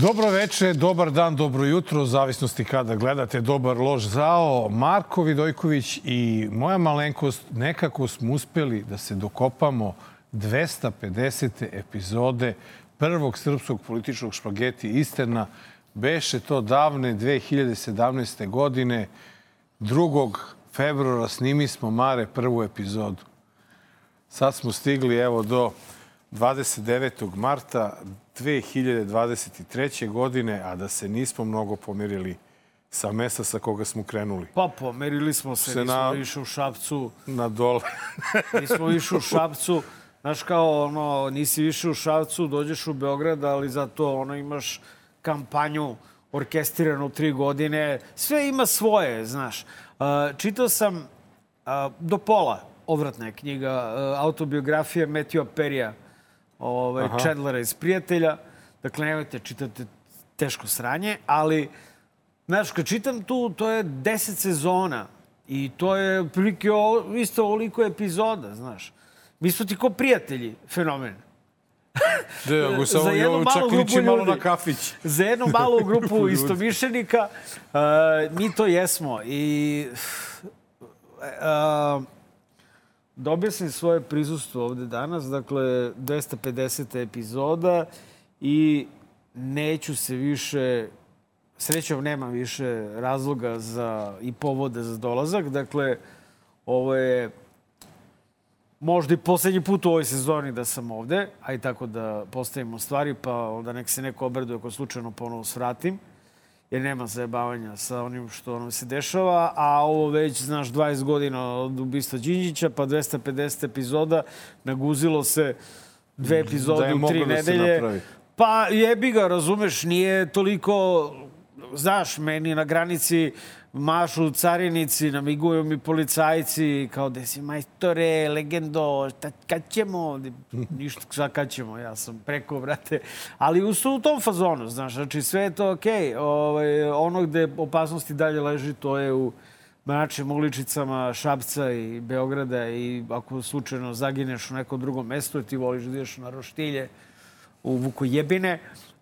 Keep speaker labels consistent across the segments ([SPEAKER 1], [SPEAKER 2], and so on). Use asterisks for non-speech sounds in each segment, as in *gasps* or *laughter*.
[SPEAKER 1] Dobro veče, dobar dan, dobro jutro, u zavisnosti kada gledate Dobar lož zao. Marko Vidojković i moja malenkost nekako smo uspeli da se dokopamo 250. epizode prvog srpskog političkog špageti Isterna. Beše to davne 2017. godine. 2. februara snimi smo Mare prvu epizodu. Sad smo stigli evo do 29. marta 2023. godine, a da se nismo mnogo pomerili sa mesta sa koga smo krenuli.
[SPEAKER 2] Pa, pomerili smo se,
[SPEAKER 1] Se
[SPEAKER 2] nismo
[SPEAKER 1] na-
[SPEAKER 2] više u Šapcu.
[SPEAKER 1] Na dole. *laughs*
[SPEAKER 2] Nismo više u Šapcu. Znaš kao, ono, nisi više u Šapcu, dođeš u Beograd, ali zato ono, imaš kampanju orkestiranu tri godine. Sve ima svoje, znaš. Uh, čitao sam uh, do pola, ovratna je knjiga, uh, autobiografije Matthew Perija, ovaj,
[SPEAKER 1] Aha.
[SPEAKER 2] Chandlera iz Prijatelja. Dakle, nemojte čitate teško sranje, ali Znaš, kad čitam tu, to je 10 sezona i to je otprilike o- isto ovoliko epizoda, znaš. Mi smo ti ko prijatelji, fenomen.
[SPEAKER 1] Da, go *laughs* samo jo,
[SPEAKER 2] malu
[SPEAKER 1] čak liči malo na kafić. *laughs*
[SPEAKER 2] Za jednu malu *laughs* grupu istomišljenika uh, mi to jesmo. I uh, dobio sam svoje prisustvo ovde danas, dakle 250. epizoda i neću se više srećom nemam više razloga za i povoda za dolazak. Dakle, ovo je možda i poslednji put u ovoj sezoni da sam ovde, a i tako da postavimo stvari, pa onda nek se neko obraduje ako slučajno ponovo svratim, jer nema zajebavanja sa onim što nam se dešava, a ovo već, znaš, 20 godina od ubistva Đinđića, pa 250 epizoda, naguzilo se dve
[SPEAKER 1] Da
[SPEAKER 2] epizode
[SPEAKER 1] je
[SPEAKER 2] u tri
[SPEAKER 1] da
[SPEAKER 2] nedelje.
[SPEAKER 1] napravi.
[SPEAKER 2] Pa jebi ga, razumeš, nije toliko, znaš, meni na granici mašu carinici, namiguju mi policajci, kao da si majstore, legendo, šta, kad ćemo? Ništa, šta kad ćemo, ja sam preko, brate. Ali u, u tom fazonu, znaš, znači sve je to okej. Ovaj, ono gde opasnosti dalje leži, to je u mračnim uličicama Šapca i Beograda i ako slučajno zagineš u nekom drugom mestu, ti voliš da ideš na roštilje, u Vukojebine.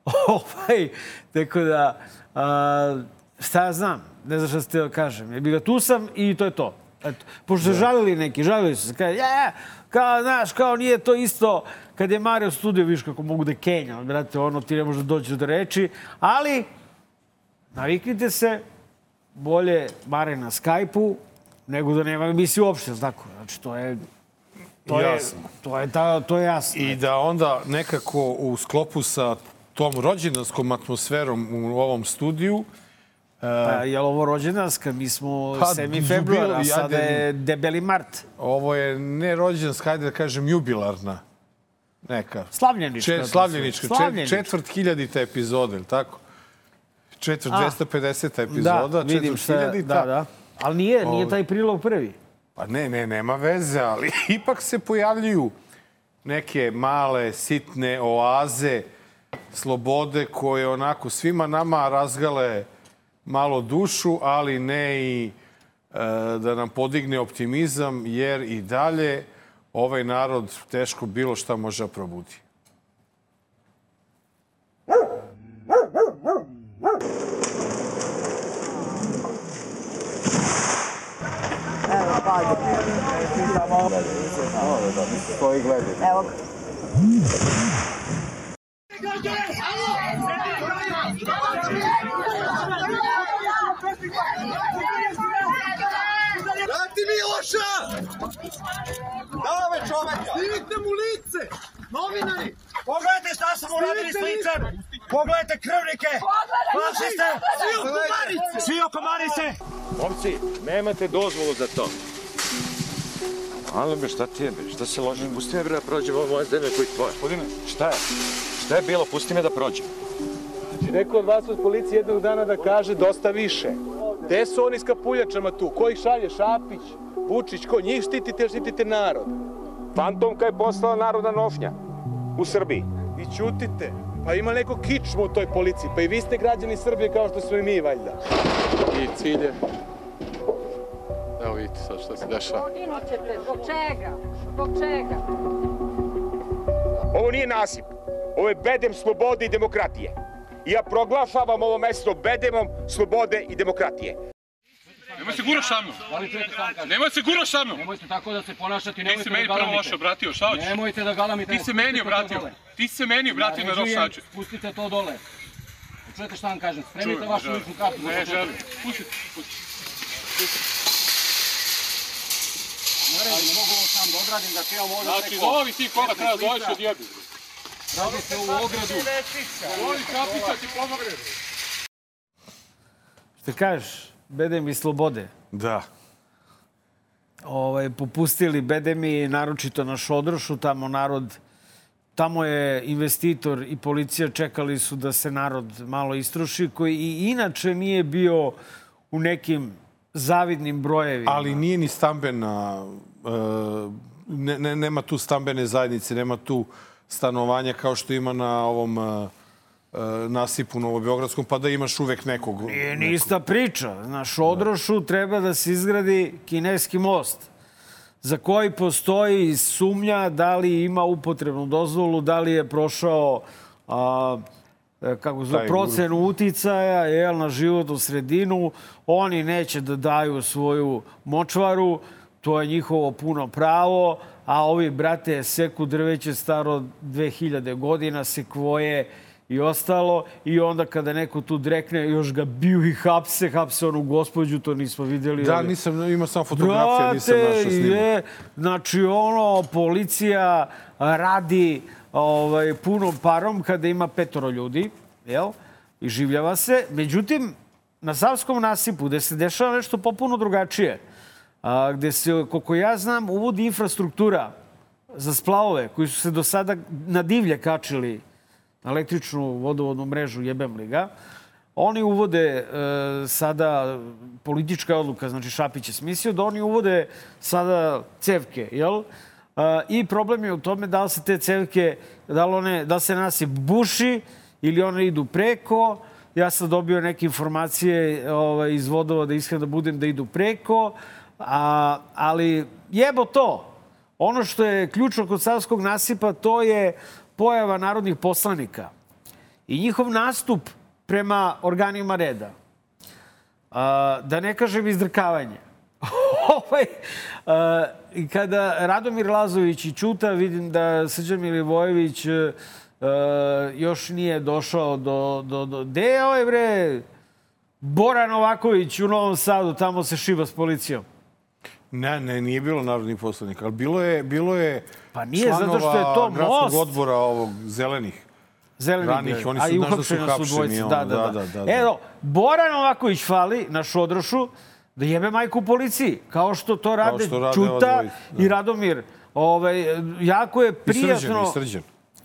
[SPEAKER 2] *laughs* ovaj, tako da, a, šta ja znam, ne znam šta ste da kažem. Jebi ga, tu sam i to je to. Eto, pošto se žalili neki, žalili su se, kaže, ja, kao, znaš, kao nije to isto kad je Mario studio, viš kako mogu da kenja, brate, ono, ti ne možeš da dođeš do reči, ali naviknite se, bolje Mare na Skype-u, nego da nema emisije uopšte, tako? Znači, to je... To
[SPEAKER 1] Jasno.
[SPEAKER 2] je, to je, ta, to je jasno.
[SPEAKER 1] I da onda nekako u sklopu sa tom rođendanskom atmosferom u ovom studiju,
[SPEAKER 2] Pa, je li ovo rođendanska? Mi smo
[SPEAKER 1] Pa,
[SPEAKER 2] 7. februar, a sada je debeli mart.
[SPEAKER 1] ovo je ne rođendanska, hajde da kažem jubilarna neka.
[SPEAKER 2] Slavljenička.
[SPEAKER 1] Če, slavljenička, čet,
[SPEAKER 2] Slavljenička.
[SPEAKER 1] četvrt hiljadita epizoda, ili tako? Četvrt,
[SPEAKER 2] A.
[SPEAKER 1] 250 epizoda,
[SPEAKER 2] Da, vidim
[SPEAKER 1] četvrt
[SPEAKER 2] šta
[SPEAKER 1] hiljadita.
[SPEAKER 2] Da, da. Ali nije, nije
[SPEAKER 1] Ovaj.
[SPEAKER 2] taj prilog prvi.
[SPEAKER 1] Pa ne, ne, nema veze, ali *laughs* ipak se pojavljuju neke male, sitne oaze slobode koje onako svima nama razgale malo dušu, ali ne i e, da nam podigne optimizam, jer i dalje ovaj narod teško bilo šta može da probudi.
[SPEAKER 3] Evo ga.
[SPEAKER 4] Vrati Miloša! Dove čoveka! Snimite mu lice! Novinari! Pogledajte šta smo uradili s licem! Pogledajte krvnike! Fašiste! Svi u komarice! Svi u komarice!
[SPEAKER 5] Momci, nemate dozvolu za to. Alo be, šta ti je be? Šta se loži? Pusti me bre da prođem ovo moje zemlje koji tvoje. Gospodine. Šta je? Šta je bilo? Pusti me da prođem.
[SPEAKER 6] Znači, neko od vas od policije jednog dana da kaže dosta više. Gde su oni s kapuljačama tu? Ko ih šalje? Šapić? Vučić? Ko? Njih štitite štitite narod?
[SPEAKER 5] Fantomka je postala narodna nošnja u Srbiji.
[SPEAKER 6] I ćutite. Pa ima neko kičmu u toj policiji. Pa i vi ste građani Srbije kao što smo i mi, valjda.
[SPEAKER 7] I cilje. Evo vidite sad šta se dešava.
[SPEAKER 8] Poginut ćete. Zbog čega? Zbog čega?
[SPEAKER 5] Ovo nije nasip. Ovo je bedem slobode i demokratije.
[SPEAKER 9] Ja proglašavam ovo mesto bedemom slobode i demokratije.
[SPEAKER 7] Nemoj se guraš sa mnom. Nemoj se guraš sa mnom.
[SPEAKER 10] Nemojte tako da se ponašate,
[SPEAKER 7] Ti
[SPEAKER 10] nemojte
[SPEAKER 7] se
[SPEAKER 10] da
[SPEAKER 7] meni prvo
[SPEAKER 10] galamite.
[SPEAKER 7] loše obratio, šta hoćeš?
[SPEAKER 10] Nemojte da galamite.
[SPEAKER 7] Ti se meni obratio. Ti se meni obratio na način.
[SPEAKER 10] Spustite to dole. Čujete šta vam kažem? Spremite vašu ličnu kartu.
[SPEAKER 7] Ne, želim. Pusti, pusti.
[SPEAKER 10] Naređujem, ne mogu ovo sam da odradim, da imam ovdje
[SPEAKER 7] Znači, zovi ti
[SPEAKER 10] 15
[SPEAKER 7] kraja, zoveš
[SPEAKER 10] lica.
[SPEAKER 7] odjebi.
[SPEAKER 10] Radi se u ogradu.
[SPEAKER 7] Zovi kapica ti pomogne.
[SPEAKER 2] Šta kažeš? Bedem i slobode.
[SPEAKER 1] Da.
[SPEAKER 2] ovaj, popustili bedemi, naročito na Šodrošu, tamo narod, tamo je investitor i policija čekali su da se narod malo istruši, koji i inače nije bio u nekim zavidnim brojevima.
[SPEAKER 1] Ali nije ni stambena, e, ne, ne, nema tu stambene zajednice, nema tu stanovanja kao što ima na ovom e, e, nasipu Novobeogradskom, pa da imaš uvek nekog.
[SPEAKER 2] Nije ni ista priča. Na Šodrošu treba da se izgradi kineski most za koji postoji sumnja da li ima upotrebnu dozvolu, da li je prošao a, e, kako zove, procenu uticaja jel, na životnu sredinu. Oni neće da daju svoju močvaru, to je njihovo puno pravo, a ovi, brate, seku drveće staro 2000 godina, sekvoje i ostalo. I onda kada neko tu drekne, još ga biju i hapse, hapse onu gospođu, to nismo vidjeli.
[SPEAKER 1] Da,
[SPEAKER 2] ali-
[SPEAKER 1] nisam, imao sam fotografija, nisam našao snimak.
[SPEAKER 2] je, znači ono, policija radi ovaj, punom parom kada ima petoro ljudi, jel? I življava se. Međutim, na Savskom nasipu, gde se dešava nešto popuno drugačije, a, gde se, koliko ja znam, uvodi infrastruktura za splavove koji su se do sada na divlje kačili na električnu vodovodnu mrežu, jebem li ga. Oni uvode e, sada politička odluka, znači Šapić je smislio da oni uvode sada cevke, jel? E, I problem je u tome da li se te cevke, da li, one, da se nasip buši ili one idu preko. Ja sam dobio neke informacije ovaj, iz vodova da iskren da budem da idu preko. A, ali jebo to. Ono što je ključno kod Savskog nasipa, to je pojava narodnih poslanika i njihov nastup prema organima reda. A, da ne kažem izdrkavanje. *laughs* ovaj, a, kada Radomir Lazović i Čuta, vidim da Srđan Milivojević e, e, još nije došao do... do, do gde je ovaj bre? Bora Novaković u Novom Sadu, tamo se šiba s policijom.
[SPEAKER 1] Ne, ne, nije bilo narodnih poslanika, ali bilo je, bilo je
[SPEAKER 2] Pa nije, zato što je to
[SPEAKER 1] gradskog
[SPEAKER 2] most.
[SPEAKER 1] odbora ovog zelenih.
[SPEAKER 2] Zelenih
[SPEAKER 1] Ranih,
[SPEAKER 2] grad.
[SPEAKER 1] oni su,
[SPEAKER 2] i
[SPEAKER 1] znaš da su hapšeni, ono,
[SPEAKER 2] Da, da, da.
[SPEAKER 1] da, da, da.
[SPEAKER 2] Evo, Bora Novaković fali na Šodrošu da jebe majku policiji. Kao što to rade,
[SPEAKER 1] što rade
[SPEAKER 2] Čuta
[SPEAKER 1] dvojica, da.
[SPEAKER 2] i Radomir. Ovaj, jako je
[SPEAKER 1] I
[SPEAKER 2] prijatno...
[SPEAKER 1] srđan, i srđan.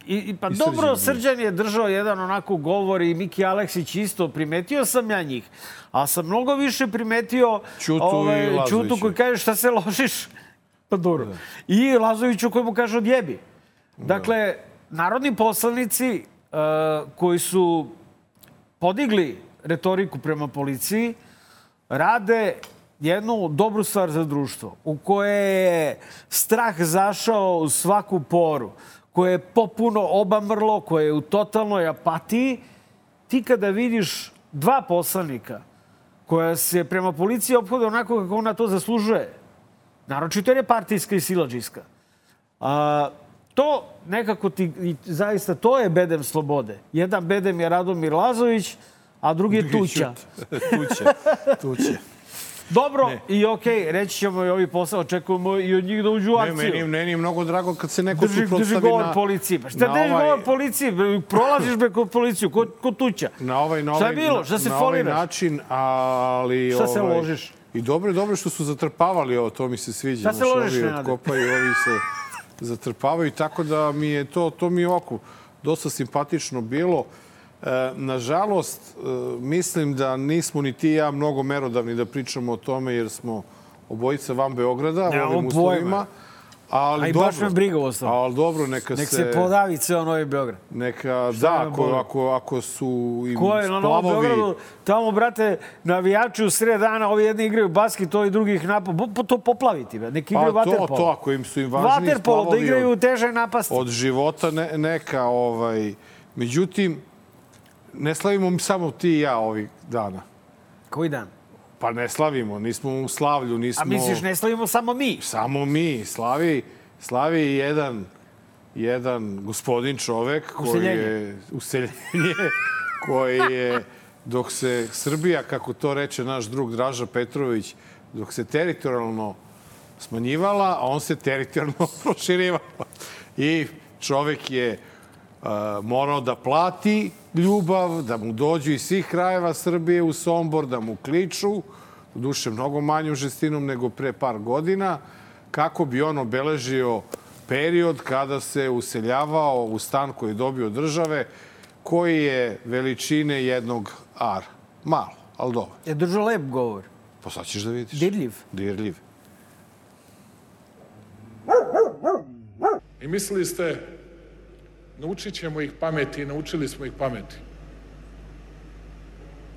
[SPEAKER 2] I, i, pa
[SPEAKER 1] I
[SPEAKER 2] dobro,
[SPEAKER 1] Srđan je
[SPEAKER 2] držao jedan onako govor i Miki Aleksić isto. Primetio sam ja njih. A sam mnogo više primetio ovaj,
[SPEAKER 1] i Lazovića.
[SPEAKER 2] Ćutu koji kaže šta se ložiš. *laughs* Pa dobro. I Lazoviću koji mu kaže odjebi. Dakle, narodni poslanici uh, koji su podigli retoriku prema policiji rade jednu dobru stvar za društvo u koje je strah zašao u svaku poru, koje je popuno obamrlo, koje je u totalnoj apatiji. Ti kada vidiš dva poslanika koja se prema policiji obhode onako kako ona to zaslužuje, naročito jer je partijska i silađiska, a, to nekako ti, zaista, to je bedem slobode. Jedan bedem je Radomir Lazović, a drugi je Tuća. *laughs*
[SPEAKER 1] tuće, tuće.
[SPEAKER 2] Dobro i okej, reći ćemo i ovi posao, očekujemo i od njih da uđu u
[SPEAKER 1] Ne,
[SPEAKER 2] akciju.
[SPEAKER 1] meni, meni je mnogo drago kad se neko
[SPEAKER 2] Drži, drži
[SPEAKER 1] suprotstavi
[SPEAKER 2] govor
[SPEAKER 1] na...
[SPEAKER 2] policiji. Pa šta
[SPEAKER 1] na
[SPEAKER 2] drži
[SPEAKER 1] ovaj-
[SPEAKER 2] govor policiji? Prolaziš be kod policiju, kod, kod tuća.
[SPEAKER 1] Na ovaj, na
[SPEAKER 2] Šta
[SPEAKER 1] ovaj,
[SPEAKER 2] je bilo? Šta se
[SPEAKER 1] na ovaj
[SPEAKER 2] foliraš?
[SPEAKER 1] način, ali...
[SPEAKER 2] Šta se
[SPEAKER 1] ovaj,
[SPEAKER 2] ložiš?
[SPEAKER 1] I dobro je dobro što su zatrpavali ovo, to mi se sviđa.
[SPEAKER 2] Šta se ložiš,
[SPEAKER 1] ovi
[SPEAKER 2] Nenade?
[SPEAKER 1] Otkopaju, ovi se *laughs* zatrpavaju, tako da mi je to, to mi je ovako dosta simpatično bilo. E, nažalost, e, mislim da nismo ni ti i ja mnogo merodavni da pričamo o tome, jer smo obojica van Beograda u
[SPEAKER 2] Nemamo
[SPEAKER 1] ovim uslovima. Ali
[SPEAKER 2] A i
[SPEAKER 1] dobro,
[SPEAKER 2] baš me briga u osnovu.
[SPEAKER 1] Ali dobro, neka
[SPEAKER 2] Nek
[SPEAKER 1] se...
[SPEAKER 2] se podavi ceo Novi Beograd.
[SPEAKER 1] Neka,
[SPEAKER 2] Šta
[SPEAKER 1] da, ako, ako, ako su im
[SPEAKER 2] Ko je na Novom
[SPEAKER 1] splavovi...
[SPEAKER 2] Beogradu? Tamo, brate, navijači u sred dana, ovi jedni igraju basket, ovi drugi ih napad. Po, to poplaviti, bre. Neki igraju
[SPEAKER 1] Pa to,
[SPEAKER 2] vaterpolo.
[SPEAKER 1] to, ako im su im važni
[SPEAKER 2] Vaterpolo, da igraju teže napasti.
[SPEAKER 1] od života ne, neka, ovaj... Međutim, ne slavimo samo ti i ja ovih dana.
[SPEAKER 2] Koji dan?
[SPEAKER 1] Pa ne slavimo, nismo u slavlju, nismo...
[SPEAKER 2] A misliš, ne slavimo samo mi?
[SPEAKER 1] Samo mi. Slavi, slavi jedan, jedan gospodin čovek koji
[SPEAKER 2] Useljenje.
[SPEAKER 1] je... Useljenje. *laughs* koji je, dok se Srbija, kako to reče naš drug Draža Petrović, dok se teritorijalno smanjivala, a on se teritorijalno *laughs* proširivao. I čovek je morao da plati ljubav, da mu dođu iz svih krajeva Srbije u Sombor, da mu kliču, duše mnogo manjom žestinom nego pre par godina, kako bi on obeležio period kada se useljavao u stan koji je dobio od države, koji je veličine jednog ara. Malo, ali dobro.
[SPEAKER 2] Je držao lep govor.
[SPEAKER 1] Pa sad ćeš da vidiš.
[SPEAKER 2] Dirljiv.
[SPEAKER 1] Dirljiv.
[SPEAKER 11] I mislili ste, naučit ćemo ih pameti i naučili smo ih pameti.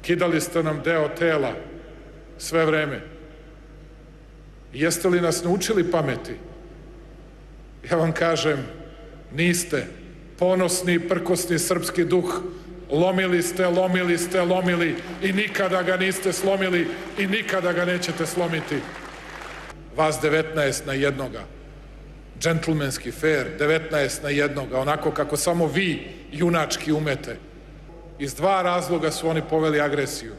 [SPEAKER 11] Kidali ste nam deo tela sve vreme. Jeste li nas naučili pameti? Ja vam kažem, niste. Ponosni, prkosni srpski duh lomili ste, lomili ste, lomili i nikada ga niste slomili i nikada ga nećete slomiti. Vas 19 na jednoga džentlmenski fair, 19 na jednoga, onako kako samo vi junački umete. Iz dva razloga su oni poveli agresiju.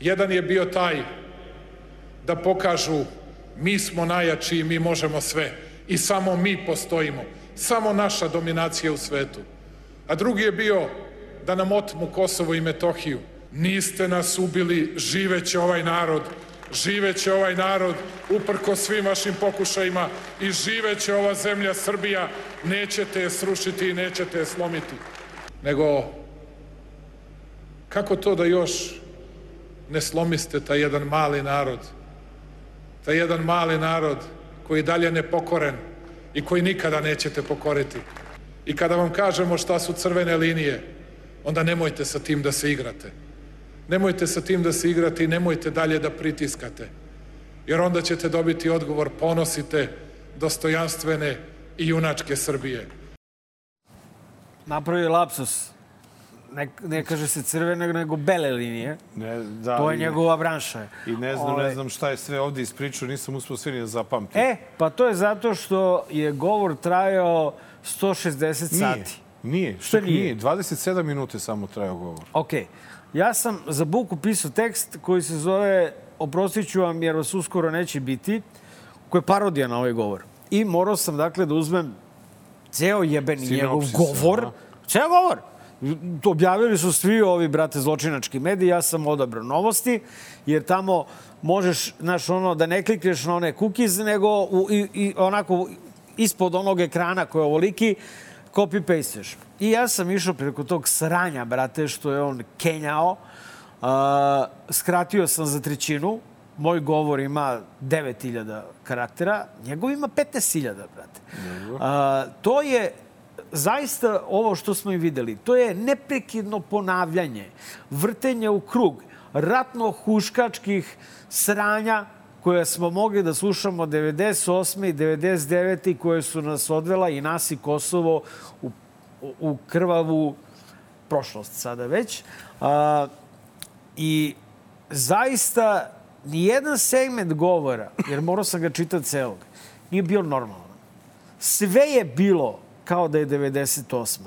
[SPEAKER 11] Jedan je bio taj da pokažu mi smo najjači i mi možemo sve i samo mi postojimo, samo naša dominacija u svetu. A drugi je bio da nam otmu Kosovo i Metohiju. Niste nas ubili, živeće ovaj narod, živeće ovaj narod uprko svim vašim pokušajima i živeće ova zemlja Srbija, nećete je srušiti i nećete je slomiti. Nego, kako to da još ne slomiste taj jedan mali narod, taj jedan mali narod koji dalje nepokoren i koji nikada nećete pokoriti. I kada vam kažemo šta su crvene linije, onda nemojte sa tim da se igrate. Nemojte sa tim da se igrate i nemojte dalje da pritiskate. Jer onda ćete dobiti odgovor ponosite dostojanstvene i junačke Srbije.
[SPEAKER 2] Napravio je lapsus. Ne, ne kaže se crvene, nego bele linije.
[SPEAKER 1] Ne, da,
[SPEAKER 2] to je
[SPEAKER 1] i-
[SPEAKER 2] njegova branša.
[SPEAKER 1] I ne znam,
[SPEAKER 2] Ovaj,
[SPEAKER 1] ne znam šta je sve ovde ispričao, nisam uspio sve ni da zapamtim.
[SPEAKER 2] E, pa to je zato što je govor trajao 160
[SPEAKER 1] nije,
[SPEAKER 2] sati.
[SPEAKER 1] nije.
[SPEAKER 2] Što
[SPEAKER 1] čak
[SPEAKER 2] nije?
[SPEAKER 1] 27 minuta je samo trajao govor.
[SPEAKER 2] Ok. Ja sam za Buku pisao tekst koji se zove Oprostit ću vam jer vas uskoro neće biti, koji je parodija na ovaj govor. I morao sam, dakle, da uzmem ceo jebeni njegov govor. Ceo govor. Objavili su svi ovi, brate, zločinački mediji. Ja sam odabrao novosti, jer tamo možeš, znaš, ono, da ne klikneš na one cookies, nego u, i, i onako ispod onog ekrana koji je ovoliki, copy-pasteš. I ja sam išao preko tog sranja, brate, što je on kenjao. Uh, skratio sam za trećinu. Moj govor ima 9000 karaktera, njegov ima 15.000, brate. Uh, to je zaista ovo što smo i videli. To je neprekidno ponavljanje, vrtenje u krug, ratno-huškačkih sranja koje smo mogli da slušamo 98. i 99. i koje su nas odvela i nas i Kosovo u, u krvavu prošlost sada već. A, I zaista nijedan segment govora, jer morao sam ga čitati celog, nije bio normalan. Sve je bilo kao da je 98.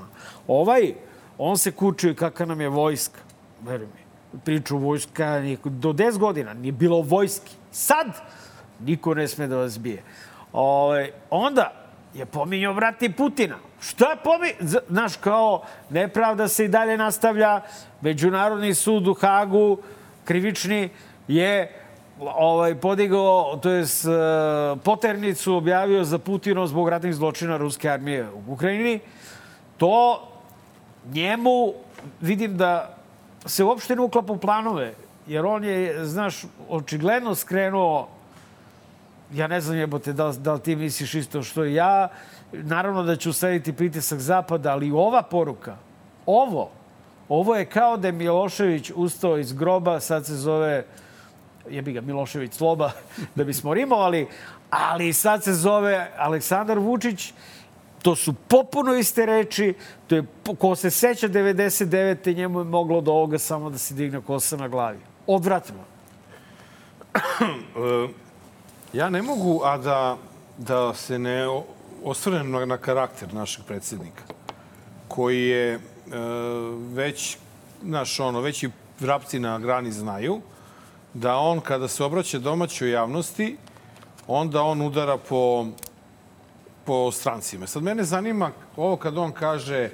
[SPEAKER 2] Ovaj, on se kučio kakva nam je vojska. Veruj mi, priču vojska do 10 godina nije bilo vojski. Sad niko ne sme da vas bije. Ove, onda je pominjao, brate, Putina. Šta pominjao? Znaš, kao nepravda se i dalje nastavlja. Međunarodni sud u Hagu, krivični, je ovaj, podigao, to je poternicu objavio za Putinov zbog ratnih zločina ruske armije u Ukrajini. To njemu vidim da se uopšte ne uklapa planove, jer on je, znaš, očigledno skrenuo ja ne znam jebote da, da li ti misliš isto što i ja. Naravno da ću uslediti pritisak Zapada, ali ova poruka, ovo, ovo je kao da je Milošević ustao iz groba, sad se zove jebi ga Milošević Sloba, *laughs* da bismo rimovali, ali sad se zove Aleksandar Vučić To su popuno iste reči. To je, ko se seća 99. njemu je moglo do ovoga samo da se digne kosa na glavi. Odvratno. *clears throat*
[SPEAKER 1] E, ja ne mogu, a da, da se ne osvrnem na, na karakter našeg predsjednika, koji je e, već, znaš, ono, već i vrapci na grani znaju, da on kada se obraća domaćoj javnosti, onda on udara po, po strancima. Sad mene zanima ovo kad on kaže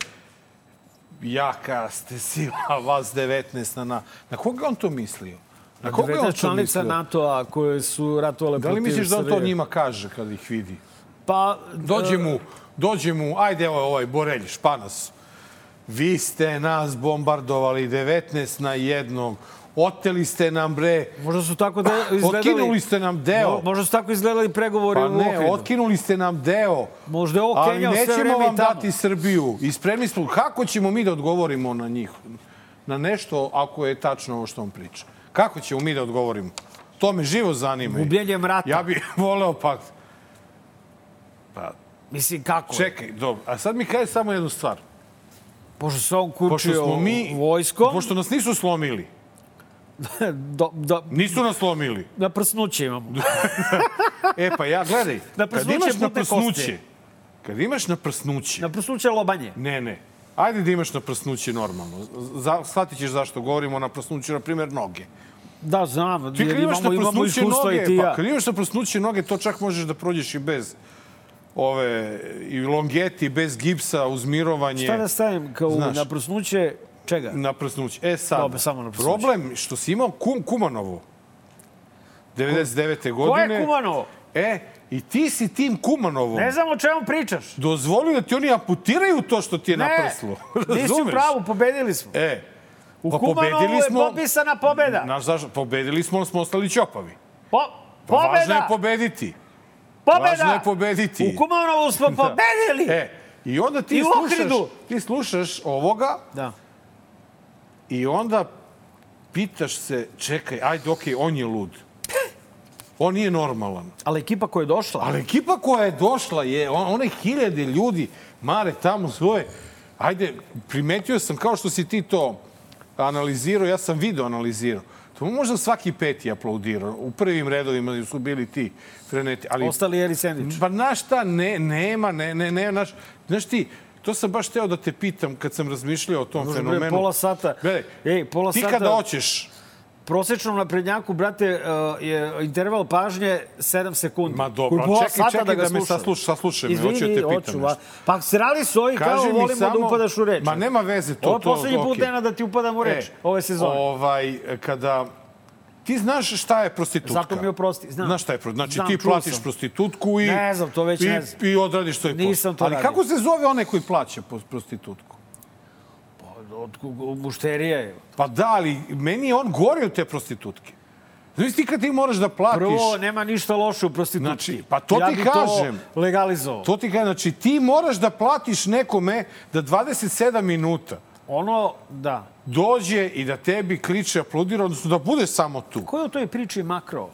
[SPEAKER 1] jaka ste *laughs* sila, vas 19 na... Na, na koga on to mislio? Na koga je on
[SPEAKER 2] 19
[SPEAKER 1] to
[SPEAKER 2] članica? NATO-a koje su ratovale
[SPEAKER 1] Da li
[SPEAKER 2] protiv
[SPEAKER 1] misliš da on to
[SPEAKER 2] Srbije.
[SPEAKER 1] njima kaže kad ih vidi?
[SPEAKER 2] Pa,
[SPEAKER 1] Dođe mu, dođe mu, ajde evo ovaj Borelj, Španas. Vi ste nas bombardovali 19 na jednog. Oteli ste nam bre.
[SPEAKER 2] Možda su tako da *clears throat* izgledali...
[SPEAKER 1] Otkinuli ste nam deo.
[SPEAKER 2] Mo- Možda su tako izgledali pregovori
[SPEAKER 1] Pa
[SPEAKER 2] u
[SPEAKER 1] ne,
[SPEAKER 2] Ohridu.
[SPEAKER 1] otkinuli ste nam deo.
[SPEAKER 2] Možda je ovo
[SPEAKER 1] Ali
[SPEAKER 2] Kenjao sve
[SPEAKER 1] nećemo
[SPEAKER 2] vreme
[SPEAKER 1] vam
[SPEAKER 2] i tamo.
[SPEAKER 1] dati Srbiju. I spremni smo. Kako ćemo mi da odgovorimo na njih? Na nešto ako je tačno ovo što on priča. Kako ćemo mi da odgovorimo? To me živo zanima.
[SPEAKER 2] Gubljenjem rata.
[SPEAKER 1] Ja bih *laughs* voleo pa... Pa,
[SPEAKER 2] Mislim, kako?
[SPEAKER 1] čekaj, dobro. A sad mi kaže samo jednu stvar.
[SPEAKER 2] Pošto se on kučio
[SPEAKER 1] mi...
[SPEAKER 2] vojskom,
[SPEAKER 1] Pošto nas nisu slomili. *laughs*
[SPEAKER 2] do, do,
[SPEAKER 1] Nisu nas slomili.
[SPEAKER 2] na prsnuće imamo. *laughs*
[SPEAKER 1] E pa ja, gledaj. *laughs*
[SPEAKER 2] Na
[SPEAKER 1] kad imaš na prsnuće...
[SPEAKER 2] kosti.
[SPEAKER 1] Kad imaš na prsnuće...
[SPEAKER 2] Na prsnuće lobanje.
[SPEAKER 1] Ne, ne. Ajde da imaš na prsnuće normalno. Za, shvatit ćeš zašto govorimo na prsnuće, na primjer, noge.
[SPEAKER 2] Da, znam.
[SPEAKER 1] Ti kad imaš
[SPEAKER 2] imamo,
[SPEAKER 1] na prsnuće noge,
[SPEAKER 2] i ti
[SPEAKER 1] pa
[SPEAKER 2] ja.
[SPEAKER 1] kad imaš na prsnuće noge, to čak možeš da prođeš i bez ove, i longeti, bez gipsa, uz mirovanje.
[SPEAKER 2] Šta da stavim kao
[SPEAKER 1] Znaš.
[SPEAKER 2] na prsnuće čega?
[SPEAKER 1] Na prsnuće. E sad,
[SPEAKER 2] Dobro, samo na
[SPEAKER 1] problem što si imao kum, Kumanovo 99.
[SPEAKER 2] Ko je
[SPEAKER 1] godine.
[SPEAKER 2] Kumanovo?
[SPEAKER 1] E, i ti si tim Kumanovom
[SPEAKER 2] Ne znam o čemu pričaš.
[SPEAKER 1] dozvolio da ti oni amputiraju to što ti je na prslu. *laughs*
[SPEAKER 2] nisi u pravu, pobedili smo.
[SPEAKER 1] E,
[SPEAKER 2] U
[SPEAKER 1] pa
[SPEAKER 2] Kumanovu
[SPEAKER 1] pobedili
[SPEAKER 2] je
[SPEAKER 1] smo-
[SPEAKER 2] popisana pobeda.
[SPEAKER 1] Znaš zašto? Pobedili smo, smo ostali ćopavi.
[SPEAKER 2] Po,
[SPEAKER 1] Pa Važno je
[SPEAKER 2] pobeda!
[SPEAKER 1] pobediti.
[SPEAKER 2] Pobeda!
[SPEAKER 1] Važno je pobediti.
[SPEAKER 2] U Kumanovu smo *laughs* pobedili!
[SPEAKER 1] E, i onda ti
[SPEAKER 2] I
[SPEAKER 1] slušaš, ti slušaš ovoga
[SPEAKER 2] Da.
[SPEAKER 1] i onda pitaš se, čekaj, ajde, okej, on je lud. *laughs* On nije normalan.
[SPEAKER 2] Ali ekipa koja je došla,
[SPEAKER 1] Ali ekipa koja je došla je, on, one hiljade ljudi, mare tamo svoje, ajde, primetio sam kao što si ti to analizirao, ja sam video analizirao. To možda svaki peti aplaudirao. U prvim redovima su bili ti freneti. Ali,
[SPEAKER 2] ostali jeli sendvič.
[SPEAKER 1] Pa znaš šta, ne, nema, ne, ne, ne, znaš, znaš ti, to sam baš teo da te pitam kad sam razmišljao o tom
[SPEAKER 2] bre,
[SPEAKER 1] fenomenu.
[SPEAKER 2] pola sata.
[SPEAKER 1] Gledaj,
[SPEAKER 2] Ej, pola
[SPEAKER 1] ti
[SPEAKER 2] sata-
[SPEAKER 1] kada hoćeš,
[SPEAKER 2] Prosečnom naprednjaku, brate, uh, je interval pažnje 7 sekundi.
[SPEAKER 1] Ma dobro,
[SPEAKER 2] pola
[SPEAKER 1] čekaj, čekaj
[SPEAKER 2] da ga
[SPEAKER 1] da me sasluš- saslušaj me, hoću da te pitam nešto.
[SPEAKER 2] Pa srali su ovi kao volimo da
[SPEAKER 1] samo-
[SPEAKER 2] upadaš u reč.
[SPEAKER 1] Ma nema veze to.
[SPEAKER 2] Ovo je poslednji put,
[SPEAKER 1] okej.
[SPEAKER 2] Nena, da ti upadam u reč
[SPEAKER 1] E,
[SPEAKER 2] ove sezone.
[SPEAKER 1] Ovaj, kada... Ti znaš šta je prostitutka?
[SPEAKER 2] Zato mi oprosti, znam.
[SPEAKER 1] Znaš šta je prostitutka? Znači
[SPEAKER 2] Znam,
[SPEAKER 1] ti platiš
[SPEAKER 2] sam.
[SPEAKER 1] prostitutku i...
[SPEAKER 2] Ne znam, to već
[SPEAKER 1] i,
[SPEAKER 2] ne znam.
[SPEAKER 1] I odradiš svoj posao.
[SPEAKER 2] Nisam to
[SPEAKER 1] Ali
[SPEAKER 2] radio.
[SPEAKER 1] kako se zove onaj koji plaća prostitutku?
[SPEAKER 2] Od, mušterija je.
[SPEAKER 1] Pa da, ali meni je on gori od te prostitutke. Znaš ti kad ti moraš da platiš...
[SPEAKER 2] Prvo, nema ništa loše u prostitutki.
[SPEAKER 1] Znači, pa to
[SPEAKER 2] ja
[SPEAKER 1] ti kažem.
[SPEAKER 2] to legalizovao.
[SPEAKER 1] To ti kažem, znači ti moraš da platiš nekome da 27 minuta
[SPEAKER 2] Ono, da.
[SPEAKER 1] dođe i da tebi kliče, aplaudira, odnosno da bude samo tu.
[SPEAKER 2] Ko je u toj priči makro?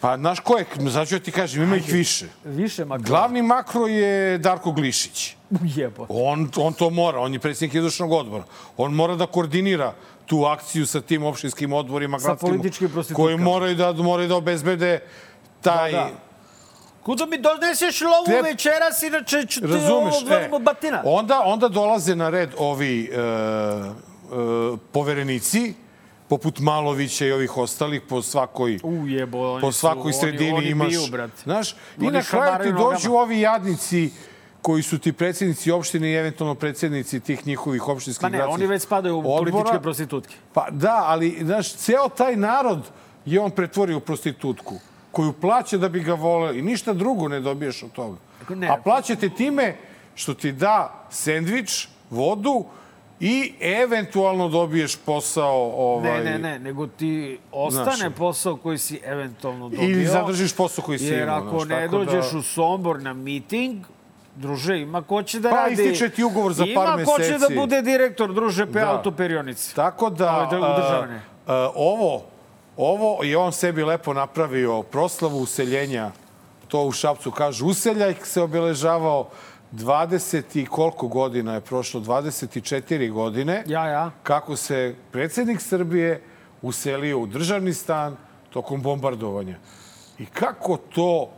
[SPEAKER 1] Pa, znaš ko je, znači ja ti kažem, ima ih više.
[SPEAKER 2] Više makro.
[SPEAKER 1] Glavni makro je Darko Glišić.
[SPEAKER 2] Ujebo.
[SPEAKER 1] On, on to mora, on je predsjednik izvršnog odbora. On mora da koordinira tu akciju sa tim opštinskim odborima,
[SPEAKER 2] Sa
[SPEAKER 1] gradskim, koji moraju da, moraju da obezbede taj...
[SPEAKER 2] Da, da. Kuda mi doneseš lovu
[SPEAKER 1] Te-
[SPEAKER 2] večeras, inače ću ti
[SPEAKER 1] Razumeš?
[SPEAKER 2] ovo e, batina.
[SPEAKER 1] onda, onda dolaze na red ovi e, e, poverenici, poput Malovića i ovih ostalih, po svakoj,
[SPEAKER 2] Ujebo, oni
[SPEAKER 1] po
[SPEAKER 2] su-
[SPEAKER 1] svakoj
[SPEAKER 2] oni-
[SPEAKER 1] sredini
[SPEAKER 2] oni
[SPEAKER 1] imaš...
[SPEAKER 2] biju, brate.
[SPEAKER 1] Znaš, i
[SPEAKER 2] Oni
[SPEAKER 1] na kraju ti dođu
[SPEAKER 2] nogama.
[SPEAKER 1] ovi jadnici koji su ti predsjednici opštine i eventualno predsjednici tih njihovih opštinskih
[SPEAKER 2] Ma ne,
[SPEAKER 1] gradskih
[SPEAKER 2] oni već spadaju u
[SPEAKER 1] odbora.
[SPEAKER 2] političke prostitutke.
[SPEAKER 1] Pa da, ali, znaš, ceo taj narod je on pretvorio u prostitutku koju plaća da bi ga voleli i ništa drugo ne dobiješ od toga.
[SPEAKER 2] Ne.
[SPEAKER 1] A plaćate time što ti da sendvič, vodu i eventualno dobiješ posao ovaj,
[SPEAKER 2] Ne, ne, ne, nego ti ostane
[SPEAKER 1] Znaš.
[SPEAKER 2] posao koji si eventualno dobio.
[SPEAKER 1] ili zadržiš posao koji si
[SPEAKER 2] Jer
[SPEAKER 1] imao.
[SPEAKER 2] ako
[SPEAKER 1] znaš,
[SPEAKER 2] ne
[SPEAKER 1] tako
[SPEAKER 2] dođeš
[SPEAKER 1] da...
[SPEAKER 2] u Sombor na miting, druže, ima ko će da
[SPEAKER 1] Pa,
[SPEAKER 2] radi.
[SPEAKER 1] ističe ti ugovor za par
[SPEAKER 2] Ima ko će da
[SPEAKER 1] meseci.
[SPEAKER 2] bude direktor, druže, pe
[SPEAKER 1] Da.
[SPEAKER 2] autoperionice.
[SPEAKER 1] Tako da,
[SPEAKER 2] državne.
[SPEAKER 1] a, a, ovo, ovo je on sebi lepo napravio proslavu useljenja to u Šapcu kažu, useljak se obeležavao 20 i koliko godina je prošlo? 24 godine.
[SPEAKER 2] Ja, ja.
[SPEAKER 1] Kako se predsednik Srbije uselio u državni stan tokom bombardovanja. I kako to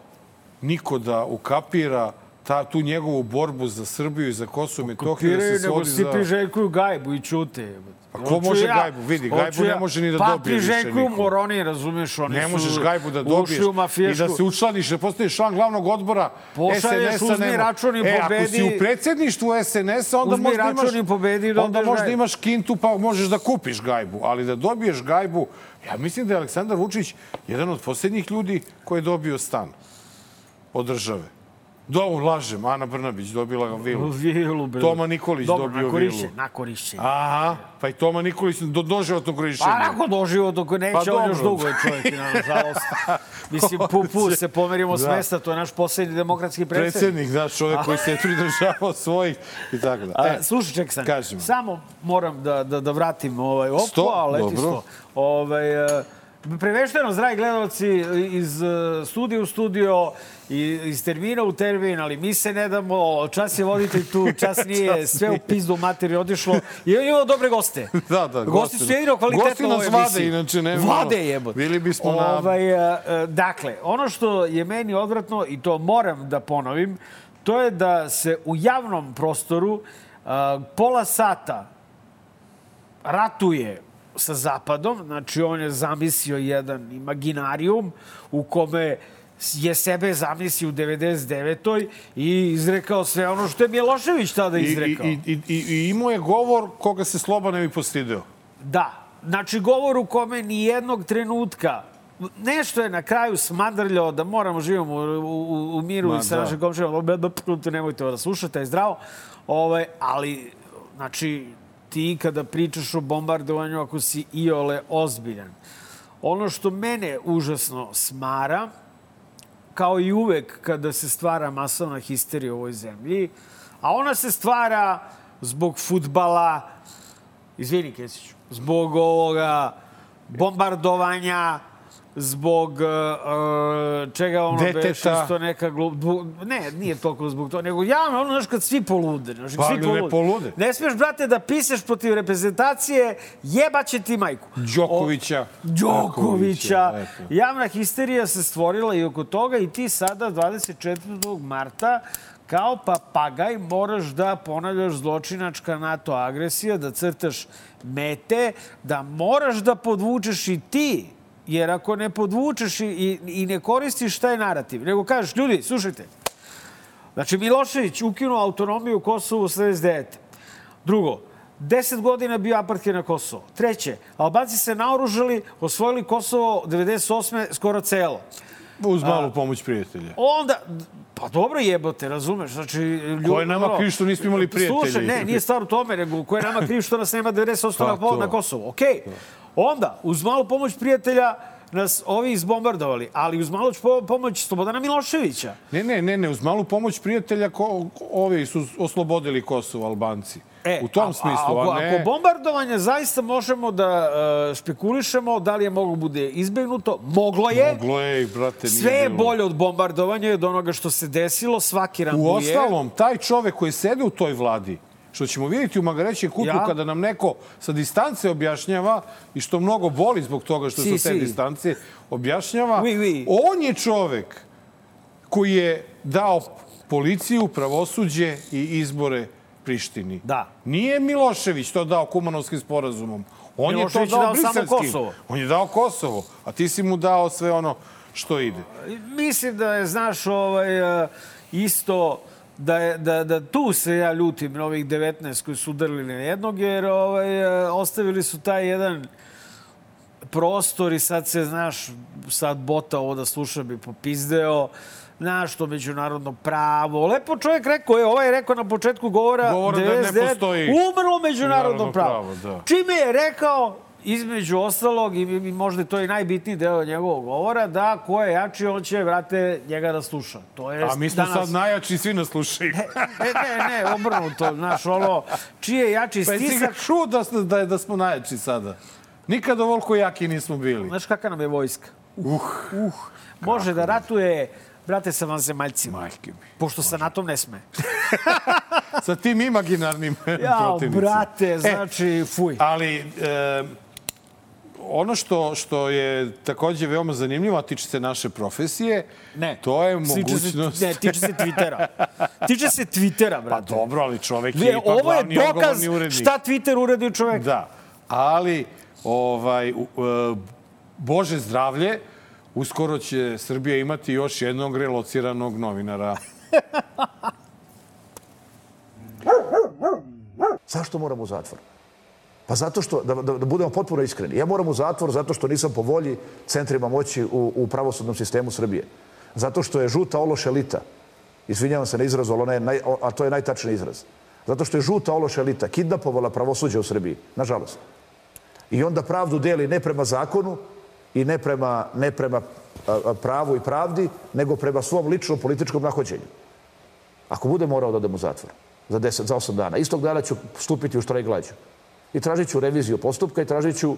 [SPEAKER 1] niko da ukapira ta, tu njegovu borbu za Srbiju i za Kosovo i Metohiju da se
[SPEAKER 2] nego
[SPEAKER 1] svodi
[SPEAKER 2] svi
[SPEAKER 1] za...
[SPEAKER 2] priželjkuju gajbu i čute.
[SPEAKER 1] Pa ko može gajbu? Vidi, gajbu ne može ni da
[SPEAKER 2] pa,
[SPEAKER 1] dobije više niko.
[SPEAKER 2] moroni, razumeš, oni
[SPEAKER 1] Ne
[SPEAKER 2] su
[SPEAKER 1] možeš gajbu da dobiješ i da se učlaniš, da postaneš član glavnog odbora SNS-a.
[SPEAKER 2] uzmi račun i
[SPEAKER 1] e, ako si
[SPEAKER 2] pobedi.
[SPEAKER 1] u predsjedništvu SNS-a, onda
[SPEAKER 2] Uzmi
[SPEAKER 1] možda imaš,
[SPEAKER 2] i pobedi i
[SPEAKER 1] onda možda imaš kintu pa možeš da kupiš gajbu. Ali da dobiješ gajbu, ja mislim da je Aleksandar Vučić jedan od posljednjih ljudi koji je dobio stan od države. Do, lažem, Ana Brnabić dobila vilu. *laughs*
[SPEAKER 2] Vilu, bre.
[SPEAKER 1] Toma Nikolić
[SPEAKER 2] Dobro,
[SPEAKER 1] dobio
[SPEAKER 2] na korišćenje,
[SPEAKER 1] vilu.
[SPEAKER 2] Na korišćenje.
[SPEAKER 1] Aha, pa i Toma Nikolić do doživotnog korišćenja.
[SPEAKER 2] Pa onako doživo dok neće,
[SPEAKER 1] Pa
[SPEAKER 2] on još dugo je čovjek, nažalost. *laughs* Mislim, pu, pu, se pomerimo s
[SPEAKER 1] Da.
[SPEAKER 2] mesta, to je naš posljednji demokratski predsjednik.
[SPEAKER 1] Predsjednik, da, čovjek koji se pridržavao svojih i tako da.
[SPEAKER 2] A, slušaj, ček sam. Samo moram da, da, da vratim ovaj
[SPEAKER 1] Sto?
[SPEAKER 2] a leti sto. Ovaj, e, Prevešteno, zdravi gledalci, iz e, studija u studio, iz termina u termin, ali mi se ne damo, čas je voditelj tu, *laughs* čas nije, sve u pizdu materi otišlo. I imao dobre goste. *laughs*
[SPEAKER 1] Da, da,
[SPEAKER 2] Gosti su jedino kvalitetno
[SPEAKER 1] Gosti
[SPEAKER 2] u
[SPEAKER 1] nas
[SPEAKER 2] ovoj
[SPEAKER 1] vade,
[SPEAKER 2] emisiji.
[SPEAKER 1] inače ne
[SPEAKER 2] Vade jebote.
[SPEAKER 1] Bili bismo na-
[SPEAKER 2] Ovaj, e, e, dakle, ono što je meni odvratno, i to moram da ponovim, to je da se u javnom prostoru a, pola sata ratuje sa Zapadom, znači on je zamislio jedan imaginarijum u kome je sebe zamislio u 99. i izrekao sve ono što je Milošević tada izrekao.
[SPEAKER 1] i, i, i, I imao je govor koga se Sloba ne bi postideo.
[SPEAKER 2] Da. Znači, govor u kome ni jednog trenutka nešto je na kraju smadrljao da moramo živimo u, u, u miru
[SPEAKER 1] Ma,
[SPEAKER 2] i sa
[SPEAKER 1] da.
[SPEAKER 2] našim komšijama. Nemojte ovo da slušate, je zdravo. Ove, ali, znači, ti kada pričaš o bombardovanju, ako si iole ozbiljan, ono što mene užasno smara, kao i uvek kada se stvara masovna histerija u ovoj zemlji, a ona se stvara zbog futbala, izvini Kesiću, zbog ovoga bombardovanja, zbog uh, čega ono
[SPEAKER 1] Deteta.
[SPEAKER 2] beše isto neka glup... Ne, nije toliko zbog toga, nego javno, ono, znaš, kad svi polude. Znaš,
[SPEAKER 1] Pa,
[SPEAKER 2] svi
[SPEAKER 1] ne polude.
[SPEAKER 2] Ne smiješ, brate, da pišeš protiv reprezentacije, jebaće ti majku.
[SPEAKER 1] Đokovića.
[SPEAKER 2] Đokovića.
[SPEAKER 1] eto.
[SPEAKER 2] Javna histerija se stvorila i oko toga i ti sada 24. marta kao papagaj moraš da ponavljaš zločinačka NATO agresija, da crtaš mete, da moraš da podvučeš i ti Jer ako ne podvučeš i, i, i ne koristiš taj narativ, nego kažeš, ljudi, slušajte, znači Milošević ukinuo autonomiju Kosovu 79. Drugo, 10 godina bio apartheid na Kosovo. Treće, Albanci se naoružali, osvojili Kosovo 98. skoro celo.
[SPEAKER 1] Uz malu pomoć prijatelja.
[SPEAKER 2] Onda, pa dobro jebote, razumeš? Znači, ljudi,
[SPEAKER 1] Ko je nama kriv što nismo imali prijatelje?
[SPEAKER 2] Slušaj, ne, nije stvar u tome, nego ko je nama kriv što nas nema 90%
[SPEAKER 1] Pa
[SPEAKER 2] na, na Kosovu. Okej. Onda, uz malu pomoć prijatelja, nas ovi izbombardovali, ali uz malu po- pomoć Slobodana Miloševića.
[SPEAKER 1] Ne, ne, ne, ne, uz malu pomoć prijatelja ko, ovi su oslobodili Kosovo, Albanci. u tom
[SPEAKER 2] E, a-
[SPEAKER 1] smislu,
[SPEAKER 2] a, ako,
[SPEAKER 1] a ne...
[SPEAKER 2] Ako bombardovanje zaista možemo da uh, špekulišemo da li je moglo bude izbegnuto, moglo je.
[SPEAKER 1] Moglo je, brate, nije
[SPEAKER 2] Sve je
[SPEAKER 1] bilo.
[SPEAKER 2] bolje od bombardovanja i od onoga što se desilo, svaki
[SPEAKER 1] U
[SPEAKER 2] rambuje.
[SPEAKER 1] ostalom, taj čovek koji sede u toj vladi, što ćemo vidjeti u Magarećem kutu
[SPEAKER 2] Ja?
[SPEAKER 1] kada nam neko sa distance objašnjava i što mnogo boli zbog toga što
[SPEAKER 2] Si,
[SPEAKER 1] su te
[SPEAKER 2] si.
[SPEAKER 1] distance objašnjava,
[SPEAKER 2] Oui, oui.
[SPEAKER 1] on je čovek koji je dao policiju, pravosuđe i izbore Prištini.
[SPEAKER 2] Da.
[SPEAKER 1] Nije Milošević to dao Kumanovskim sporazumom. On
[SPEAKER 2] Milošević
[SPEAKER 1] je to dao,
[SPEAKER 2] dao samo
[SPEAKER 1] briselskim.
[SPEAKER 2] Kosovo.
[SPEAKER 1] On je dao Kosovo, a ti si mu dao sve ono što ide.
[SPEAKER 2] Mislim da je, znaš, ovaj, eh, isto da, je, da, da tu se ja ljutim na ovih 19 koji su udarili na jednog, jer ovaj, eh, ostavili su taj jedan prostor i sad se, znaš, sad bota ovo da sluša bi popizdeo, znaš, to međunarodno pravo. Lepo čovjek rekao, je, ovaj je rekao na početku govora,
[SPEAKER 1] Govora da ne
[SPEAKER 2] 99,
[SPEAKER 1] postoji
[SPEAKER 2] umrlo međunarodno
[SPEAKER 1] međunarodno
[SPEAKER 2] pravo.
[SPEAKER 1] pravo, da.
[SPEAKER 2] Čime je rekao, između ostalog, i, možda je to i najbitniji deo njegovog govora, da ko je jači, on će, vrate, njega da sluša. To je
[SPEAKER 1] A mi smo
[SPEAKER 2] danas...
[SPEAKER 1] sad najjači, svi nas slušaju.
[SPEAKER 2] Ne, ne, ne, obrnuto, znaš, ono, čiji je jači
[SPEAKER 1] Pa jesi ga
[SPEAKER 2] stisak,
[SPEAKER 1] čuo da, da, je- da smo najjači sada? Nikad ovoliko jaki nismo bili.
[SPEAKER 2] znaš kakva nam je vojska?
[SPEAKER 1] Uh,
[SPEAKER 2] Uh, može da ratuje, brate, sa vanzemaljcima.
[SPEAKER 1] Majke mi.
[SPEAKER 2] Pošto sa NATO ne sme. *laughs*
[SPEAKER 1] Sa tim imaginarnim
[SPEAKER 2] Jao,
[SPEAKER 1] protivnicima.
[SPEAKER 2] brate, znači, fuj.
[SPEAKER 1] Ali e, ono što, što je takođe veoma zanimljivo, a tiče se naše profesije,
[SPEAKER 2] Ne.
[SPEAKER 1] to je
[SPEAKER 2] Tiče
[SPEAKER 1] mogućnost...
[SPEAKER 2] Se, ne, tiče se Twittera. Tiče se Twittera,
[SPEAKER 1] Pa
[SPEAKER 2] brate.
[SPEAKER 1] dobro, ali čovek je
[SPEAKER 2] Ne,
[SPEAKER 1] ipak
[SPEAKER 2] ovo je
[SPEAKER 1] glavni
[SPEAKER 2] dokaz šta Twitter uradio čovek.
[SPEAKER 1] Da, ali ovaj, u- e, Bože zdravlje, uskoro će Srbija imati još jednog relociranog novinara.
[SPEAKER 12] Zašto moram u zatvor? Pa zato što, da, da, da budemo potpuno iskreni, ja moram u zatvor zato što nisam po volji centrima moći u, u pravosudnom sistemu Srbije. Zato što je žuta ološ elita, izvinjavam se na izrazu, ali ona je naj, a to je najtačniji izraz. Zato što je žuta ološ elita kidnapovala pravosuđe u Srbiji, nažalost. I onda pravdu deli ne prema zakonu i ne prema, ne prema pravu i pravdi, nego prema svom ličnom političkom nahođenju. Ako bude morao da odem u zatvor za 10, za 8 dana, istog dana ću stupiti u štrajk glađu. I tražit ću reviziju postupka i tražit ću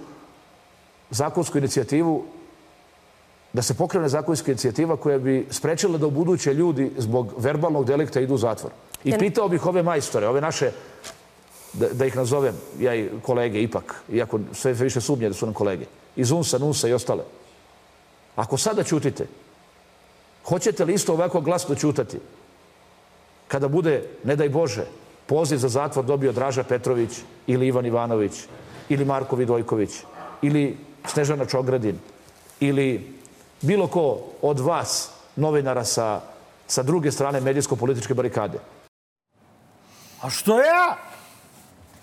[SPEAKER 12] zakonsku inicijativu da se pokrene zakonska inicijativa koja bi sprečila da u buduće ljudi zbog verbalnog delikta idu u zatvor. I pitao bih ove majstore, ove naše, da, da ih nazovem, ja i kolege ipak, iako sve više sumnje da su nam kolege, iz UNSA, NUNSA i ostale. Ako sada ćutite, hoćete li isto ovako glasno ćutati kada bude, ne daj Bože, poziv za zatvor dobio Draža Petrović ili Ivan Ivanović ili Marko Vidojković ili Snežana Čogradin ili bilo ko od vas, novinara sa, sa druge strane medijsko-političke barikade.
[SPEAKER 2] A što ja?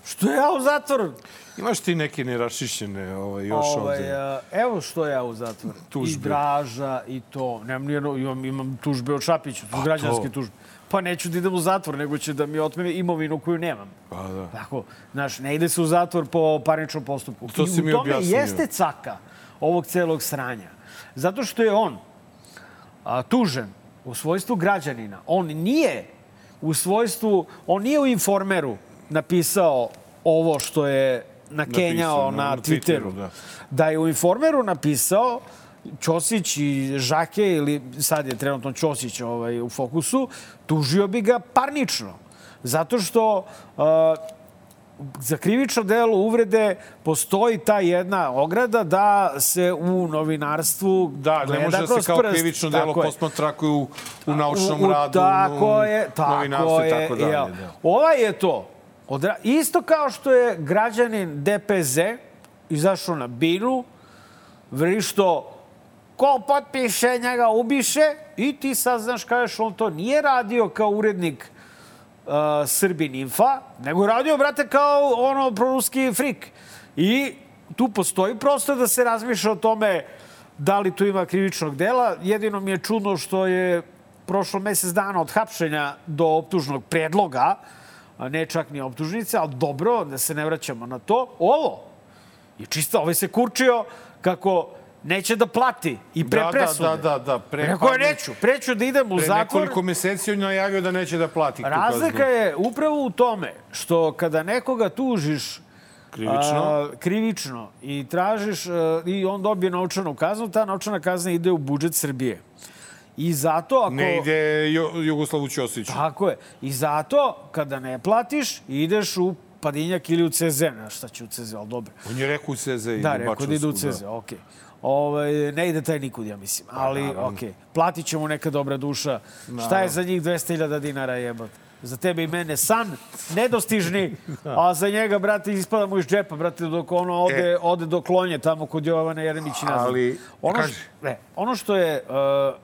[SPEAKER 2] Što ja u zatvor?
[SPEAKER 1] Imaš ti neke nerašišćene ovaj, još
[SPEAKER 2] Ovaj,
[SPEAKER 1] ovde?
[SPEAKER 2] a, evo što ja u zatvor. I
[SPEAKER 1] Tužbe.
[SPEAKER 2] Draža i to. Nemam nijedno, imam, imam tužbe od Šapića, su građanske
[SPEAKER 1] to.
[SPEAKER 2] tužbe. Pa neću da idem u zatvor, nego će da mi otme imovinu koju nemam.
[SPEAKER 1] Pa da.
[SPEAKER 2] Tako, znaš, ne ide se u zatvor po parničnom postupku.
[SPEAKER 1] To
[SPEAKER 2] I
[SPEAKER 1] si
[SPEAKER 2] u
[SPEAKER 1] mi
[SPEAKER 2] tome
[SPEAKER 1] objasnio.
[SPEAKER 2] jeste caka ovog celog sranja. Zato što je on a, tužen u svojstvu građanina. On nije u svojstvu, on nije u informeru napisao ovo što je nakenjao
[SPEAKER 1] Napisao,
[SPEAKER 2] na,
[SPEAKER 1] na- na Twitteru,
[SPEAKER 2] Twitteru.
[SPEAKER 1] da.
[SPEAKER 2] da je u informeru napisao Ćosić i Žake, ili sad je trenutno Ćosić ovaj, u fokusu, tužio bi ga parnično. Zato što uh, za krivično delo uvrede postoji ta jedna ograda da se u novinarstvu
[SPEAKER 1] Da, ne može da se kao
[SPEAKER 2] prst.
[SPEAKER 1] krivično delo
[SPEAKER 2] je.
[SPEAKER 1] posmatra ako je u, u naučnom
[SPEAKER 2] U- u-
[SPEAKER 1] radu,
[SPEAKER 2] tako
[SPEAKER 1] u
[SPEAKER 2] je, tako
[SPEAKER 1] novinarstvu i tako dalje.
[SPEAKER 2] jel.
[SPEAKER 1] Da.
[SPEAKER 2] Ovaj je to. Odra... Isto kao što je građanin DPZ izašao na binu, vrišto ko potpiše, njega ubiše i ti saznaš, kažeš, on to nije radio kao urednik uh, Srbin Infa, nego radio, brate, kao ono proruski frik. I tu postoji prostor da se razmišlja o tome da li tu ima krivičnog dela. Jedino mi je čudno što je prošlo mesec dana od hapšenja do optužnog predloga, ne čak ni optužnice, ali dobro, da se ne vraćamo na to. Ovo je čisto, ovaj se kurčio kako neće da plati i pre
[SPEAKER 1] Da,
[SPEAKER 2] presude.
[SPEAKER 1] Da, da, da. Pre,
[SPEAKER 2] Rekao je, neću, preću da idem u
[SPEAKER 1] Pre
[SPEAKER 2] zatvor.
[SPEAKER 1] nekoliko meseci on najavio da neće da plati
[SPEAKER 2] Razlika je upravo u tome što kada nekoga tužiš
[SPEAKER 1] Krivično.
[SPEAKER 2] a, krivično i tražiš a, i on dobije novčanu kaznu, ta novčana kazna ide u budžet Srbije. I zato ako...
[SPEAKER 1] Ne ide Jugoslavu Ćosiću.
[SPEAKER 2] Tako je. I zato kada ne platiš, ideš u Padinjak ili u CZ. Ne, šta će u CZ, ali dobro.
[SPEAKER 1] On je rekao u CZ
[SPEAKER 2] Da, rekao da ide u CZ, okej. Ovaj, ne ide taj nikud, ja mislim. Ali,
[SPEAKER 1] naravno.
[SPEAKER 2] okej. Platit ćemo neka dobra duša. Šta je za njih 200.000 dinara jebate? Za tebe i mene san nedostižni, *laughs* a za njega, brate, ispada mu iz džepa, brate, dok ono ode, ode do klonje tamo kod Jovana Jeremić i nazad.
[SPEAKER 1] Ali,
[SPEAKER 2] ono,
[SPEAKER 1] kaži.
[SPEAKER 2] što, ne, ono što je uh,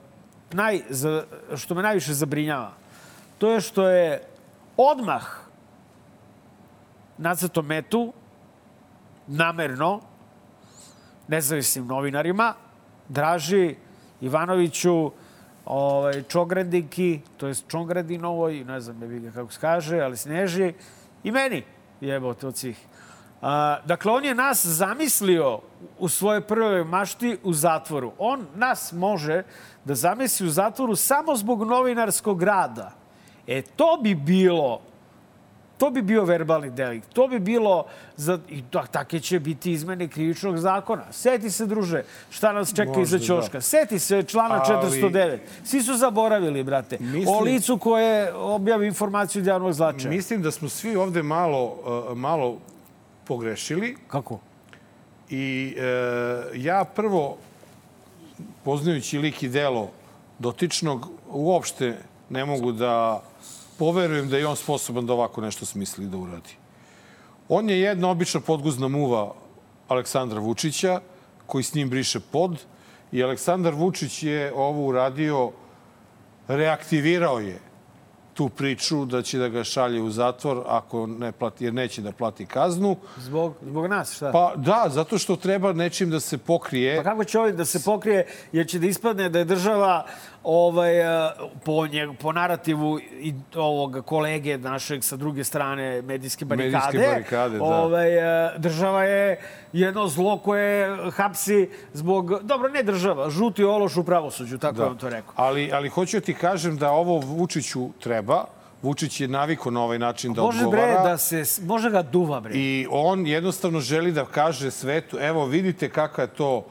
[SPEAKER 2] naj, za, što me najviše zabrinjava, to je što je odmah nacrto metu namerno nezavisnim novinarima, Draži, Ivanoviću, ovaj, Čogradiki, to je Čogradinovoj, ne znam ne ga kako se kaže, ali Sneži, i meni, jebote od svih. A, dakle, on je nas zamislio u svojoj prvoj mašti u zatvoru. On nas može da zamisli u zatvoru samo zbog novinarskog rada. E, to bi bilo To bi bio verbalni delikt. To bi bilo, za, i tak, take će biti izmene krivičnog zakona. Seti se, druže, šta nas čeka
[SPEAKER 1] Možda,
[SPEAKER 2] iza ćoška.
[SPEAKER 1] da.
[SPEAKER 2] Seti se člana
[SPEAKER 1] Ali-
[SPEAKER 2] 409. Svi su zaboravili, brate.
[SPEAKER 1] Mislim-
[SPEAKER 2] O licu koje objavi informaciju od javnog značaja.
[SPEAKER 1] Mislim da smo svi ovde malo, uh, malo pogrešili.
[SPEAKER 2] Kako?
[SPEAKER 1] I e, ja prvo, poznajući lik i delo dotičnog, uopšte ne mogu da poverujem da je on sposoban da ovako nešto smisli da uradi. On je jedna obična podguzna muva Aleksandra Vučića, koji s njim briše pod. I Aleksandar Vučić je ovo uradio, reaktivirao je tu priču da će da ga šalje u zatvor ako ne plati, jer neće da plati kaznu.
[SPEAKER 2] Zbog, zbog nas, šta?
[SPEAKER 1] Pa da, zato što treba nečim da se pokrije.
[SPEAKER 2] Pa kako će ovim da se pokrije, jer će da ispadne da je država ovaj, eh, po, njeg, po narativu i ovog kolege našeg sa druge strane medijske barikade,
[SPEAKER 1] Medijske barikade, da.
[SPEAKER 2] ovaj, eh, država je jedno zlo koje hapsi zbog, dobro, ne država, žuti ološ u pravosuđu, tako da. on to rekao.
[SPEAKER 1] Ali, ali hoću ti kažem da ovo Vučiću treba. Vučić je naviko na ovaj način da
[SPEAKER 2] može
[SPEAKER 1] odgovara.
[SPEAKER 2] bre da se, može ga duva bre.
[SPEAKER 1] I on jednostavno želi da kaže svetu, evo vidite kakva je to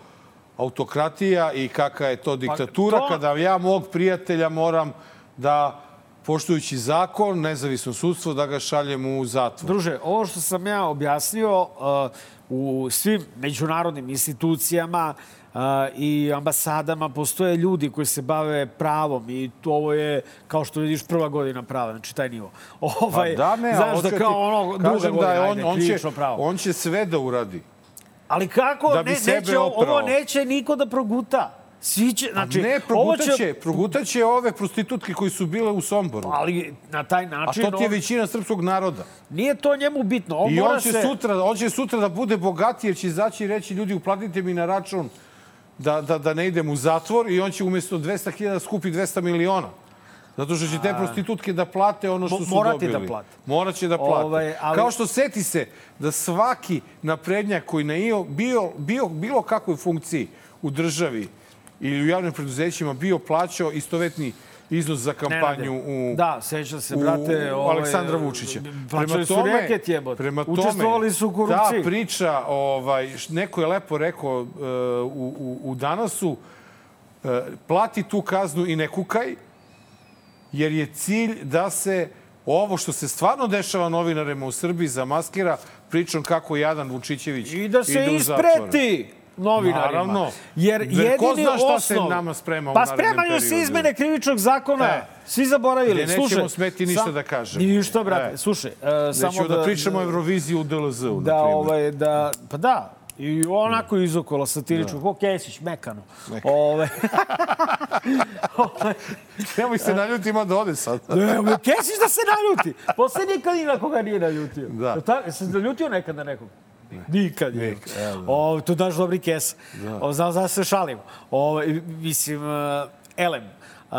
[SPEAKER 1] autokratija i kakva je to diktatura,
[SPEAKER 2] to-
[SPEAKER 1] kada ja mog prijatelja moram da, poštujući zakon, nezavisno sudstvo, da ga šaljem u zatvor.
[SPEAKER 2] Druže, ovo što sam ja objasnio uh, u svim međunarodnim institucijama uh, i ambasadama postoje ljudi koji se bave pravom i to ovo je, kao što vidiš, prva godina prava, znači taj nivo. Ovaj,
[SPEAKER 1] pa da, ne,
[SPEAKER 2] znaš da kao ono, druga godina,
[SPEAKER 1] da je on,
[SPEAKER 2] ajde,
[SPEAKER 1] on, će,
[SPEAKER 2] pravo.
[SPEAKER 1] on će sve da uradi.
[SPEAKER 2] Ali kako?
[SPEAKER 1] da bi
[SPEAKER 2] ne,
[SPEAKER 1] sebe
[SPEAKER 2] neće, ovo
[SPEAKER 1] oprao.
[SPEAKER 2] neće niko da proguta. Svi će, znači,
[SPEAKER 1] Znači, ne,
[SPEAKER 2] ovo
[SPEAKER 1] progutaće, progutaće ove prostitutke koji su bile u Somboru.
[SPEAKER 2] Ali na taj
[SPEAKER 1] A
[SPEAKER 2] način...
[SPEAKER 1] to ti je većina srpskog naroda.
[SPEAKER 2] Nije to njemu bitno. On
[SPEAKER 1] I on će,
[SPEAKER 2] se...
[SPEAKER 1] sutra, on će sutra da bude bogatiji jer će izaći i reći ljudi uplatite mi na račun da, da, da ne idem u zatvor i on će umjesto 200.000 da skupi 200 miliona. Zato što će te prostitutke da plate ono što
[SPEAKER 2] Mo-
[SPEAKER 1] su
[SPEAKER 2] morati
[SPEAKER 1] dobili.
[SPEAKER 2] da plate.
[SPEAKER 1] Moraće da plate.
[SPEAKER 2] Ovaj, ali-
[SPEAKER 1] Kao što seti se da svaki naprednjak koji na io- bio, bio bilo kakvoj funkciji u državi ili u javnim preduzećima bio plaćao istovetni iznos za kampanju
[SPEAKER 2] Nenade.
[SPEAKER 1] u
[SPEAKER 2] Da, sećam se, brate.
[SPEAKER 1] u
[SPEAKER 2] ovaj,
[SPEAKER 1] Aleksandra Vučića.
[SPEAKER 2] Plaćali su reket jebote.
[SPEAKER 1] Prema tome,
[SPEAKER 2] Učestvovali su u korupciji.
[SPEAKER 1] Ta priča, ovaj, neko je lepo rekao uh, u, u, u danasu, uh, plati tu kaznu i ne kukaj, jer je cilj da se ovo što se stvarno dešava novinarima u Srbiji zamaskira pričom kako jadan Vučićević
[SPEAKER 2] I da se
[SPEAKER 1] ide u
[SPEAKER 2] ispreti novinarima.
[SPEAKER 1] Naravno.
[SPEAKER 2] Jer jedini
[SPEAKER 1] ko zna šta se
[SPEAKER 2] osnov...
[SPEAKER 1] nama sprema u
[SPEAKER 2] Pa spremaju se izmene krivičnog zakona.
[SPEAKER 1] E.
[SPEAKER 2] Svi zaboravili.
[SPEAKER 1] Gde nećemo
[SPEAKER 2] Slušaj,
[SPEAKER 1] smeti ništa
[SPEAKER 2] sam-
[SPEAKER 1] da kažemo.
[SPEAKER 2] Ništa, brate.
[SPEAKER 1] E.
[SPEAKER 2] Slušaj, uh, samo
[SPEAKER 1] da, pričamo o Euroviziji u DLZ-u, na
[SPEAKER 2] da,
[SPEAKER 1] primjer.
[SPEAKER 2] ovaj, da, pa da, i onako izokolo satiričko, ko Kesić, mekano. *laughs* Ove,
[SPEAKER 1] Nemoj se naljuti, ima da ode sad.
[SPEAKER 2] ne, Kesić da se naljuti. Posle nikad ni na koga nije naljutio.
[SPEAKER 1] Da.
[SPEAKER 2] Jesi se naljutio nekad na nekog? Nikad. je. O, tu daš dobri kes. O, znam, znam se šalim. O, mislim, uh, elem, uh,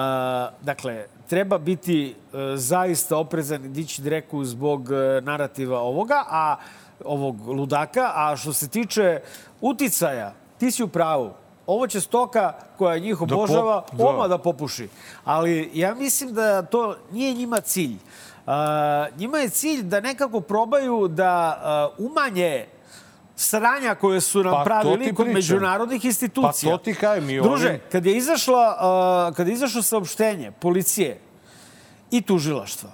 [SPEAKER 2] dakle, treba biti uh, zaista oprezan i dići dreku zbog uh, narativa ovoga, a ovog ludaka, a što se tiče uticaja, ti si u pravu. Ovo će stoka koja njih
[SPEAKER 1] pop-
[SPEAKER 2] obožava
[SPEAKER 1] da.
[SPEAKER 2] oma da popuši. Ali ja mislim da to nije njima cilj. Uh, njima je cilj da nekako probaju da uh, umanje sranja koje su nam
[SPEAKER 1] Pa,
[SPEAKER 2] pravili kod međunarodnih institucija.
[SPEAKER 1] Pa to ti kajem i
[SPEAKER 2] Druže,
[SPEAKER 1] ovim-
[SPEAKER 2] kad je, izašla, uh, kad je izašlo saopštenje policije i tužilaštva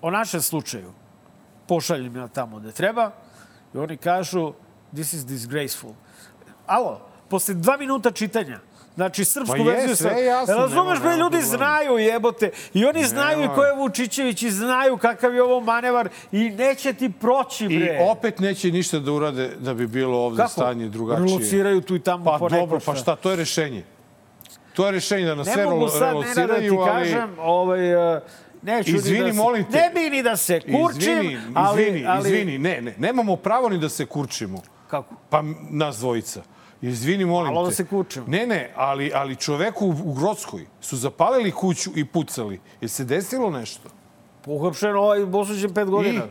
[SPEAKER 2] o našem slučaju, pošaljem ja tamo gde treba i oni kažu this is disgraceful. Alo, posle dva minuta čitanja, Znači, srpsku
[SPEAKER 1] je,
[SPEAKER 2] verziju
[SPEAKER 1] sve jasno,
[SPEAKER 2] Razumeš,
[SPEAKER 1] nema-
[SPEAKER 2] bre,
[SPEAKER 1] nema
[SPEAKER 2] ljudi
[SPEAKER 1] problema.
[SPEAKER 2] znaju, jebote. I oni znaju i
[SPEAKER 1] Nema.
[SPEAKER 2] ko je Vučićević i znaju kakav je ovo manevar i neće ti proći,
[SPEAKER 1] I
[SPEAKER 2] bre.
[SPEAKER 1] opet neće ništa da urade da bi bilo ovde
[SPEAKER 2] Kako?
[SPEAKER 1] stanje drugačije.
[SPEAKER 2] Relociraju tu i tamo
[SPEAKER 1] Pa
[SPEAKER 2] po
[SPEAKER 1] dobro, pa šta, to je rešenje. To je rešenje da nas
[SPEAKER 2] Ne
[SPEAKER 1] sve
[SPEAKER 2] mogu sad, Nenade, da ti
[SPEAKER 1] relociraju, ali...
[SPEAKER 2] kažem, ovaj, uh, neću ni
[SPEAKER 1] Izvini,
[SPEAKER 2] da se,
[SPEAKER 1] molim te.
[SPEAKER 2] Ne bi ni da se kurčim,
[SPEAKER 1] izvini,
[SPEAKER 2] ali...
[SPEAKER 1] izvini,
[SPEAKER 2] ali,
[SPEAKER 1] izvini, ne, ne, nemamo pravo ni da se kurčimo.
[SPEAKER 2] Kako?
[SPEAKER 1] Pa nas dvojica. Izvini, molim
[SPEAKER 2] Malo da
[SPEAKER 1] te.
[SPEAKER 2] se kurčimo.
[SPEAKER 1] Ne, ne, ali, ali čoveku u, u Grockoj su zapalili kuću i pucali. Je se desilo nešto?
[SPEAKER 2] Uhapšen ovaj osuđen pet godina.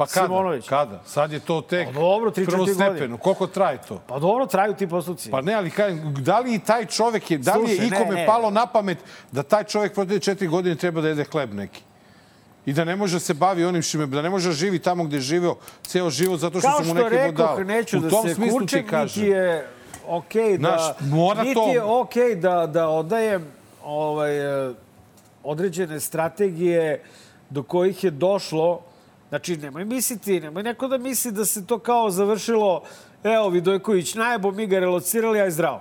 [SPEAKER 1] Pa kada?
[SPEAKER 2] Simonović.
[SPEAKER 1] Kada? Sad je to tek
[SPEAKER 2] Pa dobro, tri, četiri
[SPEAKER 1] prvostepeno.
[SPEAKER 2] godine.
[SPEAKER 1] Koliko traje to?
[SPEAKER 2] Pa dobro, traju ti postupci.
[SPEAKER 1] Pa ne, ali kažem, da li i taj čovek je, da li je
[SPEAKER 2] ne,
[SPEAKER 1] ikome
[SPEAKER 2] ne.
[SPEAKER 1] palo na pamet da taj čovek protiv četiri godine treba da jede hleb neki? I da ne može se bavi onim šime, da ne može da živi tamo gde je živeo ceo život zato što
[SPEAKER 2] Kao
[SPEAKER 1] su mu
[SPEAKER 2] što
[SPEAKER 1] neki
[SPEAKER 2] rekoh,
[SPEAKER 1] budale.
[SPEAKER 2] neću
[SPEAKER 1] U
[SPEAKER 2] da
[SPEAKER 1] tom
[SPEAKER 2] se
[SPEAKER 1] smislu ti
[SPEAKER 2] kučem, niti je okej da,
[SPEAKER 1] Znaš, mora
[SPEAKER 2] niti
[SPEAKER 1] to-
[SPEAKER 2] je okej da, da odajem ovaj, e, određene strategije do kojih je došlo. Znači, nemoj misliti, nemoj neko da misli da se to kao završilo, evo Vidojković, najebo mi ga relocirali, aj zdravo.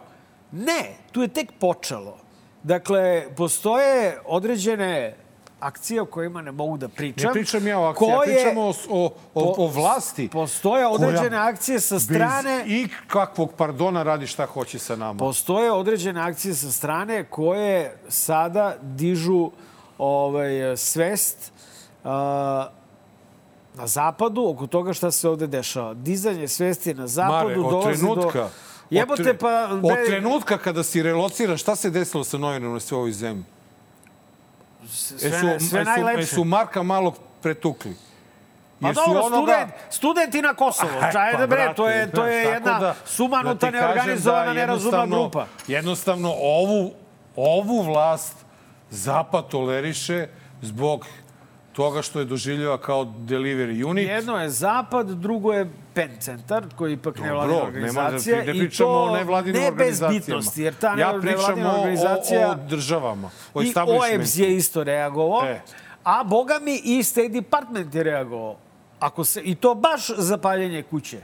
[SPEAKER 2] Ne, tu je tek počelo. Dakle, postoje određene akcije o kojima ne mogu da pričam.
[SPEAKER 1] Ne pričam ja o akciji, ja
[SPEAKER 2] koje-
[SPEAKER 1] pričam o, o, o, o vlasti.
[SPEAKER 2] Postoje određene
[SPEAKER 1] koja
[SPEAKER 2] akcije sa strane...
[SPEAKER 1] Bez ikakvog pardona radi šta hoće sa nama.
[SPEAKER 2] Postoje određene akcije sa strane koje sada dižu ovaj, svest a, na zapadu oko toga šta se ovde dešava. Dizanje svesti na zapadu
[SPEAKER 1] Mare,
[SPEAKER 2] dolazi
[SPEAKER 1] trenutka,
[SPEAKER 2] do... Jebote,
[SPEAKER 1] tre-
[SPEAKER 2] pa...
[SPEAKER 1] Od trenutka kada si relociran, šta se desilo sa novinama na sve ovoj zemlji?
[SPEAKER 2] sve,
[SPEAKER 1] Jesu,
[SPEAKER 2] sve
[SPEAKER 1] jesu,
[SPEAKER 2] najlepše.
[SPEAKER 1] jesu Marka malog pretukli?
[SPEAKER 2] Pa
[SPEAKER 1] Jesu
[SPEAKER 2] dobro,
[SPEAKER 1] onoga-
[SPEAKER 2] student, studenti na Kosovo.
[SPEAKER 1] Aj, *laughs*
[SPEAKER 2] Čajde
[SPEAKER 1] pa,
[SPEAKER 2] bre, to je, to je jedna
[SPEAKER 1] da-
[SPEAKER 2] sumanuta,
[SPEAKER 1] da
[SPEAKER 2] neorganizovana,
[SPEAKER 1] da
[SPEAKER 2] nerazumna grupa.
[SPEAKER 1] Jednostavno, ovu, ovu vlast Zapad toleriše zbog toga što je doživljava kao delivery unit.
[SPEAKER 2] Jedno je Zapad, drugo je PEN centar, koji je ipak
[SPEAKER 1] Dobro,
[SPEAKER 2] nevladina
[SPEAKER 1] nema da-
[SPEAKER 2] organizacija.
[SPEAKER 1] ne pričamo o nevladinim
[SPEAKER 2] ne bez
[SPEAKER 1] organizacijama.
[SPEAKER 2] bitnosti, jer ta
[SPEAKER 1] ja
[SPEAKER 2] nevladina
[SPEAKER 1] pričam o,
[SPEAKER 2] organizacija...
[SPEAKER 1] o, o državama, o
[SPEAKER 2] I. OEBS je isto reagovao,
[SPEAKER 1] E.
[SPEAKER 2] a boga mi i State Department je reagovao. Ako se, I to baš za paljenje kuće,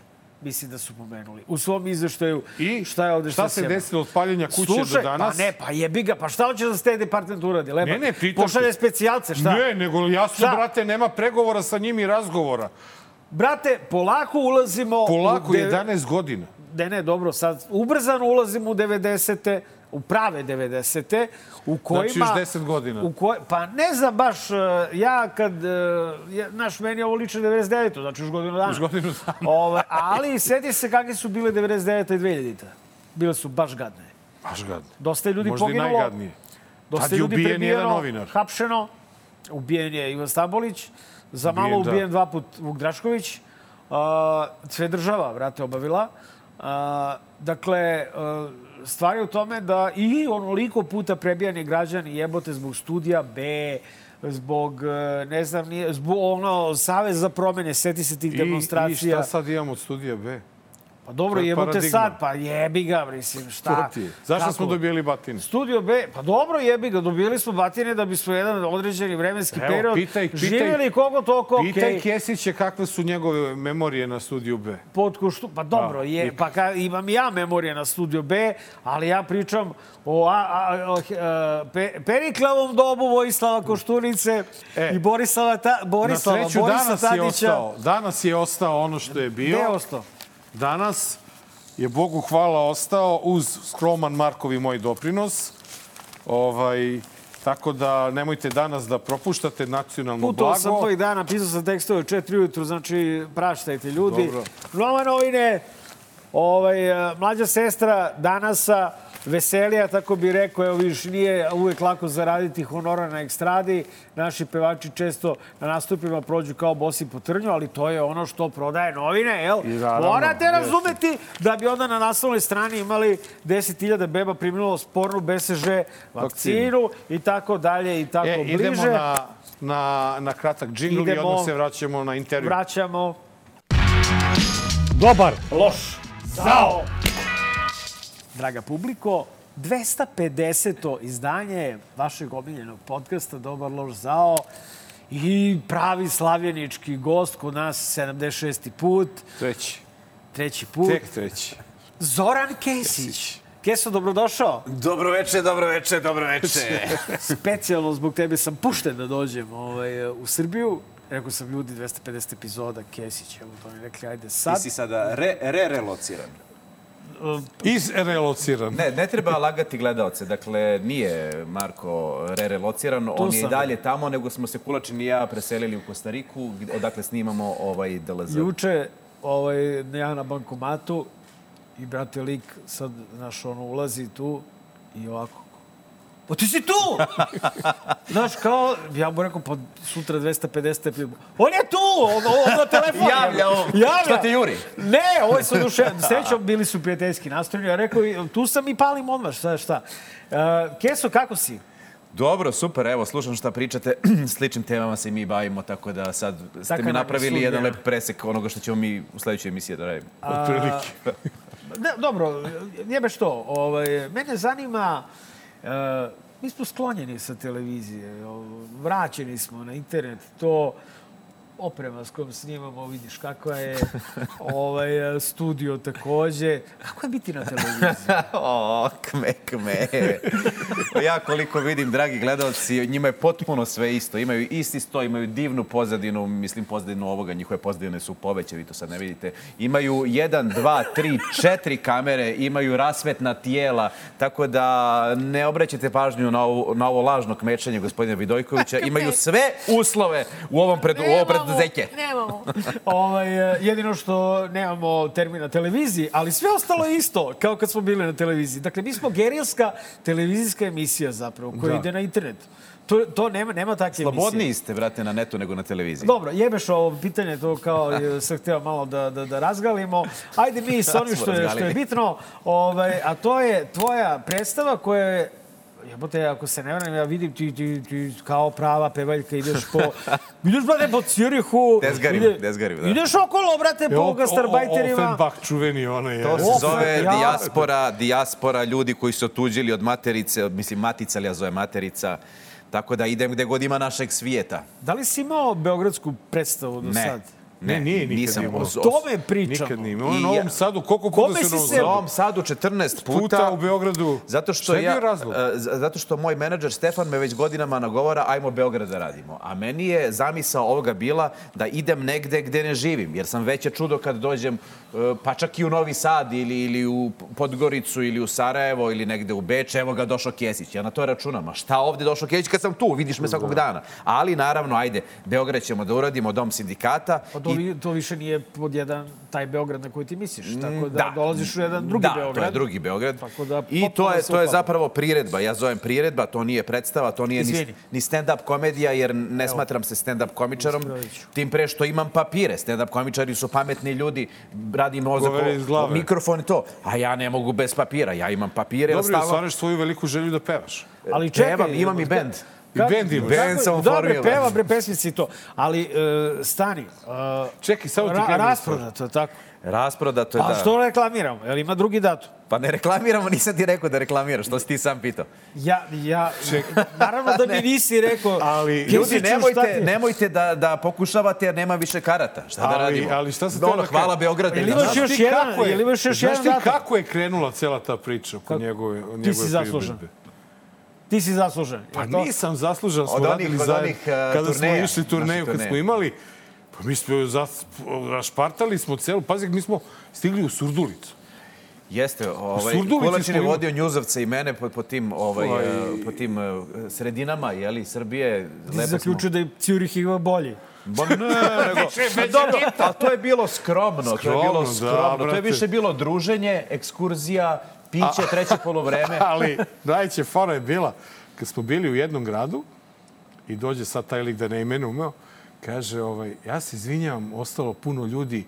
[SPEAKER 2] mislim da su pomenuli. U svom izveštaju
[SPEAKER 1] I
[SPEAKER 2] šta je ovde
[SPEAKER 1] šta
[SPEAKER 2] šta
[SPEAKER 1] se
[SPEAKER 2] sjeba.
[SPEAKER 1] desilo od paljenja kuće
[SPEAKER 2] Slušaj,
[SPEAKER 1] do danas?
[SPEAKER 2] Pa ne, pa jebi ga, pa šta hoće da State Department uradi? Lepa?
[SPEAKER 1] Ne, ne, pitam
[SPEAKER 2] Pošalje specijalce, šta?
[SPEAKER 1] Ne, nego jasno,
[SPEAKER 2] Šta?
[SPEAKER 1] brate, nema pregovora sa njim i razgovora.
[SPEAKER 2] Brate, polako ulazimo...
[SPEAKER 1] Polako,
[SPEAKER 2] u de-
[SPEAKER 1] 11 godina.
[SPEAKER 2] Ne, ne, dobro, sad ubrzano ulazimo u 90. u prave 90. u kojima...
[SPEAKER 1] Znači još 10 godina.
[SPEAKER 2] U koj, pa ne znam baš, e, ja kad, e, ja, naš, meni ovo liče 99. Znači još godinu dana.
[SPEAKER 1] Još godinu dana.
[SPEAKER 2] Ove, ali sjeti se kakve su bile 99. i 2000. Bile su baš gadne.
[SPEAKER 1] Baš gadno.
[SPEAKER 2] Dosta je ljudi
[SPEAKER 1] Možda i
[SPEAKER 2] poginulo.
[SPEAKER 1] najgadnije.
[SPEAKER 2] Dosta
[SPEAKER 1] Tad
[SPEAKER 2] je ljudi prebijeno, hapšeno. Ubijen je Ivan Stambolić. Za
[SPEAKER 1] Ubijen,
[SPEAKER 2] malo
[SPEAKER 1] da.
[SPEAKER 2] ubijen dva put Vuk Drašković. Uh, sve država, vrate, obavila. Uh, dakle, uh, stvar je u tome da i onoliko puta prebijani građani jebote zbog studija B, zbog, e, ne znam, nije, zbog ono, Savez za promene, seti se tih
[SPEAKER 1] I, I
[SPEAKER 2] demonstracija.
[SPEAKER 1] šta sad imamo od studija B?
[SPEAKER 2] Pa dobro,
[SPEAKER 1] je
[SPEAKER 2] jebote sad, pa jebi ga, mislim, šta?
[SPEAKER 1] Ti je. Zašto
[SPEAKER 2] Kako?
[SPEAKER 1] smo dobijali batine?
[SPEAKER 2] Studio B, pa dobro jebi ga, dobili smo batine da bismo jedan određeni vremenski
[SPEAKER 1] Evo,
[SPEAKER 2] period
[SPEAKER 1] pitaj- pitaj-
[SPEAKER 2] živjeli koliko toliko okej.
[SPEAKER 1] Pitaj Kesića kakve su njegove memorije na studiju B.
[SPEAKER 2] pod koštu... Pa dobro,
[SPEAKER 1] A,
[SPEAKER 2] je, pa ka, imam ja memorije na Studio B, ali ja pričam o, a, a, o a, pe, Periklavom dobu Vojislava Koštunice
[SPEAKER 1] E,
[SPEAKER 2] i Borislava, ta,
[SPEAKER 1] Na
[SPEAKER 2] Borislava,
[SPEAKER 1] sreću,
[SPEAKER 2] Borisa
[SPEAKER 1] danas je,
[SPEAKER 2] Tadića.
[SPEAKER 1] ostao, danas je ostao ono što je bio.
[SPEAKER 2] Gde je ostao?
[SPEAKER 1] Danas je Bogu hvala ostao uz skroman Markovi moj doprinos. Ovaj, tako da nemojte danas da propuštate nacionalno
[SPEAKER 2] Putovao
[SPEAKER 1] blago.
[SPEAKER 2] sam ovih dana, pisao sam tekstove u četiri ujutru, znači praštajte ljudi.
[SPEAKER 1] Dobro.
[SPEAKER 2] Nove novine, ovaj, mlađa sestra danasa, veselija, tako bi rekao, evo vidiš, nije uvek lako zaraditi honora na ekstradi. Naši pevači često na nastupima prođu kao bosi po trnju, ali to je ono što prodaje novine, jel?
[SPEAKER 1] Naravno,
[SPEAKER 2] Morate
[SPEAKER 1] jeste.
[SPEAKER 2] razumeti da bi onda na naslovnoj strani imali 10.000 beba primilo spornu BSŽ vakcinu i tako dalje i tako
[SPEAKER 1] E,
[SPEAKER 2] bliže.
[SPEAKER 1] idemo na, na, na kratak džingl i odmah se vraćamo na intervju.
[SPEAKER 2] Vraćamo.
[SPEAKER 1] Dobar.
[SPEAKER 2] Loš. Zao. Draga publiko, 250. izdanje vašeg omiljenog podcasta Dobar loš zao i pravi slavljenički gost kod nas 76. put,
[SPEAKER 1] Treći.
[SPEAKER 2] treći put,
[SPEAKER 1] Tek treći.
[SPEAKER 2] Zoran Kesić. Keso, dobrodošao.
[SPEAKER 13] Dobro veče, dobro veče, dobro veče. *laughs*
[SPEAKER 2] Specijalno zbog tebe sam pušten da dođem ovaj, u Srbiju. Rekao sam ljudi 250 epizoda, Kesić, evo to mi rekli, ajde sad.
[SPEAKER 13] Ti si sada re, re relociran.
[SPEAKER 1] Izrelociran.
[SPEAKER 13] Ne, ne treba lagati gledaoce. Dakle, nije Marko re-relociran. On je i dalje tamo, nego smo se Kulačin i ja preselili u Kostariku, odakle snimamo ovaj DLZ.
[SPEAKER 2] Juče, ovaj, ja na bankomatu i brate lik sad, znaš, ono, ulazi tu i ovako, Pa ti si tu! *laughs* Znaš, kao, ja mu rekao, pa sutra 250 epi... On je tu! On, on na telefon.
[SPEAKER 13] Javlja on. Šta te juri?
[SPEAKER 2] Ne, ovo je sad duše. Srećom, bili su prijateljski nastrojeni. Ja rekao, tu sam i palim odmah, šta, šta. Uh, Keso, kako si?
[SPEAKER 13] Dobro, super, evo, slušam šta pričate. *clears throat* Sličnim temama se i mi bavimo, tako da sad ste
[SPEAKER 2] Taka
[SPEAKER 13] mi napravili jedan lep presek onoga što ćemo mi u sledećoj emisiji da radimo.
[SPEAKER 2] A, Ne, dobro, jebe što. Ovaj, mene zanima, e, mi smo sklonjeni sa televizije, vraćeni smo na internet, to oprema s kojom snimamo, vidiš kakva je, *laughs* ovaj, studio takođe. Kako je biti na televiziji? *laughs*
[SPEAKER 13] o, kme, kme. Pa ja koliko vidim, dragi gledalci, njima je potpuno sve isto. Imaju isti sto, imaju divnu pozadinu, mislim pozadinu ovoga, njihove pozadine su poveće, vi to sad ne vidite. Imaju jedan, dva, tri, četiri kamere, imaju rasvetna tijela, tako da ne obraćate pažnju na ovo, na ovo lažno kmečenje gospodina Vidojkovića. *laughs* Imaju sve uslove u ovom pred, u ovo preduzeće.
[SPEAKER 2] Nemamo. *laughs* ovaj, e, jedino što nemamo termin na televiziji, ali sve ostalo je isto, kao kad smo bili na televiziji. Dakle, mi smo gerilska televizijska emisija zapravo, koja
[SPEAKER 13] Da.
[SPEAKER 2] ide na internet. To, to nema, nema takve emisije.
[SPEAKER 13] Slobodniji ste, brate, na netu nego na televiziji.
[SPEAKER 2] Dobro, jebeš ovo pitanje, to kao je, sam htio malo da, da, da razgalimo. Ajde mi s *laughs* onim što je, što je bitno, ovaj, a to je tvoja predstava koja je Jebote, ako se ne varam, ja vidim ti, ti, ti kao prava pevaljka ideš po... *laughs* ideš, brate, po Cirihu.
[SPEAKER 13] Dezgarim,
[SPEAKER 2] ide-
[SPEAKER 13] dezgarim, da.
[SPEAKER 2] Ideš okolo, brate, po gastarbajterima.
[SPEAKER 1] Offenbach čuveni, ono je.
[SPEAKER 13] To se
[SPEAKER 2] Ofer,
[SPEAKER 13] zove
[SPEAKER 2] ja-
[SPEAKER 13] dijaspora, dijaspora ljudi koji su otuđili od materice, mislim matica, ali ja zove materica. Tako da idem gde god ima našeg svijeta.
[SPEAKER 2] Da li si imao beogradsku predstavu do
[SPEAKER 13] Ne.
[SPEAKER 2] sad?
[SPEAKER 1] Ne, nije nikad
[SPEAKER 13] nisam.
[SPEAKER 1] imao.
[SPEAKER 2] O tome pričamo.
[SPEAKER 1] Nikad nije imao. U Novom
[SPEAKER 13] ja-
[SPEAKER 1] Sadu, koliko puta
[SPEAKER 2] Kome
[SPEAKER 1] se u
[SPEAKER 2] si
[SPEAKER 1] Novom Sadu?
[SPEAKER 13] Novom Sadu 14 puta.
[SPEAKER 1] Puta u Beogradu.
[SPEAKER 13] Zato što
[SPEAKER 1] Šta je
[SPEAKER 13] ja,
[SPEAKER 1] bio razlog?
[SPEAKER 13] e, zato što moj menadžer Stefan me već godinama nagovara ajmo Beograd da radimo. A meni je zamisao ovoga bila da idem negde gde ne živim. Jer sam veće čudo kad dođem e, pa čak i u Novi Sad ili, ili u Podgoricu ili u Sarajevo ili negde u Beč. Evo ga došao Kesić. Ja na to računam. A šta ovde došao Kesić kad sam tu? Vidiš me svakog dana. Ali naravno, ajde, Beograd ćemo da uradimo, dom sindikata.
[SPEAKER 2] To, vi- to više nije pod jedan taj Beograd na koji ti misliš. Tako da,
[SPEAKER 13] da.
[SPEAKER 2] dolaziš u jedan drugi
[SPEAKER 13] da,
[SPEAKER 2] Beograd.
[SPEAKER 13] to je drugi Beograd.
[SPEAKER 2] Tako da
[SPEAKER 13] I to je, to je zapravo priredba. Ja zovem priredba, to nije predstava, to nije ni,
[SPEAKER 2] Izvini.
[SPEAKER 13] ni stand-up komedija, jer ne smatram se stand-up komičarom. Tim pre što imam papire. Stand-up komičari su pametni ljudi, radi mozak, mikrofon i to. A ja ne mogu bez papira, ja imam papire.
[SPEAKER 1] Dobro,
[SPEAKER 13] stalno-
[SPEAKER 1] ostvariš svoju veliku želju da pevaš.
[SPEAKER 2] Ali čekaj,
[SPEAKER 13] Pevam, imam i bend.
[SPEAKER 1] I bend imaš.
[SPEAKER 13] Bend sam
[SPEAKER 2] Dobre, peva bre pesmice i to. Ali e, stani. E,
[SPEAKER 1] Čekaj, samo ti
[SPEAKER 2] ra,
[SPEAKER 1] kažem
[SPEAKER 2] rasprodato, tako.
[SPEAKER 13] Rasprodato je,
[SPEAKER 2] A
[SPEAKER 13] da.
[SPEAKER 2] što reklamiramo? Jel ima drugi datum?
[SPEAKER 13] Pa ne reklamiramo, nisam ti rekao da reklamiraš, što si ti sam pitao.
[SPEAKER 2] Ja, ja, naravno da *laughs* mi nisi rekao.
[SPEAKER 1] Ali,
[SPEAKER 13] Ljudi, nemojte,
[SPEAKER 2] ti-
[SPEAKER 13] nemojte da, da pokušavate jer nema više karata. Šta da
[SPEAKER 1] Ali-
[SPEAKER 13] radimo?
[SPEAKER 1] ali šta sam
[SPEAKER 13] Ono,
[SPEAKER 1] da
[SPEAKER 13] hvala? Beogradu. Da,
[SPEAKER 2] imaš
[SPEAKER 13] znaš
[SPEAKER 2] još
[SPEAKER 1] ti
[SPEAKER 2] jedan- jel imaš još
[SPEAKER 1] Znaš
[SPEAKER 2] jedan
[SPEAKER 1] ti
[SPEAKER 2] datum?
[SPEAKER 1] kako je krenula cela ta priča oko njegove, njegove
[SPEAKER 2] si zaslužan. Ti si zaslužen.
[SPEAKER 1] Pa
[SPEAKER 2] to?
[SPEAKER 1] nisam zaslužan, smo
[SPEAKER 13] Od onih-
[SPEAKER 1] radili
[SPEAKER 13] od
[SPEAKER 1] zajedno.
[SPEAKER 13] onih, uh,
[SPEAKER 1] Kada
[SPEAKER 13] turneja,
[SPEAKER 1] smo išli turneju,
[SPEAKER 13] naših
[SPEAKER 1] kad smo imali, pa mi smo zas, rašpartali smo celu, pazi, mi smo stigli u Surdulicu.
[SPEAKER 13] Jeste, ovaj, Kulačin je vodio Njuzovce i mene po, po tim, ovaj,
[SPEAKER 1] Ovaj-
[SPEAKER 13] eh, po tim eh, sredinama, jeli, Srbije.
[SPEAKER 2] Ti si
[SPEAKER 13] Lepo smo...
[SPEAKER 2] zaključio da je Ciurih ima bolji.
[SPEAKER 13] Ba ne, nego... *laughs* Pa Dobro, ali to je bilo skromno, to je
[SPEAKER 1] Skromno,
[SPEAKER 13] bilo
[SPEAKER 1] da,
[SPEAKER 13] skromno. to je više bilo druženje, ekskurzija, piće, treće polovreme. *laughs*
[SPEAKER 1] Ali najće fora je bila, kad smo bili u jednom gradu i dođe sad taj lik da ne imenu umeo, kaže, ovaj, ja se izvinjam, ostalo puno ljudi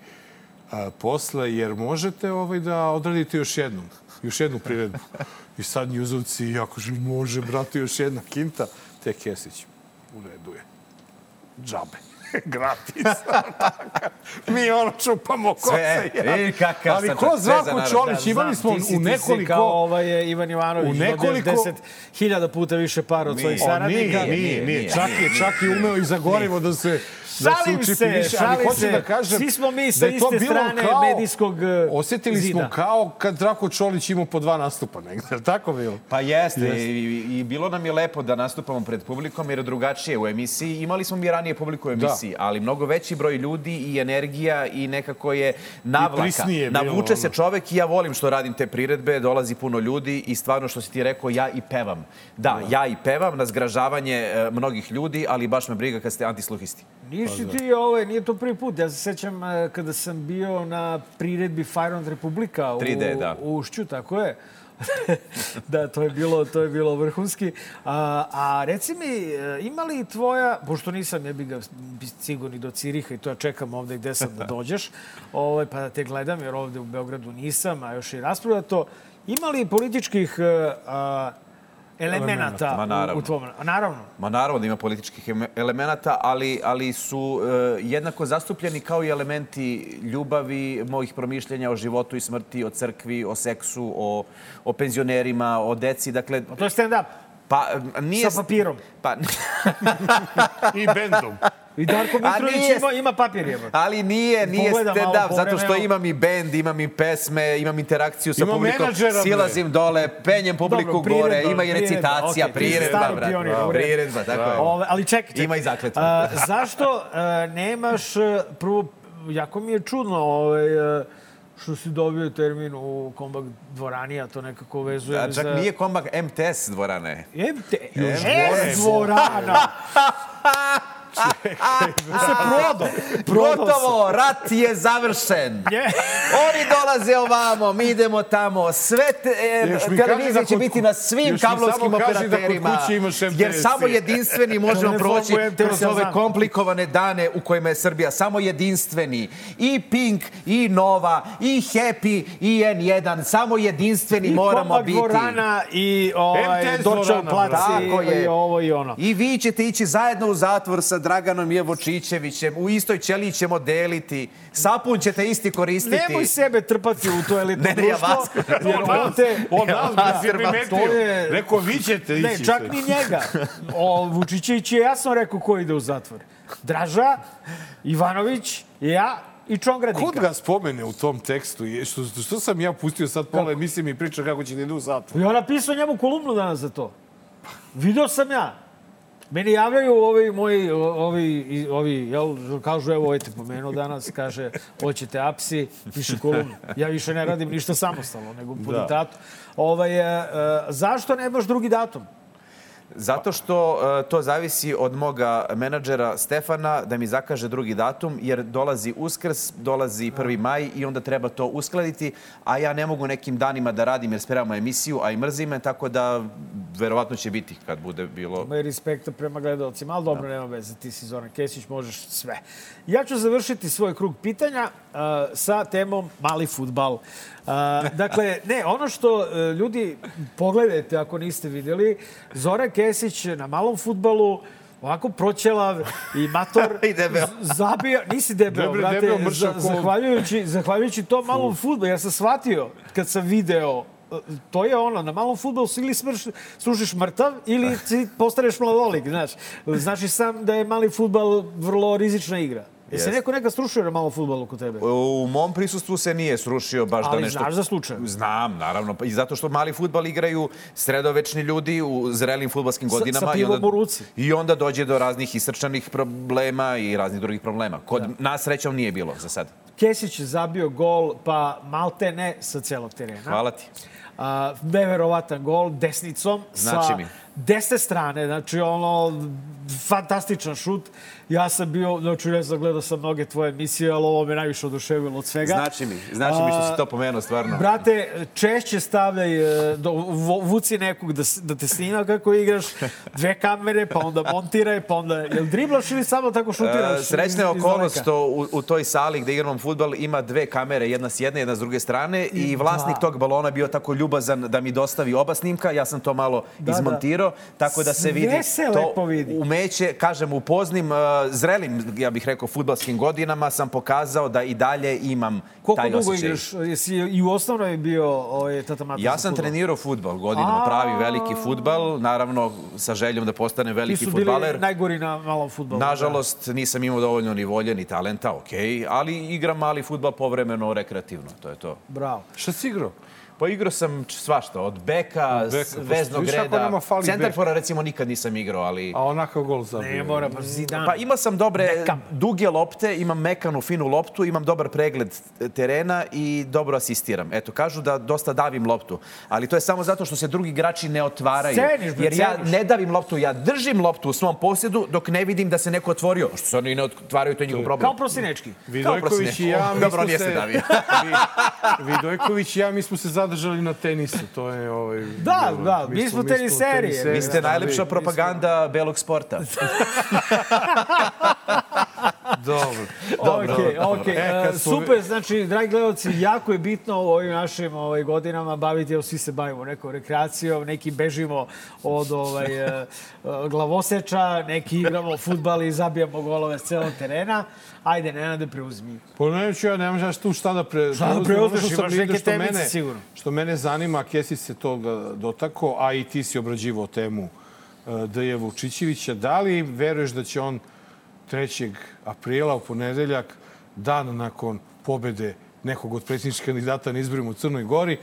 [SPEAKER 1] a, posle, jer možete ovaj, da odradite još jednu, još jednu priredbu. I sad njuzovci, ja kažem, može, brate, još jedna kinta. Te Kesić, u redu je. Džabe. *laughs* Gratis. *laughs* Mi ono čupamo kose.
[SPEAKER 13] Sve, i kakav
[SPEAKER 1] Ali ko Zdravko. Čolić, imali smo
[SPEAKER 2] ti si-
[SPEAKER 1] u
[SPEAKER 2] ti si
[SPEAKER 1] nekoliko...
[SPEAKER 2] kao ovaj Ivan Ivanović,
[SPEAKER 1] U nekoliko-
[SPEAKER 2] deset hiljada puta više para od svojih saradnika.
[SPEAKER 1] nije, nije,
[SPEAKER 13] Nije,
[SPEAKER 1] Čak je, čak je umeo i za gorivo da se da
[SPEAKER 2] Šalim
[SPEAKER 1] učipi
[SPEAKER 2] se,
[SPEAKER 1] više, ali
[SPEAKER 2] šalim se.
[SPEAKER 1] da kažem
[SPEAKER 2] Svi smo mi
[SPEAKER 1] da
[SPEAKER 2] sa
[SPEAKER 1] je to
[SPEAKER 2] iste strane
[SPEAKER 1] kao-
[SPEAKER 2] medijskog e,
[SPEAKER 1] Osjetili
[SPEAKER 2] zida.
[SPEAKER 1] smo kao kad Zdravko Čolić imao po dva nastupa negde. Je tako bilo?
[SPEAKER 13] Pa jeste,
[SPEAKER 1] Jeste.
[SPEAKER 13] I, i bilo nam je lepo da nastupamo pred publikom jer je drugačije u emisiji. Imali smo mi ranije publiku u emisiji, ali mnogo veći broj ljudi i energija i nekako je navlaka. Navuče se čovek i ja volim što radim te priredbe, dolazi puno ljudi i stvarno što si ti rekao, ja i pevam. Da, ja i pevam na zgražavanje e, mnogih ljudi, ali baš me briga kad ste antisluhisti.
[SPEAKER 2] Nisi ti, ovaj, nije to prvi put. Ja se sećam e, kada sam bio na priredbi Fire on Republika u,
[SPEAKER 13] 3D, da.
[SPEAKER 2] u Ušću, tako je. *laughs* da, to je bilo, to je bilo vrhunski. A, a reci mi, e, ima li tvoja, pošto nisam, ja bi ga sigurni do Ciriha i to ja čekam ovde gde sam da *laughs* dođeš, ovaj, pa da te gledam, jer ovde u Beogradu nisam, a još i rasprodato. Ima li političkih e, a, elemenata
[SPEAKER 13] Ma
[SPEAKER 2] u,
[SPEAKER 13] naravno.
[SPEAKER 2] u tvom... A naravno.
[SPEAKER 13] Ma naravno da ima političkih eme- elemenata, ali, ali su e, jednako zastupljeni kao i elementi ljubavi, mojih promišljenja o životu i smrti, o crkvi, o seksu, o, o penzionerima, o deci. Dakle,
[SPEAKER 2] To je stand-up.
[SPEAKER 13] Pa nije...
[SPEAKER 2] Sa papirom.
[SPEAKER 13] Pa, *laughs*
[SPEAKER 1] I bendom.
[SPEAKER 2] I Darko Mitrović
[SPEAKER 13] nije-
[SPEAKER 2] ima, ima papir jebote.
[SPEAKER 13] ali nije, nije
[SPEAKER 2] Pogledam malo
[SPEAKER 13] stand-up, zato što imam i bend, imam i pesme, imam interakciju sa
[SPEAKER 1] Ima
[SPEAKER 13] publikom, silazim dole, penjem publiku
[SPEAKER 2] Dobro, priredba,
[SPEAKER 13] gore, ima i
[SPEAKER 2] priredba,
[SPEAKER 13] recitacija, priredba,
[SPEAKER 2] pionir, u redu.
[SPEAKER 13] Priredba, tako je.
[SPEAKER 2] Ove, ali čekaj, čekaj.
[SPEAKER 13] Ima i zakletva.
[SPEAKER 2] Zašto a, nemaš, a, prvo, jako mi je čudno ovaj, a, što si dobio termin u kombak dvorani, a to nekako vezuje
[SPEAKER 13] A čak
[SPEAKER 2] za...
[SPEAKER 13] nije kombak MTS dvorane.
[SPEAKER 2] MT,
[SPEAKER 13] Još
[SPEAKER 2] S dvorana. *laughs* *laughs* To se prodao. Prodao
[SPEAKER 13] Gotovo, rat je završen. Oni dolaze ovamo, mi idemo tamo. Sve te, e, televizije
[SPEAKER 1] da
[SPEAKER 13] će biti na svim kablovskim
[SPEAKER 1] da
[SPEAKER 13] operaterima. Jer samo jedinstveni možemo proći kroz
[SPEAKER 2] ja
[SPEAKER 13] ove komplikovane dane u kojima je Srbija. Samo jedinstveni. I Pink, i Nova, i Happy, i N1. Samo jedinstveni
[SPEAKER 2] I
[SPEAKER 13] moramo biti.
[SPEAKER 2] dvorana i ovaj, Dorčev plac i, i ovo i ono.
[SPEAKER 13] I vi ćete ići zajedno u zatvor sa Draganom Jevočićevićem. U istoj ćeliji ćemo deliti. Sapun ćete isti koristiti.
[SPEAKER 2] Nemoj sebe trpati u to elitno *laughs*
[SPEAKER 13] Ne, ne, ja
[SPEAKER 2] društvo,
[SPEAKER 13] vas-
[SPEAKER 2] jer on te...
[SPEAKER 1] On nas
[SPEAKER 13] vas-
[SPEAKER 1] primetio.
[SPEAKER 2] je-
[SPEAKER 1] Rekao, vi ćete ići.
[SPEAKER 2] Ne, čak ni njega. *laughs* O, Vučićević je jasno rekao ko ide u zatvor. Draža, Ivanović, ja i Čongradika.
[SPEAKER 1] Kod ga spomene u tom tekstu, što, što sam ja pustio sad pola emisije mi priča kako će da ide u zatvor.
[SPEAKER 2] On napisao njemu kolumnu danas za to. Video sam ja. Meni javljaju ovi moji, ovi, ovi jel, kažu, evo, ovaj te pomenuo danas, kaže, hoćete apsi, piše kolumnu. Ja više ne radim ništa samostalno, nego po
[SPEAKER 1] Da.
[SPEAKER 2] diktatu. Ovaj, e, e, zašto nemaš drugi datum?
[SPEAKER 13] Zato što e, to zavisi od moga menadžera Stefana da mi zakaže drugi datum, jer dolazi Uskrs, dolazi 1. maj i onda treba to uskladiti, a ja ne mogu nekim danima da radim jer spremamo emisiju, a i mrzi me, tako da verovatno će biti kad bude bilo...
[SPEAKER 2] Ima i respekta prema gledalcima, ali dobro, nema veze, ti si Zoran Kesić, možeš sve. Ja ću završiti svoj krug pitanja sa temom mali futbal. Uh, dakle, ne, ono što uh, ljudi, pogledajte ako niste vidjeli, Zoran Kesić na malom futbalu ovako proćelav i mator *laughs*
[SPEAKER 13] I debeo.
[SPEAKER 2] z- zabio, nisi debeo,
[SPEAKER 1] Debel,
[SPEAKER 2] brate,
[SPEAKER 1] debeo, mršav
[SPEAKER 2] zahvaljujući, zahvaljujući tom malom futbolu, ja sam shvatio kad sam video to je ono, na malom futbolu ili smrš, služiš mrtav ili *laughs* ti postaneš mladolik, znaš. Znaš i sam da je mali futbal vrlo rizična igra. Jesi
[SPEAKER 13] Jest.
[SPEAKER 2] neko nekad strušio na malom futbalu kod tebe?
[SPEAKER 13] U mom prisustvu se nije srušio baš
[SPEAKER 2] Ali
[SPEAKER 13] da nešto...
[SPEAKER 2] znaš za slučaj?
[SPEAKER 13] Znam, naravno. pa I zato što mali futbal igraju sredovečni ljudi u zrelim futbalskim
[SPEAKER 2] Sa-
[SPEAKER 13] godinama.
[SPEAKER 2] sa
[SPEAKER 13] onda-
[SPEAKER 2] pivom u ruci.
[SPEAKER 13] I onda dođe do raznih isrčanih problema i raznih drugih problema. Kod nas srećom nije bilo za sad.
[SPEAKER 2] Kesić je zabio gol, pa malte ne sa celog terena.
[SPEAKER 13] Hvala ti.
[SPEAKER 2] A, neverovatan gol desnicom
[SPEAKER 13] Znači
[SPEAKER 2] sa
[SPEAKER 13] mi.
[SPEAKER 2] desne strane. Znači, ono, fantastičan šut. Ja sam bio, znači, ne znam, gledao sam mnoge tvoje emisije, ali ovo me najviše oduševilo od svega.
[SPEAKER 13] Znači mi, znači mi što si to pomenuo stvarno.
[SPEAKER 2] Brate, češće stavljaj, e, do, vuci nekog da, da te snima kako igraš, dve kamere, pa onda montiraj, pa onda... Jel driblaš ili samo tako šutiraš?
[SPEAKER 13] E, Srećna je okolnost što u, u toj sali gde igramo futbal ima dve kamere, jedna s jedne, jedna s druge strane i vlasnik
[SPEAKER 2] da.
[SPEAKER 13] tog balona bio tako ljubazan da mi dostavi oba snimka, ja sam to malo
[SPEAKER 2] Da,
[SPEAKER 13] izmontirao, tako da se
[SPEAKER 2] Sve
[SPEAKER 13] vidi
[SPEAKER 2] se
[SPEAKER 13] to
[SPEAKER 2] lepo vidi.
[SPEAKER 13] umeće, kažem, u poznim, uh, zrelim, ja bih rekao, futbalskim godinama sam pokazao da i dalje imam
[SPEAKER 2] Koliko
[SPEAKER 13] taj
[SPEAKER 2] dugo
[SPEAKER 13] osjećaj.
[SPEAKER 2] igraš? Jesi i u osnovnoj bio ovaj, tata Mata
[SPEAKER 13] Ja sam trenirao futbal godinama, pravi veliki futbal, naravno sa željom da postane
[SPEAKER 2] Ti
[SPEAKER 13] veliki
[SPEAKER 2] su bili
[SPEAKER 13] futbaler.
[SPEAKER 2] najgori na malom futbolu.
[SPEAKER 13] Nažalost, nisam imao dovoljno ni volje ni talenta, ok, ali igram mali futbal povremeno, rekreativno, to je to.
[SPEAKER 2] Da. Bravo.
[SPEAKER 1] Šta si igrao?
[SPEAKER 13] Pa igrao sam svašta, od beka,
[SPEAKER 1] Od beka, pa
[SPEAKER 13] veznog reda, centarfora recimo nikad nisam igrao, ali...
[SPEAKER 1] A onakav gol zabio.
[SPEAKER 2] Ne mora, pa Zidane.
[SPEAKER 13] Pa imao sam dobre,
[SPEAKER 2] Beckham.
[SPEAKER 13] duge lopte, imam mekanu, finu loptu, imam dobar pregled terena i dobro asistiram. Eto, kažu da dosta davim loptu, ali to je samo zato što se drugi igrači ne otvaraju.
[SPEAKER 2] Ceniš,
[SPEAKER 13] jer ja
[SPEAKER 2] ceniš.
[SPEAKER 13] ne davim loptu, ja držim loptu u svom posjedu dok ne vidim da se neko otvorio. Što se oni ne otvaraju, to je njihov problem.
[SPEAKER 2] Kao prosinečki.
[SPEAKER 1] Vidojković i ja, mi
[SPEAKER 13] Dobro,
[SPEAKER 1] smo
[SPEAKER 13] nije
[SPEAKER 1] se...
[SPEAKER 13] se davio.
[SPEAKER 1] Vi- Vidojković i ja, mi smo se zadržali na tenisu. To je ovaj...
[SPEAKER 2] Da,
[SPEAKER 1] bilo-
[SPEAKER 2] da, mi smo teniseri.
[SPEAKER 13] Vi ste
[SPEAKER 1] da,
[SPEAKER 13] najlepša
[SPEAKER 1] vi-
[SPEAKER 13] propaganda belog sporta. *laughs*
[SPEAKER 1] Dobro. *laughs*
[SPEAKER 2] Dobro, okay, okay.
[SPEAKER 1] E, kad smo-
[SPEAKER 2] Super, znači, dragi gledalci, jako je bitno u ovim našim ovaj, godinama baviti, evo, svi se bavimo nekom rekreacijom, neki bežimo od ovaj, eh, glavoseča, neki igramo futbal i zabijamo golove s celog terena. Ajde, Nenade, preuzmi.
[SPEAKER 1] Pa neću ja, nemaš ja tu šta da pre...
[SPEAKER 2] Šta da preuzmeš, imaš neke
[SPEAKER 1] što
[SPEAKER 2] temice
[SPEAKER 1] mene-
[SPEAKER 2] sigurno.
[SPEAKER 1] Što mene zanima, Kesi se toga dotako, a i ti si obrađivao temu uh, D.J. Vučićevića. Da li veruješ da će on 3. aprila u ponedeljak, dan nakon pobede nekog od predsjedničkih kandidata na izborima u Crnoj Gori,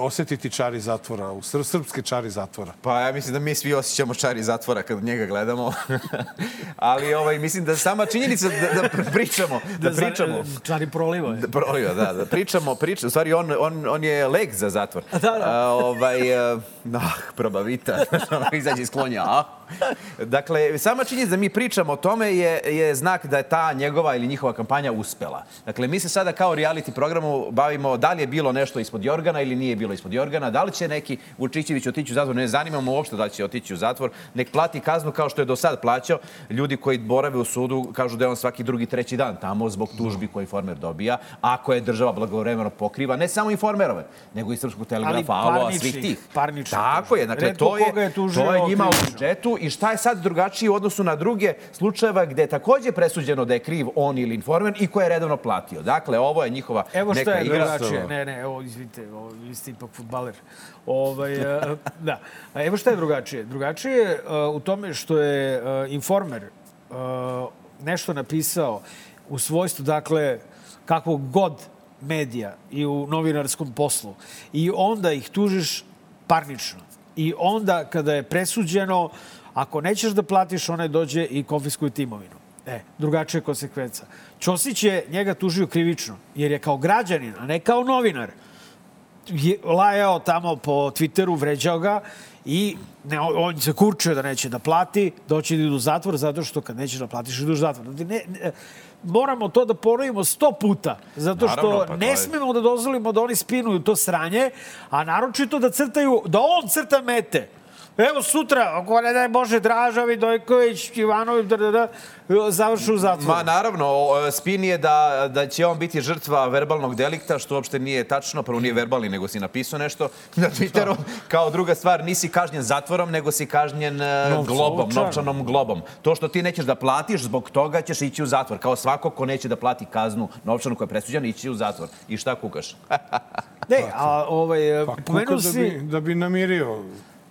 [SPEAKER 1] osetiti čari zatvora, u sr srpske čari zatvora?
[SPEAKER 13] Pa ja mislim da mi svi osjećamo čari zatvora kad njega gledamo. *laughs* Ali ovaj, mislim da sama činjenica da, da pričamo, da,
[SPEAKER 2] za-
[SPEAKER 13] pričamo.
[SPEAKER 2] Čari prolivo je.
[SPEAKER 13] Da, proliva, da, da. Pričamo, pričamo. U stvari, on, on, on je leg za zatvor.
[SPEAKER 2] Da, da.
[SPEAKER 13] A, ovaj, a, ah, probavita. *laughs* Izađe iz klonja, a? Dakle, sama činjenica da mi pričamo o tome je, je znak da je ta njegova ili njihova kampanja uspela. Dakle, mi se sada kao reality programu bavimo da li je bilo nešto ispod Jorgana ili nije bilo ispod Jorgana, da li će neki Vučićević otići u zatvor, ne zanima me uopšte da li će otići u zatvor, nek plati kaznu kao što je do sad plaćao. Ljudi koji borave u sudu kažu da je on svaki drugi, treći dan tamo zbog tužbi koje informer dobija, ako je država blagovremeno pokriva, ne samo informerove, nego i Srpskog telegrafa, alo, svih tih.
[SPEAKER 2] parničnih
[SPEAKER 13] Tako je, dakle, to je,
[SPEAKER 2] je
[SPEAKER 13] to je njima u budžetu i šta je sad drugačije u odnosu na druge slučajeva gde je takođe presuđeno da je kriv on ili informer i ko je redovno platio. Dakle, ovo je njihova
[SPEAKER 2] Evo
[SPEAKER 13] neka
[SPEAKER 2] je
[SPEAKER 13] igra.
[SPEAKER 2] drugačije. Ne, ne, evo, izvinite, ovo, vi ste ipak futbaler. Ovaj, da. Evo šta je drugačije. Drugačije je u tome što je informer nešto napisao u svojstvu, dakle, kakvog god medija i u novinarskom poslu. I onda ih tužiš parnično. I onda kada je presuđeno, ako nećeš da platiš, onaj dođe i konfiskuje ti imovinu. E, drugačija konsekvenca. Ćosić je njega tužio krivično, jer je kao građanin, a ne kao novinar, je lajao tamo po Twitteru, vređao ga i ne, on se kurčio da neće da plati, doći da idu u zatvor, zato što kad nećeš da platiš, ideš u zatvor. Znači, ne, ne, moramo to da ponovimo sto puta, zato što
[SPEAKER 13] Naravno, pa
[SPEAKER 2] ne
[SPEAKER 13] je-
[SPEAKER 2] smemo da dozvolimo da oni spinuju to sranje, a naročito da crtaju, da on crta mete. Evo sutra, ako ne daj Bože, Draža Vidojković, Ivanović, da, da, da, završu u zatvoru.
[SPEAKER 13] Ma naravno, spin je da, da će on biti žrtva verbalnog delikta, što uopšte nije tačno. Prvo nije verbalni, nego si napisao nešto na Twitteru. Kao druga stvar, nisi kažnjen zatvorom, nego si kažnjen e,
[SPEAKER 2] Novcem.
[SPEAKER 13] globom,
[SPEAKER 2] Novčanom.
[SPEAKER 13] novčanom globom. To što ti nećeš da platiš, zbog toga ćeš ići u zatvor. Kao svako ko neće da plati kaznu novčanu koja je presuđena, ići u zatvor. I šta kukaš? *laughs*
[SPEAKER 2] Ne, a ovaj,
[SPEAKER 1] Pa
[SPEAKER 2] pomenuo
[SPEAKER 1] da
[SPEAKER 2] si...
[SPEAKER 1] bi, da bi namirio.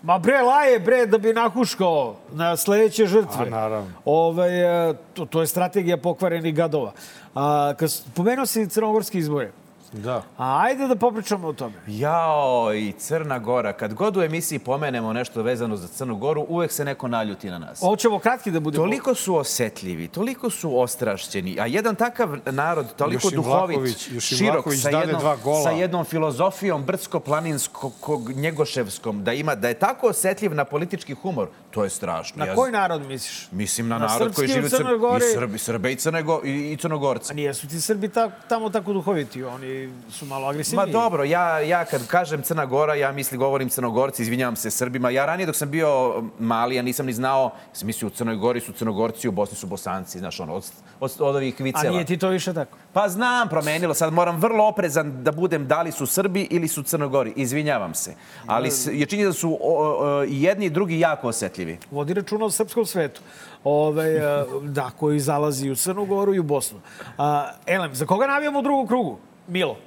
[SPEAKER 2] Ma bre, laje bre da bi nahuškao na sledeće žrtve.
[SPEAKER 1] A, naravno.
[SPEAKER 2] Ovaj, e, to, to je strategija pokvarenih gadova. A, kad pomenuo si crnogorske izbore.
[SPEAKER 1] Da.
[SPEAKER 2] A ajde da popričamo o tome.
[SPEAKER 13] Jao, i Crna Gora. Kad god u emisiji pomenemo nešto vezano za Crnu Goru, uvek se neko naljuti na nas.
[SPEAKER 2] Hoćemo kratki da budemo.
[SPEAKER 13] Toliko su osetljivi, toliko su ostrašćeni, a jedan takav narod, toliko
[SPEAKER 1] Jošim
[SPEAKER 13] duhovit,
[SPEAKER 1] Jošim
[SPEAKER 13] širok,
[SPEAKER 1] Vlahović
[SPEAKER 13] sa jednom,
[SPEAKER 1] dva gola.
[SPEAKER 13] sa jednom filozofijom brdsko-planinskog, njegoševskom, da ima, da je tako osetljiv na politički humor, to je strašno.
[SPEAKER 2] Na koji narod misliš?
[SPEAKER 13] Mislim na,
[SPEAKER 2] Na
[SPEAKER 13] narod koji živi
[SPEAKER 2] u
[SPEAKER 13] Crnoj
[SPEAKER 2] Gori?
[SPEAKER 13] I Srbi, Srbe i, Crnego, i, i Crnogorci.
[SPEAKER 2] A nijesu ti Srbi ta, tamo tako duhoviti, oni su malo agresivniji.
[SPEAKER 13] Ma dobro, ja, ja kad kažem Crna Gora, ja mislim govorim Crnogorci, izvinjavam se Srbima. Ja ranije dok sam bio mali, ja nisam ni znao, sam mislio u Crnoj Gori su Crnogorci, u Bosni su Bosanci, znaš ono, od, od, od ovih
[SPEAKER 2] A
[SPEAKER 13] viceva.
[SPEAKER 2] nije ti to više tako?
[SPEAKER 13] Pa znam, promenilo. Sad moram vrlo oprezan da budem da li su Srbi ili su Crnogori. Izvinjavam se. Ali je činjenica da su o, o, jedni i drugi jako osetljivi.
[SPEAKER 2] Vodi računa o srpskom svetu. Ove, e, da, koji zalazi u Crnu Goru i u Bosnu. A, Elem, za koga navijamo u drugom krugu? Milo.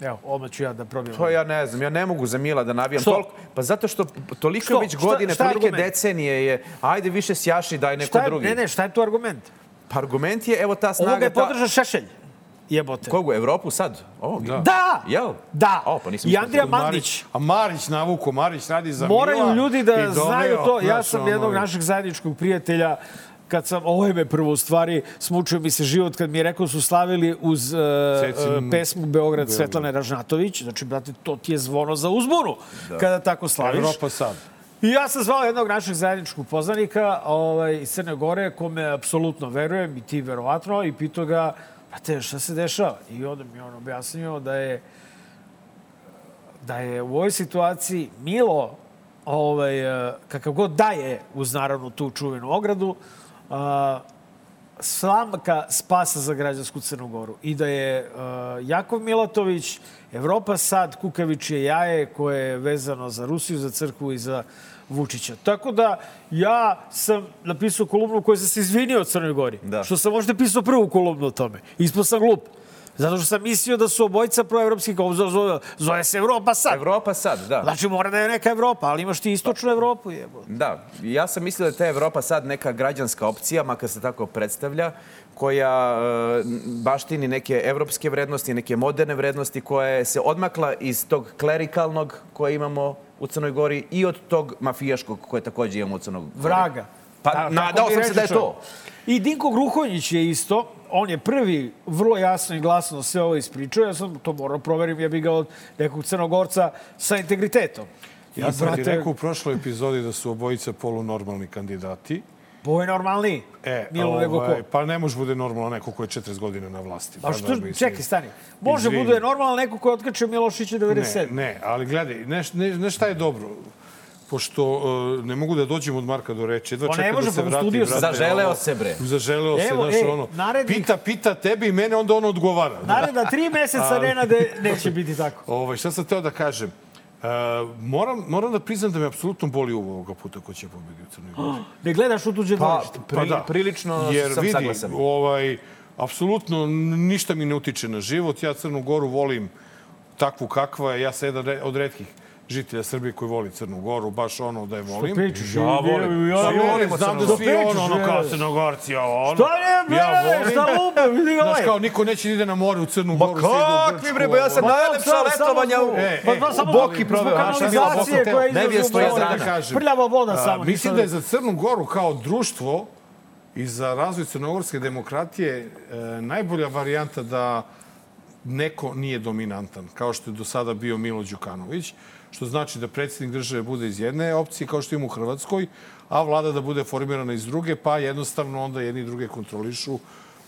[SPEAKER 2] Evo, odmah ću ja da probijem.
[SPEAKER 13] To ja ne znam, ja ne mogu za Mila da navijam.
[SPEAKER 2] Što?
[SPEAKER 13] Toliko, pa zato što toliko
[SPEAKER 2] Što?
[SPEAKER 13] već
[SPEAKER 2] Šta-
[SPEAKER 13] godine,
[SPEAKER 2] šta je
[SPEAKER 13] tolike decenije je, ajde više sjaši, daj neko
[SPEAKER 2] šta je,
[SPEAKER 13] drugi.
[SPEAKER 2] Ne, ne, šta je tu argument?
[SPEAKER 13] Pa argument je, evo ta snaga...
[SPEAKER 2] Ovoga je
[SPEAKER 13] ta-
[SPEAKER 2] podržao Šešelj. Jebote.
[SPEAKER 13] Kogu, Evropu sad? Ovog?
[SPEAKER 1] Da.
[SPEAKER 2] Da!
[SPEAKER 13] Jel?
[SPEAKER 2] Da!
[SPEAKER 13] O, pa nisam
[SPEAKER 2] I Andrija. Mandić.
[SPEAKER 1] A Marić navuko, Marić radi za
[SPEAKER 2] Moraju
[SPEAKER 1] Mila
[SPEAKER 2] ljudi
[SPEAKER 1] i
[SPEAKER 2] da znaju to. Ja sam jednog našeg zajedničkog prijatelja kad sam, ovo je me prvo u stvari, smučio mi se život kad mi je rekao su slavili uz uh,
[SPEAKER 1] Cecin-
[SPEAKER 2] pesmu Beograd Svetlane Ražnatović. Znači, brate, to ti je zvono za uzbunu kada tako slaviš.
[SPEAKER 1] Evropa sad.
[SPEAKER 2] I ja sam zvao jednog našeg zajedničkog poznanika ovaj, iz Crne Gore, kome apsolutno verujem i ti verovatno, i pitao ga, brate, šta se dešava? I onda mi on objasnio da je da je u ovoj situaciji Milo, ovaj, eh, kakav god da je uz naravno tu čuvenu ogradu, a, slamka spasa za građansku Crnu Goru i da je uh, Jakov Milatović, Evropa sad, kukavičije jaje koje je vezano za Rusiju, za crkvu i za Vučića. Tako da ja sam napisao kolumnu sam se izvinio od Crnoj Gori.
[SPEAKER 13] Da.
[SPEAKER 2] Što sam možda pisao prvu kolumnu o tome. Ispao sam glup. Zato što sam mislio da su obojca proevropski, kao zove, zove, se Evropa sad.
[SPEAKER 13] Evropa sad, da.
[SPEAKER 2] Znači mora da je neka Evropa, ali imaš ti istočnu Evropu. Jebo.
[SPEAKER 13] Da, ja sam mislio da je ta Evropa sad neka građanska opcija, makar se tako predstavlja, koja e, baštini neke evropske vrednosti, neke moderne vrednosti, koja je se odmakla iz tog klerikalnog koje imamo u Crnoj Gori i od tog mafijaškog koje takođe imamo u Crnoj Gori.
[SPEAKER 2] Vraga.
[SPEAKER 13] Pa
[SPEAKER 2] Ta-
[SPEAKER 13] nadao sam se da je to.
[SPEAKER 2] I Dinko Gruhonjić je isto, on je prvi vrlo jasno i glasno sve ovo ispričao. Ja sam to morao proverim, ja bih ga od nekog crnogorca sa integritetom.
[SPEAKER 1] Ja sam ti
[SPEAKER 2] brate,
[SPEAKER 1] rekao u prošloj epizodi da su obojica polunormalni kandidati.
[SPEAKER 2] Ovo je normalniji.
[SPEAKER 1] E,
[SPEAKER 2] Milo nego ko.
[SPEAKER 1] pa ne može bude normalno neko ko je 40 godina na vlasti.
[SPEAKER 2] Pa što,
[SPEAKER 1] da
[SPEAKER 2] čekaj, stani. Može
[SPEAKER 1] Izvini.
[SPEAKER 2] bude normalno neko ko je otkačio Milošića 97.
[SPEAKER 1] Ne, ne, ali gledaj, ne, ne, ne šta je dobro pošto uh, ne mogu da dođem od Marka do reči. Jedva
[SPEAKER 2] Pa
[SPEAKER 1] čekam da se
[SPEAKER 2] pa u
[SPEAKER 1] vrati.
[SPEAKER 2] studiju sam.
[SPEAKER 1] brate,
[SPEAKER 13] Zaželeo
[SPEAKER 1] ono-
[SPEAKER 13] se, bre.
[SPEAKER 1] Zaželeo se, znaš,
[SPEAKER 2] ej,
[SPEAKER 1] ono.
[SPEAKER 2] narednih-
[SPEAKER 1] Pita, pita tebi i mene, onda on odgovara.
[SPEAKER 2] Naredna tri meseca *laughs* Nenade neće biti tako.
[SPEAKER 1] Ovaj, šta sam teo da kažem? Uh, moram, moram da priznam da me apsolutno boli uvo ovoga puta ko će pobedi u Crnoj Gori. *gasps*
[SPEAKER 2] Ne gledaš u tuđe
[SPEAKER 13] Pa,
[SPEAKER 2] dvorište.
[SPEAKER 13] pri, prilično
[SPEAKER 1] Jer
[SPEAKER 13] sam
[SPEAKER 1] vidi,
[SPEAKER 13] saglasan.
[SPEAKER 1] ovaj, apsolutno ništa mi ne utiče na život. Ja Crnu Goru volim takvu kakva je. Ja sam jedan od redkih žitelja Srbije koji voli Crnu Goru, baš ono da je volim.
[SPEAKER 2] pričaš?
[SPEAKER 1] Ja volim.
[SPEAKER 2] Ja
[SPEAKER 1] Ja
[SPEAKER 2] volim
[SPEAKER 1] volim, znam
[SPEAKER 2] Crnu
[SPEAKER 1] da
[SPEAKER 2] Goru.
[SPEAKER 1] svi
[SPEAKER 2] Što
[SPEAKER 1] ono, ono kao? Crnogorci, ovo ono.
[SPEAKER 2] Šta
[SPEAKER 1] Ja
[SPEAKER 2] bre,
[SPEAKER 1] volim.
[SPEAKER 2] šta lupe, vidi ga
[SPEAKER 1] Znaš
[SPEAKER 2] ovaj.
[SPEAKER 1] kao, niko neće da ide na more u Crnu
[SPEAKER 13] Ma
[SPEAKER 1] Goru. u
[SPEAKER 13] kakvi bre, ba ja sam najlepša letovanja u,
[SPEAKER 1] E,
[SPEAKER 2] Pa,
[SPEAKER 1] e,
[SPEAKER 2] samo
[SPEAKER 13] u Boki
[SPEAKER 2] zbog
[SPEAKER 13] proveo. bila
[SPEAKER 2] kanalizacije koja izlazi
[SPEAKER 13] Nevjesto
[SPEAKER 2] u
[SPEAKER 1] da kažem.
[SPEAKER 2] Prljava voda samo.
[SPEAKER 1] Mislim da je za Crnu Goru kao društvo i za razvoj crnogorske demokratije e, najbolja varijanta da neko nije dominantan, kao što je do sada bio Milo Đukanović, što znači da predsjednik države bude iz jedne opcije, kao što ima u Hrvatskoj, a vlada da bude formirana iz druge, pa jednostavno onda jedni druge kontrolišu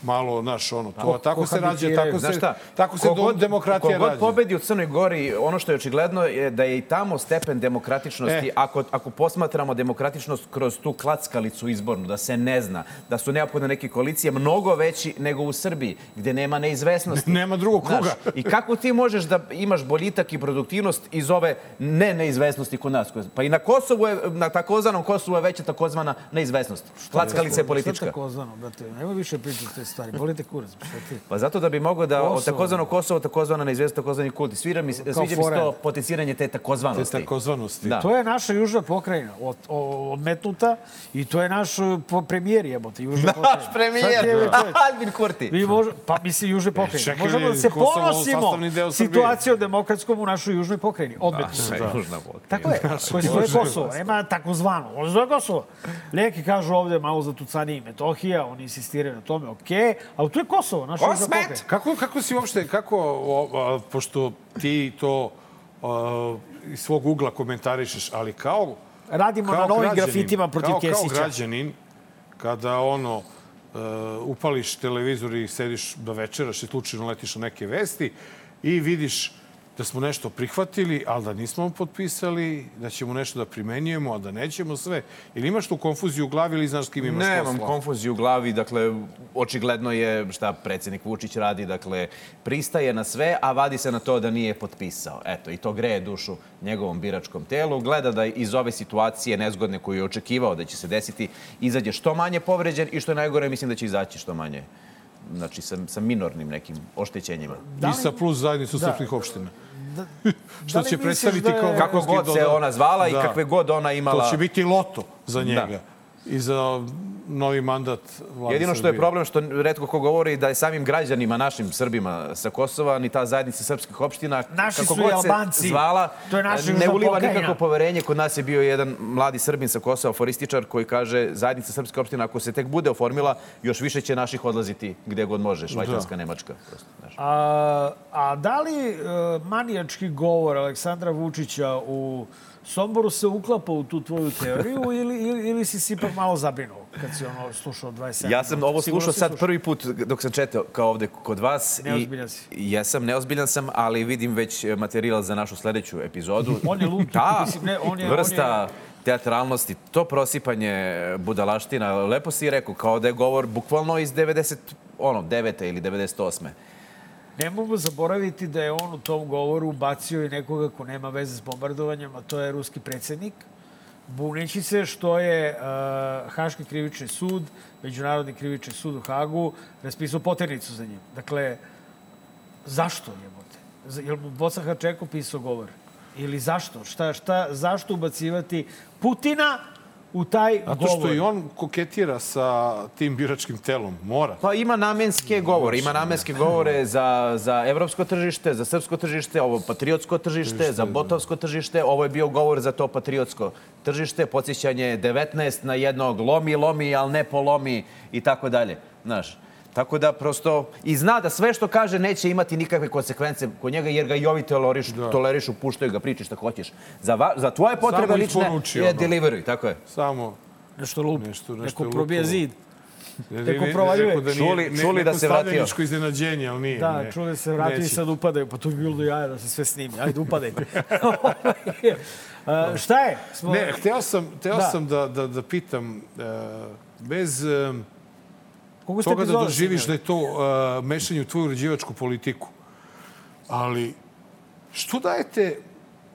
[SPEAKER 1] malo, znaš, ono, to,
[SPEAKER 2] Ko-
[SPEAKER 1] tako
[SPEAKER 2] ko
[SPEAKER 1] se rađa, tako
[SPEAKER 13] Znaš
[SPEAKER 1] se,
[SPEAKER 13] šta?
[SPEAKER 1] tako se
[SPEAKER 13] Ko
[SPEAKER 1] do,
[SPEAKER 13] god-
[SPEAKER 1] demokratija
[SPEAKER 13] ko god
[SPEAKER 1] rađa.
[SPEAKER 13] pobedi u Crnoj Gori, ono što je očigledno je da je i tamo stepen demokratičnosti,
[SPEAKER 1] E.
[SPEAKER 13] ako, ako posmatramo demokratičnost kroz tu klackalicu izbornu, da se ne zna, da su neophodne neke koalicije mnogo veći nego u Srbiji, gde nema neizvesnosti. *laughs*
[SPEAKER 1] Nema drugog
[SPEAKER 13] Znaš,
[SPEAKER 1] kruga.
[SPEAKER 13] I kako ti možeš da imaš boljitak i produktivnost iz ove ne neizvesnosti kod nas? Pa i na Kosovu je, na takozvanom Kosovu je veća takozvana neizvesnost. Klackalica je politička.
[SPEAKER 2] Šta tako znano, brate? Nemoj više pričati te stvari. Bolite kurac, šta ti?
[SPEAKER 13] Pa zato da bi mogao da od
[SPEAKER 2] Kosovo.
[SPEAKER 13] takozvanog Kosova, takozvana neizvesnost, takozvani kult. Svira mi, sviđa mi se to potenciranje te takozvanosti.
[SPEAKER 1] Te takozvanosti.
[SPEAKER 13] Da.
[SPEAKER 2] To je naša južna pokrajina, od, odmetnuta i to je naš po- premijer jebote, južna pokrajina.
[SPEAKER 13] Naš premijer,
[SPEAKER 2] čoveče? *laughs*
[SPEAKER 13] Albin Kurti.
[SPEAKER 2] Mi može, pa mislim južne pokrajine.
[SPEAKER 1] čekaj,
[SPEAKER 2] Možemo da se
[SPEAKER 1] Kosovo
[SPEAKER 2] ponosimo situacijom demokratskom u našoj južnoj pokrajini. Odmetnuta.
[SPEAKER 13] Sve južna pokrajina.
[SPEAKER 2] Tako je, koji se zove Kosovo. Nema takozvano. On se zove Kosovo. Neki kažu ovde malo za tucani Metohija, oni insistiraju na tome, okej, ali tu je Kosovo,
[SPEAKER 13] Kosmet!
[SPEAKER 2] pokrajina.
[SPEAKER 1] Kako, kako si uopšte, kako, o, a, pošto ti to a, iz svog ugla komentarišeš, ali kao...
[SPEAKER 2] Radimo
[SPEAKER 1] kao
[SPEAKER 2] na novim
[SPEAKER 1] građanin,
[SPEAKER 2] grafitima protiv
[SPEAKER 1] kao,
[SPEAKER 2] Kesića.
[SPEAKER 1] Kao građanin, kada ono, uh, upališ televizor i sediš da večeraš i slučajno letiš na neke vesti i vidiš da smo nešto prihvatili, ali da nismo potpisali, da ćemo nešto da primenjujemo, a da nećemo sve. Ili imaš tu konfuziju u glavi ili znaš s kim imaš
[SPEAKER 13] Nemam
[SPEAKER 1] posla?
[SPEAKER 13] konfuziju u glavi, dakle, očigledno je šta predsjednik Vučić radi, dakle, pristaje na sve, a vadi se na to da nije potpisao. Eto, i to greje dušu njegovom biračkom telu. Gleda da iz ove situacije nezgodne koju je očekivao da će se desiti, izađe što manje povređen i što je najgore, mislim da će izaći što manje znači sa, sa minornim nekim oštećenjima.
[SPEAKER 1] I sa plus zajednicu
[SPEAKER 2] Da.
[SPEAKER 1] srpskih opština.
[SPEAKER 2] Da *laughs*
[SPEAKER 1] Što
[SPEAKER 2] li
[SPEAKER 1] će predstaviti
[SPEAKER 2] da je-
[SPEAKER 1] kao
[SPEAKER 13] Kako god se ona zvala i
[SPEAKER 1] Da.
[SPEAKER 13] kakve god ona imala...
[SPEAKER 1] To će biti loto za njega.
[SPEAKER 13] Da.
[SPEAKER 1] I za novi mandat vlade
[SPEAKER 13] Jedino što je problem što redko ko govori da je samim građanima, našim Srbima sa Kosova, ni ta zajednica srpskih opština,
[SPEAKER 2] Naši
[SPEAKER 13] kako god se
[SPEAKER 2] Albanci.
[SPEAKER 13] zvala,
[SPEAKER 2] To je naša
[SPEAKER 13] ne uliva nikakvo poverenje. Kod nas je bio jedan mladi Srbin sa Kosova, forističar, koji kaže zajednica srpske opština, ako se tek bude oformila, još više će naših odlaziti gde god može, Švajcarska, Nemačka. Prosto.
[SPEAKER 2] A, a da li e, manijački govor Aleksandra Vučića u Somboru se uklapa u tu tvoju teoriju ili, ili, ili si se ipak malo zabrinuo kad si ono slušao 27
[SPEAKER 13] Ja sam ovo slušao
[SPEAKER 2] si
[SPEAKER 13] sad prvi put dok sam četao kao ovde kod vas.
[SPEAKER 2] Neozbiljan si.
[SPEAKER 13] I jesam, neozbiljan sam, ali vidim već materijal za našu sledeću epizodu. *laughs*
[SPEAKER 2] On je lud.
[SPEAKER 13] Da,
[SPEAKER 2] Mislim, ne, on je-
[SPEAKER 13] vrsta teatralnosti, to prosipanje budalaština, lepo si rekao, kao da je govor bukvalno iz 90, ono, 9. ili 98.
[SPEAKER 2] Ne mogu zaboraviti da je on u tom govoru bacio i nekoga ko nema veze s bombardovanjem, a to je ruski predsednik, buneći se što je uh, Haški krivični sud, Međunarodni krivični sud u Hagu, raspisao poternicu za njim. Dakle, zašto jebote? Z- Jel mu Bocan Hačeko pisao govor? Ili zašto? Šta, šta, zašto ubacivati Putina u taj
[SPEAKER 1] Zato
[SPEAKER 2] govor?
[SPEAKER 1] što i on koketira sa tim biračkim telom. Mora.
[SPEAKER 13] Pa ima namenske govore, ima namenske govore za, za evropsko tržište, za srpsko tržište, ovo patriotsko tržište, za botovsko tržište, ovo je bio govor za to patriotsko tržište, podsjećanje 19 na jednog, lomi, lomi, ali ne polomi i tako dalje, znaš. Tako da prosto, i zna da sve što kaže neće imati nikakve konsekvence kod njega, jer ga i ovi tolerišu, da. tolerišu puštaju ga, pričaš šta hoćeš. Za, va, za tvoje potrebe
[SPEAKER 1] Samo
[SPEAKER 13] lične je
[SPEAKER 1] ono.
[SPEAKER 13] delivery, tako je.
[SPEAKER 1] Samo
[SPEAKER 2] Nešto lupi.
[SPEAKER 1] nešto, nešto
[SPEAKER 2] Neko
[SPEAKER 1] lupalo.
[SPEAKER 2] zid.
[SPEAKER 1] Ne,
[SPEAKER 2] Neko
[SPEAKER 1] ne,
[SPEAKER 2] provaljuje.
[SPEAKER 1] da nije,
[SPEAKER 13] Čuli-
[SPEAKER 1] ne,
[SPEAKER 13] čuli da
[SPEAKER 1] neko
[SPEAKER 13] se vratio.
[SPEAKER 1] stavljeničko iznenađenje, ali nije.
[SPEAKER 2] Da,
[SPEAKER 1] ne,
[SPEAKER 2] čuli se vratio i sad upadaju. Pa to bi bilo do jaja da se sve snimi. Ajde, upadajte. A, *laughs* šta je? Smo...
[SPEAKER 1] Ne, hteo sam, hteo
[SPEAKER 2] Da.
[SPEAKER 1] sam da, da, da pitam, uh, bez uh,
[SPEAKER 2] Koliko
[SPEAKER 1] toga da doživiš da je to uh, mešanje u tvoju uređivačku politiku, ali što dajete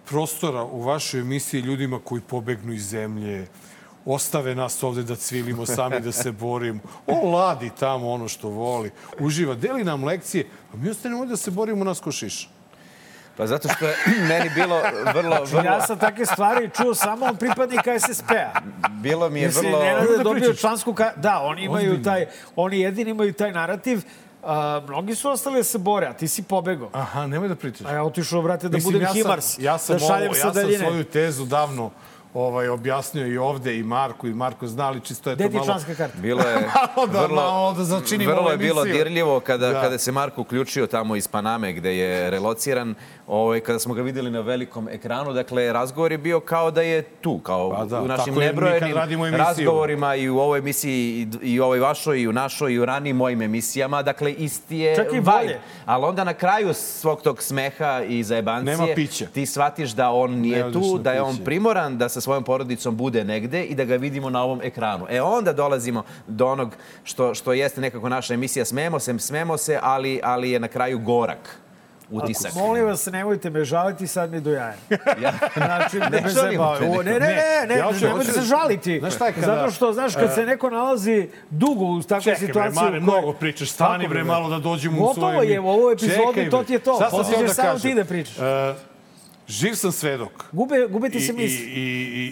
[SPEAKER 1] prostora u vašoj emisiji ljudima koji pobegnu iz zemlje, ostave nas ovde da cvilimo sami, da se borimo. On ladi tamo ono što voli, uživa, deli nam lekcije, a mi ostanemo da se borimo nas ko šiša.
[SPEAKER 13] Pa zato što je *clears throat* meni bilo vrlo, vrlo...
[SPEAKER 2] Ja sam takve stvari čuo samo od pripadnika SSP-a.
[SPEAKER 13] Bilo mi je
[SPEAKER 2] Mislim,
[SPEAKER 13] vrlo...
[SPEAKER 2] Nenad je
[SPEAKER 1] Da
[SPEAKER 2] dobio člansku... Ka... Da, oni imaju
[SPEAKER 1] Ozbiljno.
[SPEAKER 2] taj... Oni jedini imaju taj narativ. A, mnogi su ostali da se bore, a ti si pobegao.
[SPEAKER 1] Aha, nemoj da pričaš.
[SPEAKER 2] A ja otišao, brate, da
[SPEAKER 1] Mislim,
[SPEAKER 2] budem
[SPEAKER 1] ja sam,
[SPEAKER 2] Himars.
[SPEAKER 1] Ja sam,
[SPEAKER 2] da šaljem
[SPEAKER 1] ovo,
[SPEAKER 2] sa
[SPEAKER 1] ja sam
[SPEAKER 2] daljine.
[SPEAKER 1] svoju tezu davno ovaj, objasnio i ovde i Marku i Marko zna, ali čisto je to
[SPEAKER 2] je
[SPEAKER 1] malo...
[SPEAKER 2] članska karta?
[SPEAKER 13] Bilo je *laughs*
[SPEAKER 1] Malo da-
[SPEAKER 13] vrlo,
[SPEAKER 1] malo da začinimo
[SPEAKER 13] vrlo je bilo dirljivo kada,
[SPEAKER 1] Da.
[SPEAKER 13] kada se Marko uključio tamo iz Paname gde je relociran, ovaj, kada smo ga videli na velikom ekranu. Dakle, razgovor je bio kao da je tu, kao
[SPEAKER 1] Pa da,
[SPEAKER 13] u našim nebrojenim razgovorima i u ovoj emisiji i, i u ovoj vašoj i u našoj i u ranijim mojim emisijama. Dakle, isti je
[SPEAKER 2] Čak i
[SPEAKER 13] vibe. Ali onda na kraju svog tog smeha i zajebancije ti shvatiš da on nije tu,
[SPEAKER 1] Neodlično
[SPEAKER 13] da je on
[SPEAKER 1] piće.
[SPEAKER 13] primoran da sa svojom porodicom bude negde i da ga vidimo na ovom ekranu. E onda dolazimo do onog što, što jeste nekako naša emisija Smemo se, smemo se, ali, ali je na kraju gorak utisak.
[SPEAKER 2] Molim vas, nemojte me žaliti, sad mi do jaja.
[SPEAKER 13] Ja,
[SPEAKER 2] Znači, ne,
[SPEAKER 13] Ne
[SPEAKER 2] me
[SPEAKER 13] žalimo
[SPEAKER 2] Ne, ne, ne, ne,
[SPEAKER 1] Ja hoću-
[SPEAKER 2] nemojte
[SPEAKER 1] hoću-
[SPEAKER 2] se žaliti.
[SPEAKER 1] Znaš šta je kada-
[SPEAKER 2] Zato što, znaš, kad se neko nalazi dugo u takvoj
[SPEAKER 1] Čekaj,
[SPEAKER 2] situaciji...
[SPEAKER 1] Mare,
[SPEAKER 2] u kojoj-
[SPEAKER 1] mnogo pričaš. Stani, bre, malo da dođemo u
[SPEAKER 2] Gotovo
[SPEAKER 1] svoje...
[SPEAKER 2] je, u ovoj epizodi
[SPEAKER 1] Čekaj,
[SPEAKER 2] to ti je to.
[SPEAKER 1] Sad sam
[SPEAKER 2] ćeš samo
[SPEAKER 1] kažem.
[SPEAKER 2] ti da pričaš.
[SPEAKER 1] E, živ sam svedok.
[SPEAKER 2] Gube, gube ti
[SPEAKER 1] I,
[SPEAKER 2] se
[SPEAKER 1] i,
[SPEAKER 2] misli.
[SPEAKER 1] i,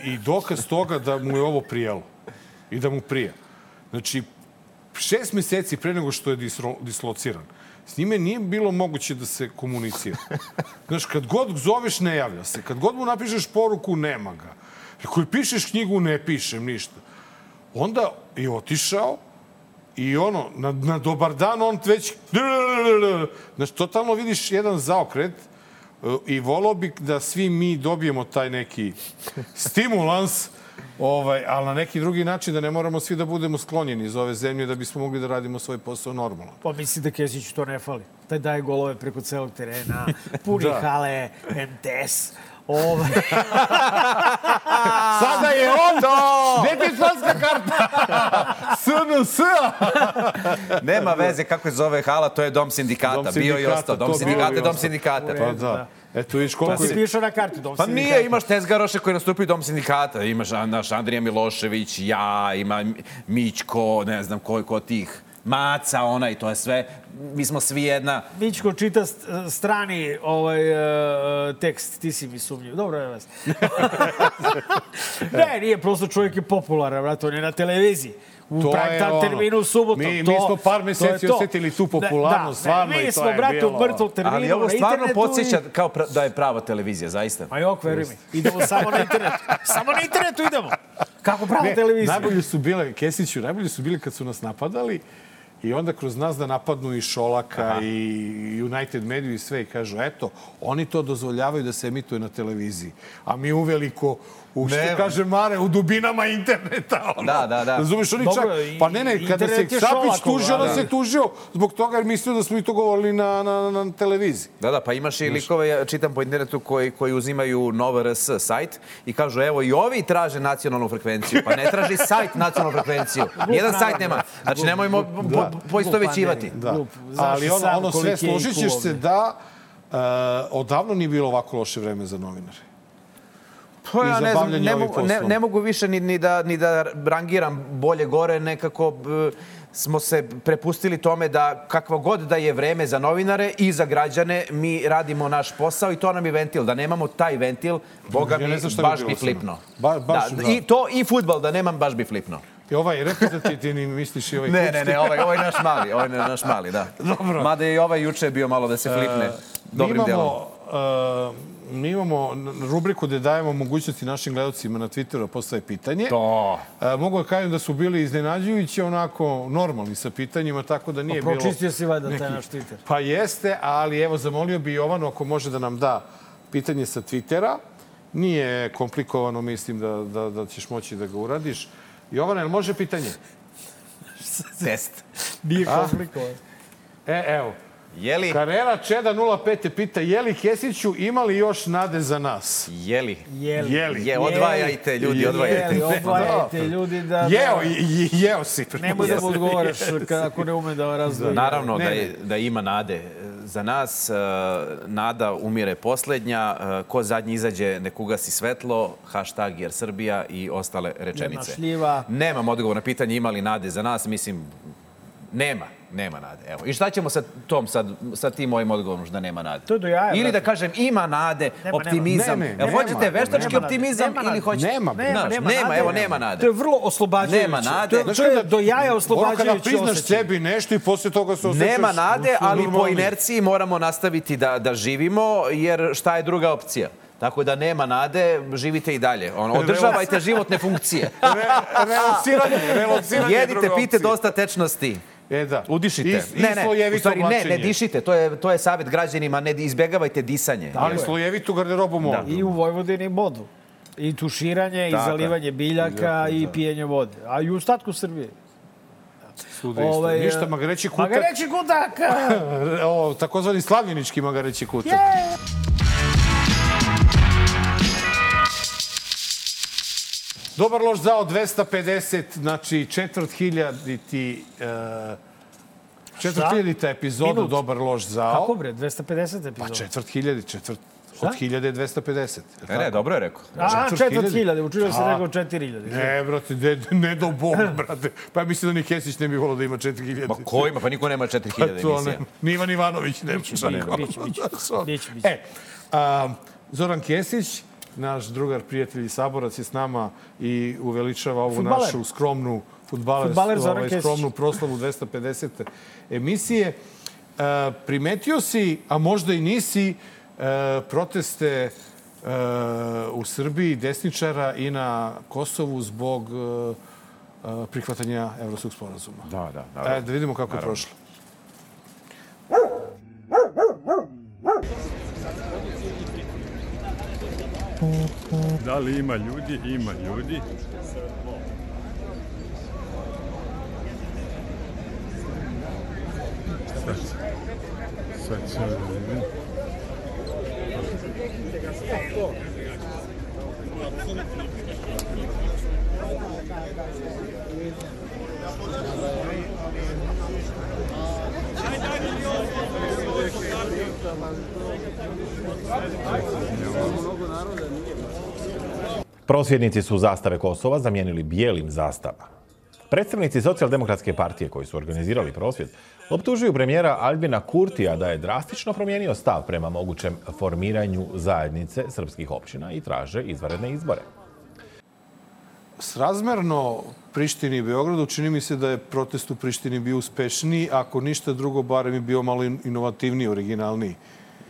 [SPEAKER 1] i, I dokaz toga da mu je ovo prijelo. I da mu prija. Znači, šest meseci pre nego što je disro, dislociran, s njime nije bilo moguće da se komunicira. Znaš, kad god zoveš, ne javlja se. Kad god mu napišeš poruku, nema ga. Ako pišeš knjigu, ne pišem ništa. Onda je otišao i ono, na, na dobar dan on već... Znaš, totalno vidiš jedan zaokret e, i volao bih da svi mi dobijemo taj neki stimulans, ovaj, ali na neki drugi način da ne moramo svi da budemo sklonjeni iz ove zemlje da bismo mogli da radimo svoj posao normalno.
[SPEAKER 2] Pa misli da Kesiću to ne fali. Taj daje golove preko celog terena, *laughs* puni
[SPEAKER 1] Da.
[SPEAKER 2] hale, MTS. Ovaj. *laughs*
[SPEAKER 1] Sada je on! To! Gde ti članska karta? *laughs* SNS!
[SPEAKER 13] Nema veze kako je zove hala, to je dom sindikata.
[SPEAKER 1] Dom
[SPEAKER 13] Bio i
[SPEAKER 1] sindikata,
[SPEAKER 13] ostao. Dom sindikata dom sindikata.
[SPEAKER 1] Pa da. Eto, vidiš koliko
[SPEAKER 2] To si piše na karti. Dom
[SPEAKER 13] Pa
[SPEAKER 2] sindikata.
[SPEAKER 13] nije, imaš Tezgaroše koji nastupi u Dom sindikata. Imaš naš Andrija Milošević, ja, ima Mićko, ne znam ko, ko tih. Maca, ona i to je sve. Mi smo svi jedna...
[SPEAKER 2] Mićko čita st- strani ovaj, uh, tekst, ti si mi sumnjiv. Dobro je vas. *laughs* ne, nije, prosto čovjek je popularan, brate, on je na televiziji. U
[SPEAKER 1] To
[SPEAKER 2] prime
[SPEAKER 1] je
[SPEAKER 2] time terminu subotom.
[SPEAKER 1] Mi-
[SPEAKER 2] to,
[SPEAKER 1] mi smo par meseci
[SPEAKER 2] to.
[SPEAKER 1] osjetili tu popularnost,
[SPEAKER 2] da,
[SPEAKER 1] stvarno,
[SPEAKER 2] Mi
[SPEAKER 1] to
[SPEAKER 2] smo,
[SPEAKER 1] je
[SPEAKER 2] brate, u mrtvom terminu
[SPEAKER 13] Ali ovo stvarno podsjeća
[SPEAKER 2] i-
[SPEAKER 13] kao pra, da je prava televizija, zaista.
[SPEAKER 2] Ma jok, veruj mi. Idemo samo na internetu. Samo na internetu idemo. Kako prava
[SPEAKER 1] Ne,
[SPEAKER 2] televizija.
[SPEAKER 1] Najbolji su bile, Kesiću, najbolji su bili kad su nas napadali I onda kroz nas da napadnu i Šolaka Aha. i United Media i sve i kažu, eto, oni to dozvoljavaju da se emituje na televiziji. A mi uveliko u što
[SPEAKER 13] Ne.
[SPEAKER 1] kaže Mare, u dubinama interneta. Ono.
[SPEAKER 13] Da, da, da.
[SPEAKER 1] Razumeš, oni čak... Pa ne, ne, kada se Šapić tužio,
[SPEAKER 2] da,
[SPEAKER 1] on
[SPEAKER 2] da.
[SPEAKER 1] se tužio zbog toga jer mislio da smo i to govorili na, na, na televiziji.
[SPEAKER 13] Da, da, pa imaš i likove, ja čitam po internetu, koji, koji uzimaju Nova RS sajt i kažu, evo, i ovi traže nacionalnu frekvenciju. Pa ne traži sajt nacionalnu frekvenciju. *laughs* Jedan sajt nema. Znači, nemojmo po, poistovećivati.
[SPEAKER 1] Da. Ali ono, ono sve složit ćeš se da uh, odavno nije bilo ovako loše vreme za novinare.
[SPEAKER 13] Pa ja ne znam, ne mogu, ne, ne mogu više ni, ni, da, ni da rangiram bolje gore, nekako b, smo se prepustili tome da kakva god da je vreme za novinare i za građane, mi radimo naš posao i to nam je ventil. Da nemamo taj ventil, boga
[SPEAKER 1] Ja
[SPEAKER 13] mi,
[SPEAKER 1] bi
[SPEAKER 13] baš bi
[SPEAKER 1] nama.
[SPEAKER 13] flipno.
[SPEAKER 1] Ba- baš,
[SPEAKER 13] da,
[SPEAKER 1] da.
[SPEAKER 13] I to i futbal, da nemam, baš bi flipno.
[SPEAKER 1] I ovaj repetitivni misliš i ovaj
[SPEAKER 13] Ne, ne, ne, ovaj, ovaj naš mali, ovaj naš mali, da.
[SPEAKER 1] Dobro.
[SPEAKER 13] Mada je i ovaj juče bio malo da se flipne
[SPEAKER 1] E,
[SPEAKER 13] dobrim
[SPEAKER 1] mi
[SPEAKER 13] delom.
[SPEAKER 1] imamo, uh, mi imamo rubriku gde dajemo mogućnosti našim gledalcima na Twitteru da postave pitanje.
[SPEAKER 13] To.
[SPEAKER 1] Uh, mogu da kažem da su bili iznenađujući onako normalni sa pitanjima, tako da nije bilo...
[SPEAKER 2] Pročistio si taj
[SPEAKER 1] neki-
[SPEAKER 2] naš Twitter.
[SPEAKER 1] Pa jeste, ali evo zamolio bi Jovanu ako može da nam da pitanje sa Twittera. Nije komplikovano, mislim da, da, da ćeš moći da ga uradiš. Jovana, jel može pitanje? *laughs*
[SPEAKER 13] Test.
[SPEAKER 2] Nije
[SPEAKER 1] A?
[SPEAKER 2] komplikovan.
[SPEAKER 1] E, evo.
[SPEAKER 13] Jeli?
[SPEAKER 1] Karela Čeda 05 te pita, je li Kesiću ima li još nade za nas?
[SPEAKER 13] Jeli.
[SPEAKER 2] Jeli.
[SPEAKER 1] Jeli.
[SPEAKER 13] Je, odvajajte, ljudi,
[SPEAKER 1] Jeli.
[SPEAKER 13] odvajajte.
[SPEAKER 2] Jeli, odvajajte ljudi da...
[SPEAKER 1] Jeo,
[SPEAKER 2] da-
[SPEAKER 1] jeo si.
[SPEAKER 2] Nemoj da mu odgovaraš ako ne ume da razdvoji.
[SPEAKER 13] Naravno
[SPEAKER 1] Ne,
[SPEAKER 13] da,
[SPEAKER 1] ne.
[SPEAKER 13] je, da ima nade. Za nas e, nada umire poslednja, e, ko zadnji izađe nek ugasi svetlo, hashtag jer Srbija i ostale rečenice.
[SPEAKER 2] šljiva.
[SPEAKER 13] Nemam odgovor na pitanje ima li nade za nas, mislim, nema. Nema nade. Evo. I šta ćemo sa tom, sad, sa tim mojim odgovorom da nema nade?
[SPEAKER 2] To je do jaja,
[SPEAKER 13] Ili da kažem ima nade,
[SPEAKER 2] Nema,
[SPEAKER 13] optimizam.
[SPEAKER 1] nema. Ne, ne,
[SPEAKER 13] Jel
[SPEAKER 1] nema.
[SPEAKER 13] hoćete veštački
[SPEAKER 2] Nema
[SPEAKER 13] optimizam
[SPEAKER 2] Nema
[SPEAKER 13] ili hoćete...
[SPEAKER 1] Nema,
[SPEAKER 2] Nema,
[SPEAKER 13] Znaš,
[SPEAKER 2] nema,
[SPEAKER 13] nema,
[SPEAKER 2] nade.
[SPEAKER 13] evo, nema nade.
[SPEAKER 2] To je vrlo oslobađajuće.
[SPEAKER 13] Nema nade.
[SPEAKER 2] To je, to je do jaja
[SPEAKER 1] Ono kada
[SPEAKER 2] oslobađajuće
[SPEAKER 1] priznaš
[SPEAKER 2] osjećaj.
[SPEAKER 1] sebi nešto i posle toga se osjećaš...
[SPEAKER 13] Nema nade, ali po inerciji moramo nastaviti da, da živimo, jer šta je druga opcija? Tako da nema nade, živite i dalje. Ono, održavajte životne funkcije.
[SPEAKER 1] Re, relociranje, relociranje je
[SPEAKER 13] Jedite, pite dosta tečnosti.
[SPEAKER 1] E da.
[SPEAKER 13] Udišite.
[SPEAKER 1] I, i
[SPEAKER 13] ne, ne, u
[SPEAKER 1] slojevito
[SPEAKER 13] stvari ne, ne dišite. To je, to je savjet građanima, ne izbjegavajte disanje.
[SPEAKER 1] Ali slojevitu garderobu mogu.
[SPEAKER 2] I u Vojvodini vodu. I tuširanje, i
[SPEAKER 13] Tako je.
[SPEAKER 2] zalivanje biljaka, i pijenje vode. A i u ostatku Srbije.
[SPEAKER 1] Svuda isto.
[SPEAKER 2] Ovaj,
[SPEAKER 1] Ništa, magareći kutak.
[SPEAKER 2] Magareći kutak! *laughs*
[SPEAKER 1] o, takozvani slavljenički magareći kutak. Dobar loš zao 250, znači četvrt hiljaditi... Uh, četvrt hiljadita epizoda
[SPEAKER 2] Minut.
[SPEAKER 1] Dobar loš zao.
[SPEAKER 2] Kako bre, 250 epizoda?
[SPEAKER 1] Pa četvrt hiljadi, četvrt... Od hiljade je 250.
[SPEAKER 13] Ne, ne, dobro je rekao.
[SPEAKER 2] A,
[SPEAKER 1] četvrt
[SPEAKER 2] četvrt
[SPEAKER 1] hiljade.
[SPEAKER 2] hiljade, učio se
[SPEAKER 1] A.
[SPEAKER 2] rekao četiri hiljade.
[SPEAKER 1] Ne, brate, ne, ne do Bog, brate. Pa ja mislim da ni Kesić ne bi volao da ima 4000.
[SPEAKER 13] Ma ko ima? Pa niko nema 4000
[SPEAKER 1] Pa to
[SPEAKER 13] emisija.
[SPEAKER 1] ne, ni Ivan Ivanović nema.
[SPEAKER 2] Biće,
[SPEAKER 1] šta
[SPEAKER 2] Biće, biće.
[SPEAKER 1] E, a, Zoran Kesić, naš drugar, prijatelj i saborac je s nama i uveličava ovu
[SPEAKER 2] Fudbaler.
[SPEAKER 1] našu skromnu Fudbaler
[SPEAKER 2] Zoran
[SPEAKER 1] ovaj, skromnu proslavu 250. emisije. E, primetio si, a možda i nisi, e, proteste e, u Srbiji desničara i na Kosovu zbog e, e, prihvatanja evropskog sporazuma.
[SPEAKER 13] Da, da, da.
[SPEAKER 1] E, da vidimo kako je prošlo.
[SPEAKER 14] Da li ima ljudi? Ima ljudi. Sad, sad ćemo da vidim.
[SPEAKER 15] Prosvjednici su zastave Kosova zamijenili bijelim zastavama. Predstavnici socijaldemokratske partije koji su organizirali prosvjed optužuju premijera Albina Kurtija da je drastično promijenio stav prema mogućem formiranju zajednice srpskih općina i traže izvanredne izbore.
[SPEAKER 1] Srazmerno Prištini i Beogradu čini mi se da je protest u Prištini bio uspešniji, ako ništa drugo, barem je bio malo in- inovativniji, originalniji.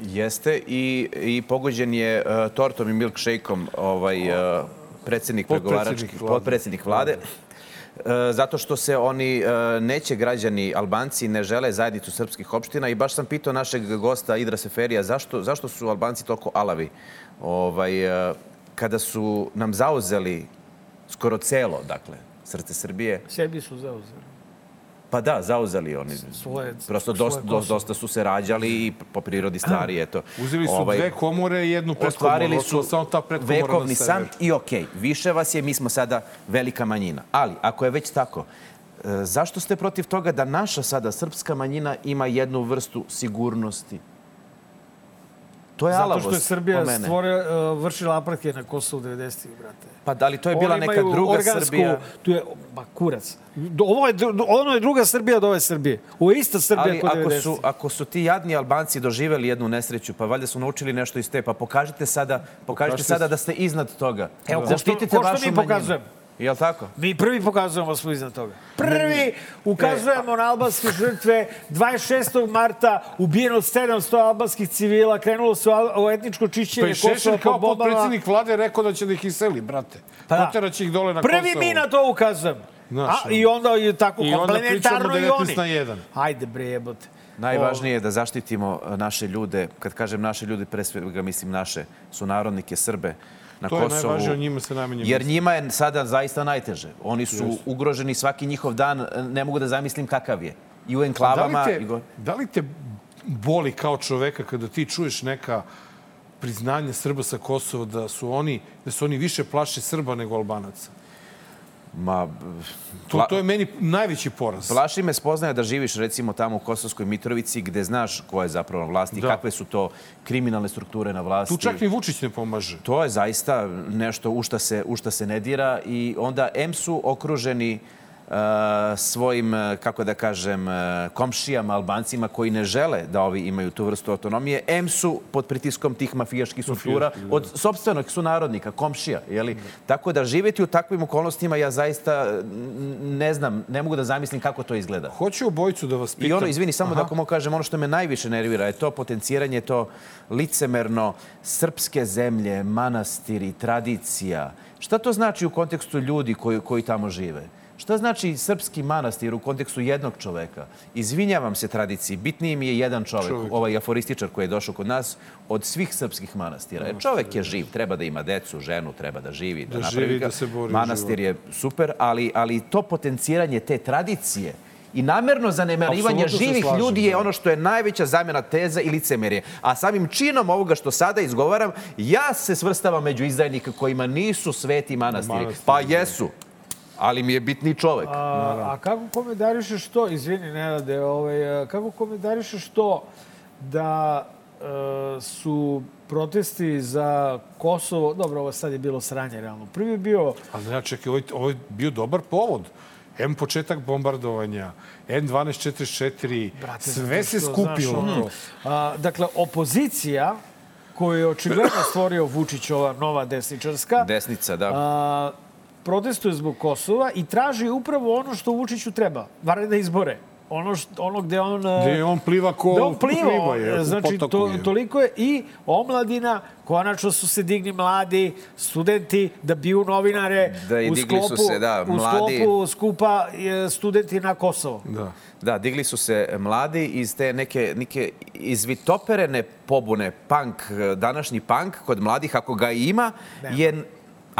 [SPEAKER 13] Jeste i, i pogođen je uh, tortom i milkshakeom ovaj, uh,
[SPEAKER 1] Potpredsjednik
[SPEAKER 13] pregovarački,
[SPEAKER 1] vlade.
[SPEAKER 13] potpredsjednik vlade. e, zato što se oni neće građani Albanci ne žele zajednicu srpskih opština i baš sam pitao našeg gosta Idra Seferija zašto, zašto su Albanci toliko alavi ovaj, kada su nam zauzeli skoro celo, dakle, srce Srbije.
[SPEAKER 2] Sebi su zauzeli.
[SPEAKER 13] Pa da, zauzeli oni.
[SPEAKER 2] Svoje-
[SPEAKER 13] Prosto
[SPEAKER 2] svoje
[SPEAKER 13] dosta, dosta su se rađali i po prirodi stvari, eto.
[SPEAKER 1] Uzeli su
[SPEAKER 13] Ovaj,
[SPEAKER 1] dve komore i jednu pretkomoru.
[SPEAKER 13] Ostvarili su
[SPEAKER 1] samo ta
[SPEAKER 13] vekovni san i okej, više vas je, mi smo sada velika manjina. Ali, ako je već tako, e, zašto ste protiv toga da naša sada srpska manjina ima jednu vrstu sigurnosti? To je
[SPEAKER 2] Zato
[SPEAKER 13] alavost
[SPEAKER 2] što je Srbija stvore, uh, vršila apartheid na Kosovu 90-ih, brate.
[SPEAKER 13] Pa da li to je bila
[SPEAKER 2] Oni
[SPEAKER 13] neka druga
[SPEAKER 2] organsku,
[SPEAKER 13] Srbija?
[SPEAKER 2] Tu je, ba kurac. Ovo je, ono je druga Srbija od ove Srbije. Ovo je ista Srbija
[SPEAKER 13] Ali
[SPEAKER 2] kod
[SPEAKER 13] ako
[SPEAKER 2] 90.
[SPEAKER 13] su, ako su ti jadni Albanci doživeli jednu nesreću, pa valjda su naučili nešto iz te, pa pokažite sada, pokažite
[SPEAKER 2] Pokažite
[SPEAKER 13] sada da ste iznad toga.
[SPEAKER 2] Evo, ko što-
[SPEAKER 13] Zaštitite
[SPEAKER 2] ko što
[SPEAKER 13] vašu
[SPEAKER 2] mi
[SPEAKER 13] manjinu. Jel tako?
[SPEAKER 2] Mi prvi pokazujemo smo iznad toga. Prvi ukazujemo na albanske žrtve. 26. marta ubijeno 700 albanskih civila. Krenulo se u etničko
[SPEAKER 1] Pa
[SPEAKER 2] čišćenje
[SPEAKER 1] i
[SPEAKER 2] Kosova
[SPEAKER 1] Šešelj
[SPEAKER 2] po
[SPEAKER 1] kao
[SPEAKER 2] bombama.
[SPEAKER 1] vlade je rekao da će da ih iseli, brate.
[SPEAKER 2] Pa da.
[SPEAKER 1] Poteraće ih dole na
[SPEAKER 2] Prvi
[SPEAKER 1] Kosovo.
[SPEAKER 2] mi na to ukazujemo.
[SPEAKER 1] Znaš,
[SPEAKER 2] A, I onda je tako
[SPEAKER 1] I
[SPEAKER 2] komplementarno i
[SPEAKER 1] 19
[SPEAKER 2] oni.
[SPEAKER 1] na 1.
[SPEAKER 2] Ajde bre jebote.
[SPEAKER 13] Najvažnije je da zaštitimo e, naše ljude. Kad kažem naše ljude, pre svega mislim naše sunarodnike, Srbe na
[SPEAKER 1] To je
[SPEAKER 13] Kosovu.
[SPEAKER 1] najvažnije, o njima se najmanje
[SPEAKER 13] Jer njima je sada zaista najteže. Oni su
[SPEAKER 1] Jeste.
[SPEAKER 13] ugroženi svaki njihov dan. Ne mogu da zamislim kakav je. I u
[SPEAKER 1] Da
[SPEAKER 13] enklavama...
[SPEAKER 1] li,
[SPEAKER 13] i
[SPEAKER 1] te, da li te boli kao čoveka kada ti čuješ neka priznanje Srba sa Kosova da su oni, da su oni više plaše Srba nego Albanaca?
[SPEAKER 13] Ma,
[SPEAKER 1] To, to je meni najveći poraz.
[SPEAKER 13] Plaši me spoznaja da živiš recimo tamo u Kosovskoj Mitrovici gde znaš ko je zapravo na vlasti,
[SPEAKER 1] Da.
[SPEAKER 13] kakve su to kriminalne strukture na vlasti.
[SPEAKER 1] Tu čak ni Vučić ne pomaže.
[SPEAKER 13] To je zaista nešto u šta se, u šta se ne dira i onda M su okruženi uh, svojim, uh, kako da kažem, uh, komšijama, Albancima koji ne žele da ovi imaju tu vrstu autonomije. M su pod pritiskom tih mafijaških struktura
[SPEAKER 1] da.
[SPEAKER 13] od sobstvenog sunarodnika, komšija. Jeli? Tako da živeti u takvim okolnostima ja zaista ne znam, ne mogu da zamislim kako to izgleda.
[SPEAKER 1] Hoću obojicu da vas pitam.
[SPEAKER 13] I ono, izvini, samo
[SPEAKER 1] Aha.
[SPEAKER 13] da ako mogu kažem, ono što me najviše nervira je to potenciranje, to licemerno srpske zemlje, manastiri, tradicija. Šta to znači u kontekstu ljudi koji, koji tamo žive? Šta znači srpski manastir u kontekstu jednog čoveka? Izvinjavam se tradiciji, bitniji mi je jedan čovek,
[SPEAKER 1] Čovek.
[SPEAKER 13] ovaj aforističar koji je došao kod nas, od svih srpskih manastira. Jer čovek je živ, treba da ima decu, ženu, treba da živi, da,
[SPEAKER 1] Da
[SPEAKER 13] napravi
[SPEAKER 1] živi, da se bori
[SPEAKER 13] Manastir je super, ali, ali to potenciranje te tradicije i namerno zanemarivanje živih
[SPEAKER 1] slažem,
[SPEAKER 13] ljudi je
[SPEAKER 1] da.
[SPEAKER 13] ono što je najveća zamjena teza i licemerje. A samim činom ovoga što sada izgovaram, ja se svrstavam među izdajnika kojima nisu sveti manastiri.
[SPEAKER 1] Manastiri,
[SPEAKER 13] Pa
[SPEAKER 1] da.
[SPEAKER 13] jesu, ali mi je bitni čovek.
[SPEAKER 2] A, a kako komentarišeš to, izvini Nenade, ovaj, kako komentarišeš to da e, su protesti za Kosovo, dobro, ovo sad je bilo sranje, realno. Prvi je bio
[SPEAKER 1] Ali ja čekaj, ovo je, ovo je bio dobar povod. M početak bombardovanja, N1244,
[SPEAKER 2] Brate,
[SPEAKER 1] sve se
[SPEAKER 2] što,
[SPEAKER 1] skupilo
[SPEAKER 2] znaš, ono,
[SPEAKER 1] to.
[SPEAKER 2] A, dakle, opozicija koju je očigledno stvorio Vučić, ova nova desničarska,
[SPEAKER 13] Desnica, da.
[SPEAKER 2] a, protestuje zbog Kosova i traži upravo ono što Vučiću treba, vanredne izbore. Ono, što, ono gde on... a,
[SPEAKER 1] Gde on pliva ko
[SPEAKER 2] da on pliva,
[SPEAKER 1] pliva je, u
[SPEAKER 2] znači to,
[SPEAKER 1] je.
[SPEAKER 2] toliko je i omladina, konačno su se digni mladi studenti da biju novinare
[SPEAKER 13] Da, i
[SPEAKER 2] u
[SPEAKER 13] digli su
[SPEAKER 2] sklopu,
[SPEAKER 13] se, da,
[SPEAKER 2] u
[SPEAKER 13] mladi.
[SPEAKER 2] sklopu skupa e, studenti na Kosovo.
[SPEAKER 1] Da.
[SPEAKER 13] Da, digli su se mladi iz te neke, neke izvitoperene pobune, punk, današnji punk kod mladih, ako ga ima,
[SPEAKER 2] Nema.
[SPEAKER 13] je,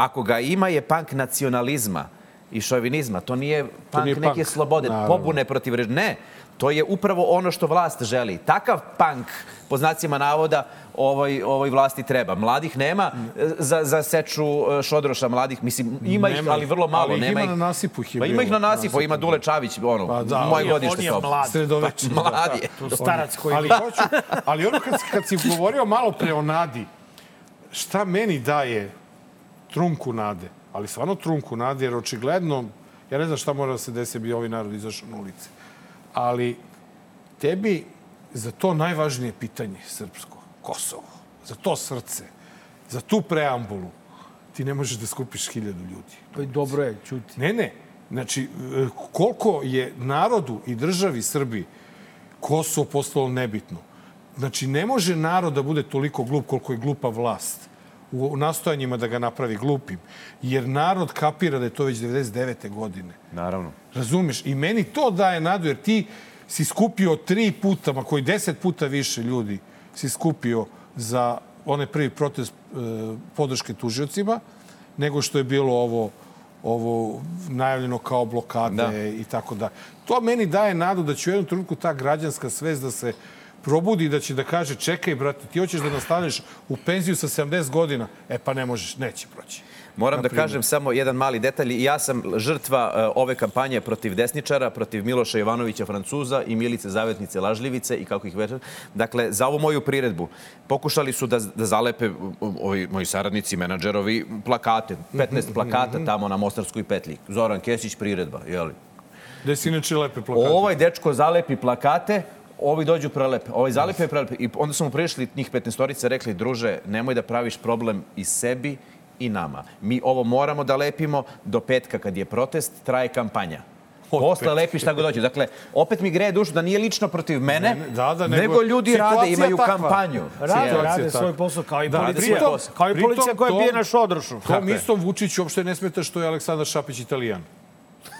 [SPEAKER 13] ako ga ima je punk nacionalizma i šovinizma. To nije punk
[SPEAKER 1] nije
[SPEAKER 13] neke
[SPEAKER 1] punk,
[SPEAKER 13] slobode,
[SPEAKER 1] naravno.
[SPEAKER 13] pobune protiv režima. Ne, to je upravo ono što vlast želi. Takav punk, po znacima navoda, ovoj, ovoj vlasti treba. Mladih nema e, za, za seču e, šodroša mladih. Mislim, ima ih,
[SPEAKER 1] Nema
[SPEAKER 13] ali vrlo malo.
[SPEAKER 1] Ali ih
[SPEAKER 13] nema
[SPEAKER 1] ima
[SPEAKER 13] ih-
[SPEAKER 1] na nasipu ih je
[SPEAKER 13] Pa ima ih na nasipu, ima Dule Čavić, ono,
[SPEAKER 1] Pa da,
[SPEAKER 13] moje godište
[SPEAKER 2] on je mlad.
[SPEAKER 1] Sredovečni.
[SPEAKER 13] Pa, mlad je. *laughs*
[SPEAKER 2] To starac koji...
[SPEAKER 1] Ali hoću, *laughs* ali ono kad, kad si govorio malo pre o nadi, šta meni daje trunku nade? Ali stvarno trunku nade, jer očigledno, ja ne znam šta mora da se desi bi ovi narod izašao na ulice. Ali tebi za to najvažnije pitanje srpsko, Kosovo, za to srce, za tu preambulu, ti ne možeš da skupiš hiljadu ljudi.
[SPEAKER 2] Pa dobro je, čuti.
[SPEAKER 1] Ne, ne. Znači, e, koliko je narodu i državi Srbiji Kosovo postalo nebitno. Znači, ne može narod da bude toliko glup koliko je glupa vlast. U nastojanjima da ga napravi glupim. Jer narod kapira da je to već 99. godine.
[SPEAKER 13] Naravno.
[SPEAKER 1] Razumeš? I meni to daje nadu, jer ti si skupio tri puta, ma koji deset puta više ljudi si skupio za onaj prvi protest e, podrške tužiocima, nego što je bilo ovo ovo najavljeno kao blokade
[SPEAKER 13] Da.
[SPEAKER 1] i tako da. To meni daje nadu da će u jednom trenutku ta građanska svest da se probudi da će da kaže čekaj, brate, ti hoćeš da nastaneš u penziju sa 70 godina. E pa ne možeš, neće proći.
[SPEAKER 13] Moram da kažem samo jedan mali detalj. Ja sam žrtva e, ove kampanje protiv desničara, protiv Miloša Jovanovića Francuza i Milice Zavetnice Lažljivice i kako ih večer. Dakle, za ovu moju priredbu pokušali su da, da zalepe ovi moji saradnici, menadžerovi, plakate. 15 *laughs* plakata tamo na Mostarskoj petlji. Zoran Kesić, priredba, jeli?
[SPEAKER 1] Gde si inače lepe plakate?
[SPEAKER 13] Ovaj dečko zalepi plakate, ovi dođu prelepe. Ovaj zalepe prelepe. I onda smo prišli njih 15 rekli, druže, nemoj da praviš problem i sebi i nama. Mi ovo moramo da lepimo do petka kad je protest, traje kampanja. Posle lepi šta god dođe. Dakle, opet mi greje dušu da nije lično protiv mene,
[SPEAKER 1] Ne, da, da,
[SPEAKER 13] nego,
[SPEAKER 1] nego
[SPEAKER 13] ljudi rade, imaju
[SPEAKER 1] takva.
[SPEAKER 13] kampanju.
[SPEAKER 2] Rade, rade
[SPEAKER 1] takva.
[SPEAKER 2] svoj posao, kao i
[SPEAKER 1] Da,
[SPEAKER 2] policija.
[SPEAKER 1] pritom-
[SPEAKER 2] Kao i policija koja bije na šodrošu.
[SPEAKER 1] Tom istom Vučiću uopšte ne smeta što je Aleksandar Šapić italijan.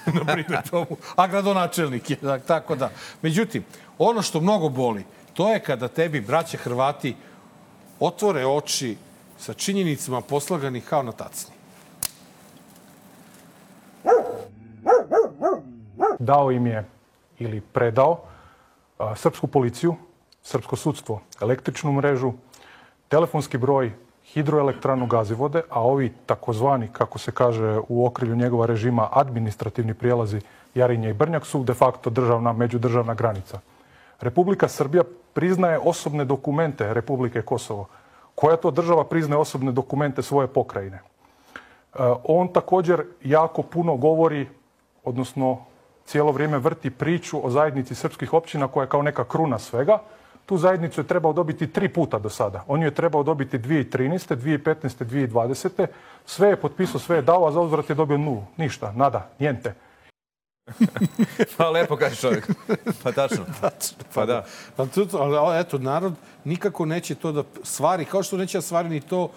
[SPEAKER 1] *laughs* Na primjer, tomu. A gradonačelnik je, da, tako da. Međutim, ono što mnogo boli, to je kada tebi, braće Hrvati, otvore oči sa činjenicama poslaganih kao na tacni.
[SPEAKER 16] dao im je ili predao a, srpsku policiju, srpsko sudstvo, električnu mrežu, telefonski broj, hidroelektranu gazivode, a ovi takozvani, kako se kaže u okrilju njegova režima, administrativni prijelazi Jarinje i Brnjak su de facto državna, međudržavna granica. Republika Srbija priznaje osobne dokumente Republike Kosovo. Koja to država priznaje osobne dokumente svoje pokrajine? E, On također jako puno govori, odnosno cijelo vrijeme vrti priču o zajednici srpskih općina koja je kao neka kruna svega. Tu zajednicu je trebao dobiti tri puta do sada. On ju je trebao dobiti 2013. 2015. 2020. Sve je potpisao, sve je dao, a za uzvrat je dobio nulu. Ništa, nada, njente. *laughs*
[SPEAKER 13] Pa lepo kaže čovjek. Pa tačno. *laughs* Pa da.
[SPEAKER 1] Ali, to, ali eto, narod nikako neće to da stvari, kao što neće da stvari ni to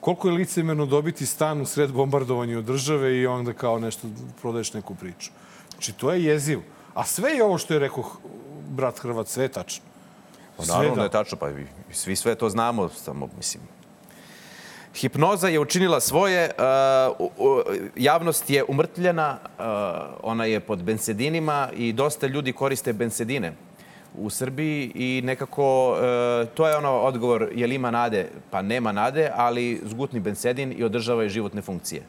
[SPEAKER 1] koliko je licemerno dobiti stan u sred bombardovanja od države i onda kao nešto prodaješ neku priču. Znači, to je jezivo. A sve je ovo što je rekao brat Hrvat, sve je tačno.
[SPEAKER 13] Pa
[SPEAKER 1] Sve
[SPEAKER 13] naravno da
[SPEAKER 1] da.
[SPEAKER 13] je tačno, pa svi sve to znamo, samo, mislim, Hipnoza je učinila svoje, uh, u- u- javnost je umrtljena, uh, ona je pod bensedinima i dosta ljudi koriste bensedine u Srbiji i nekako uh, to je ono odgovor, je li ima nade? Pa nema nade, ali zgutni bensedin i održava je životne funkcije.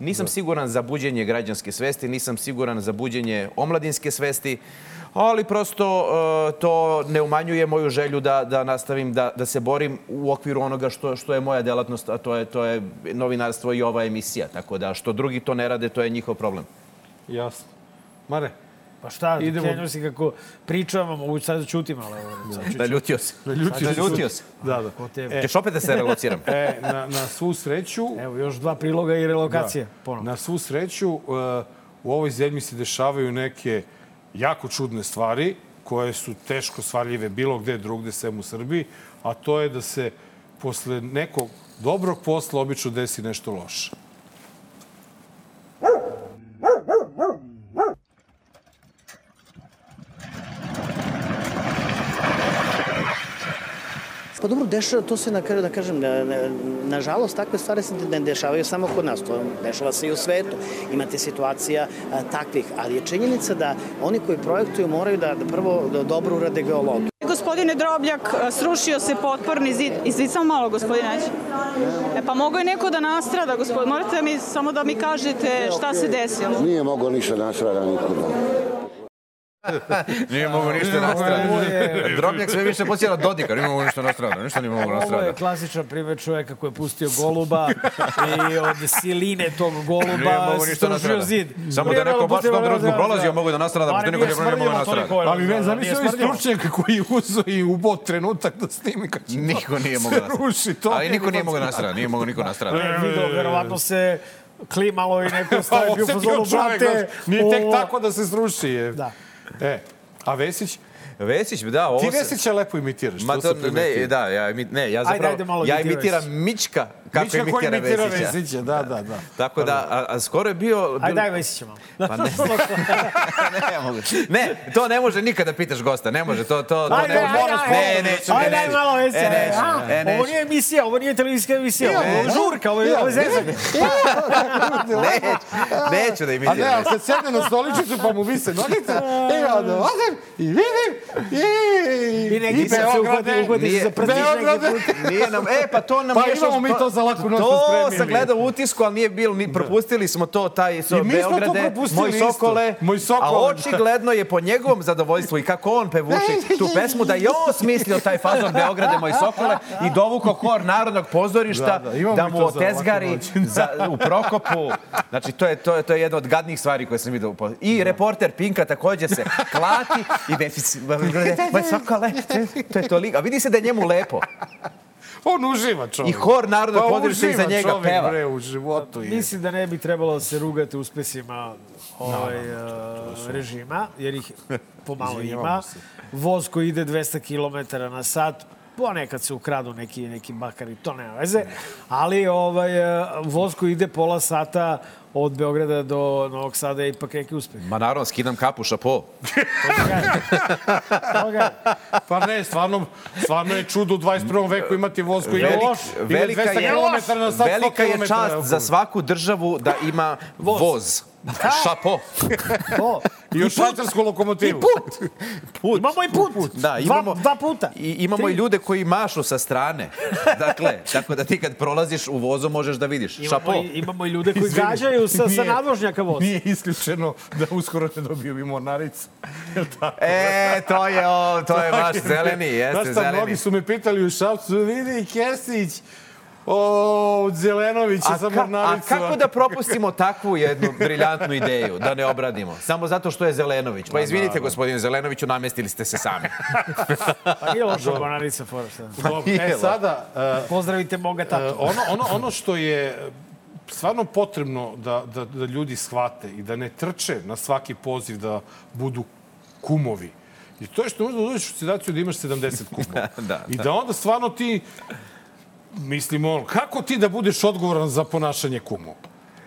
[SPEAKER 13] Nisam siguran za buđenje građanske svesti, nisam siguran za buđenje omladinske svesti, ali prosto uh, to ne umanjuje moju želju da, da nastavim da, da se borim u okviru onoga što, što je moja delatnost, a to je, to je novinarstvo i ova emisija. Tako da što drugi to ne rade, to je njihov problem.
[SPEAKER 1] Jasno. Mare,
[SPEAKER 2] Pa šta,
[SPEAKER 1] Idemo-
[SPEAKER 2] Idemo... si kako pričamo, mogu sad da čutim, ali... ću-
[SPEAKER 13] Naljutio se.
[SPEAKER 1] Naljutio se.
[SPEAKER 13] Naljutio se.
[SPEAKER 1] Da, da.
[SPEAKER 2] Ko te-
[SPEAKER 1] E,
[SPEAKER 13] Ćeš opet da se relociram.
[SPEAKER 1] E, na, na svu sreću...
[SPEAKER 2] Evo, još dva priloga i relokacije.
[SPEAKER 1] Da.
[SPEAKER 2] Ponovno.
[SPEAKER 1] Na svu sreću, uh, u ovoj zemlji se dešavaju neke jako čudne stvari koje su teško svarljive bilo gde drugde, sem u Srbiji, a to je da se posle nekog dobrog posla obično desi nešto loše.
[SPEAKER 17] Pa dobro, dešava, to se, na, kraju da kažem, na, na, nažalost, takve stvari se ne dešavaju samo kod nas, to dešava se i u svetu. Imate situacija a, takvih, ali je činjenica da oni koji projektuju moraju da, da prvo da dobro urade geologiju.
[SPEAKER 18] Gospodine Drobljak, srušio se potporni zid. Izvidi samo malo, gospodine. E, pa mogo je neko da nastrada, gospodine. Morate da mi, samo da mi kažete šta se desilo.
[SPEAKER 19] Nije mogao ništa nastrada nikuda. *laughs*
[SPEAKER 13] Nije mogu ništa nastradati. *laughs* Drobnjak sve više podsjeća na Dodika, nije mogu ništa nastradati. Ništa nije mogu
[SPEAKER 2] Ovo je
[SPEAKER 13] nastradati.
[SPEAKER 2] klasičan primjer čovjeka koji je pustio goluba i od siline tog goluba
[SPEAKER 13] mogu nastradati.
[SPEAKER 2] zid.
[SPEAKER 13] Samo da neko baš u tom trenutku prolazio, mogu da nastrada, pošto niko nije mogu nastradati.
[SPEAKER 1] Ali ne, zamisli ovaj stručnjak koji je uzeo i ubao trenutak da snimi kad će
[SPEAKER 13] Niko nije *laughs*
[SPEAKER 1] ruši to.
[SPEAKER 13] Ali niko nije mogao nastradati, nije mogao niko nastradati.
[SPEAKER 2] Ne, vidio, verovatno se klimalo i neko stavi bio u fazonu, brate.
[SPEAKER 1] Nije tek tako da se sruši. Je.
[SPEAKER 2] Da.
[SPEAKER 1] E, a Vesić?
[SPEAKER 13] Vesić, da, ovo
[SPEAKER 1] Ti
[SPEAKER 13] se-
[SPEAKER 1] Vesića lepo imitiraš,
[SPEAKER 13] Ma
[SPEAKER 1] to
[SPEAKER 13] ne, da, ja, ne, ja
[SPEAKER 1] Ajde,
[SPEAKER 13] zapravo,
[SPEAKER 1] ajde, malo
[SPEAKER 13] ja imitiram
[SPEAKER 1] se.
[SPEAKER 13] Mička kako imitira,
[SPEAKER 1] imitira
[SPEAKER 13] Vesića.
[SPEAKER 1] Vesića, da, da, da.
[SPEAKER 13] Tako da, a, a skoro je bio...
[SPEAKER 2] Ajde,
[SPEAKER 13] bio-
[SPEAKER 2] daj Vesića malo.
[SPEAKER 13] Pa ne, *laughs* *laughs* ne, mogu. ne, to ne može nikada pitaš gosta, ne može, to, to, to
[SPEAKER 2] Ajde,
[SPEAKER 13] ne
[SPEAKER 2] ajde,
[SPEAKER 13] može.
[SPEAKER 2] ajde,
[SPEAKER 13] Ne,
[SPEAKER 2] ajde,
[SPEAKER 13] neću,
[SPEAKER 2] ajde,
[SPEAKER 13] ne,
[SPEAKER 2] daj malo Vesića.
[SPEAKER 13] E, neću,
[SPEAKER 2] A,
[SPEAKER 13] e,
[SPEAKER 2] Ovo
[SPEAKER 13] neću.
[SPEAKER 2] nije emisija, ovo nije televizijska emisija, ovo je žurka, ovo je, ovo je zezanje.
[SPEAKER 13] Neću, neću da
[SPEAKER 1] A
[SPEAKER 13] imitiram.
[SPEAKER 1] ne, ali kad sedne na stoličicu pa mu vise nogica, i onda odem i vidim i...
[SPEAKER 2] I neki se uhvati- uhvati se za prstić neki put.
[SPEAKER 13] Nije nam, e, pa to nam
[SPEAKER 1] Pa imamo mi to za laku noć
[SPEAKER 13] To
[SPEAKER 1] spremili.
[SPEAKER 13] sam gledao u utisku, ali nije bilo, ni, propustili smo to, taj so,
[SPEAKER 1] I mi smo to
[SPEAKER 13] Beograde,
[SPEAKER 1] propustili
[SPEAKER 13] moj
[SPEAKER 1] isto.
[SPEAKER 13] Sokole,
[SPEAKER 1] Moj Sokole.
[SPEAKER 13] a očigledno je po njegovom zadovoljstvu i kako on pevuši tu pesmu, da je on smislio taj fazon Beograde, moj Sokole i dovuko hor Narodnog pozorišta
[SPEAKER 1] Da, da,
[SPEAKER 13] da mu
[SPEAKER 1] to
[SPEAKER 13] otezgari za, u Prokopu. Znači, to je, to, je, to je jedna od gadnih stvari koje sam vidio. I reporter Pinka takođe se klati i deficit. Moj Sokole, to je toliko. A vidi se da je njemu lepo.
[SPEAKER 1] On uživa čovjek.
[SPEAKER 13] I hor Narodnog
[SPEAKER 1] Pa
[SPEAKER 13] pozorišta iza njega
[SPEAKER 1] čovjek,
[SPEAKER 13] peva.
[SPEAKER 1] Bre, u životu je.
[SPEAKER 2] Mislim da ne bi trebalo da se rugate uspesima ovaj,
[SPEAKER 1] No,
[SPEAKER 2] uh, režima, jer ih pomalo ima. Voz koji ide 200 km na sat, ponekad se ukradu neki, neki bakari, to nema veze. Ali ovaj, uh, voz koji ide pola sata od Beograda do Novog Sada je ipak neki uspeh.
[SPEAKER 13] Ma naravno, skidam kapu, šapo.
[SPEAKER 1] Pa ne, stvarno, stvarno je čudo u 21. veku imati voz koji
[SPEAKER 13] Velik,
[SPEAKER 1] ide
[SPEAKER 13] velika
[SPEAKER 1] 200
[SPEAKER 13] je,
[SPEAKER 1] km na sat, 100
[SPEAKER 13] velika je čast za svaku državu da ima voz. Šapo.
[SPEAKER 2] To.
[SPEAKER 1] I još švajcarsku lokomotivu.
[SPEAKER 2] put.
[SPEAKER 13] Put.
[SPEAKER 2] Imamo i put.
[SPEAKER 13] Da, imamo,
[SPEAKER 2] dva, dva puta.
[SPEAKER 13] I imamo i ljude koji mašu sa strane. Dakle, tako da ti kad prolaziš u vozu možeš da vidiš. Šapo.
[SPEAKER 2] Imamo i, imamo i ljude koji gađaju sa, sa
[SPEAKER 1] nije-
[SPEAKER 2] nadvožnjaka voz.
[SPEAKER 1] Nije isključeno da uskoro ne dobiju i mornaricu.
[SPEAKER 13] E, to je, o, to je
[SPEAKER 1] Svaki-
[SPEAKER 13] zeleni, jeste
[SPEAKER 1] Znaš šta,
[SPEAKER 13] zeleni.
[SPEAKER 1] mnogi su me pitali u Šapcu, vidi Kesić, o, od Zelenovića
[SPEAKER 13] A,
[SPEAKER 1] sa
[SPEAKER 13] ka, a kako da propustimo takvu jednu briljantnu ideju, da ne obradimo? Samo zato što je Zelenović. Pa izvinite, gospodine Zelenoviću, namestili ste se sami. *laughs*
[SPEAKER 2] Pa nije loša banarica fora
[SPEAKER 13] Nije
[SPEAKER 1] E, sada, uh,
[SPEAKER 2] Pozdravite moga tatu.
[SPEAKER 1] E, ono, ono, ono što je stvarno potrebno da, da, da ljudi shvate i da ne trče na svaki poziv da budu kumovi. I to je što možda dođeš u situaciju da imaš 70 kumova. *laughs*
[SPEAKER 13] Da,
[SPEAKER 1] I
[SPEAKER 13] da.
[SPEAKER 1] da onda stvarno ti, mislimo, kako ti da budeš odgovoran za ponašanje kumova?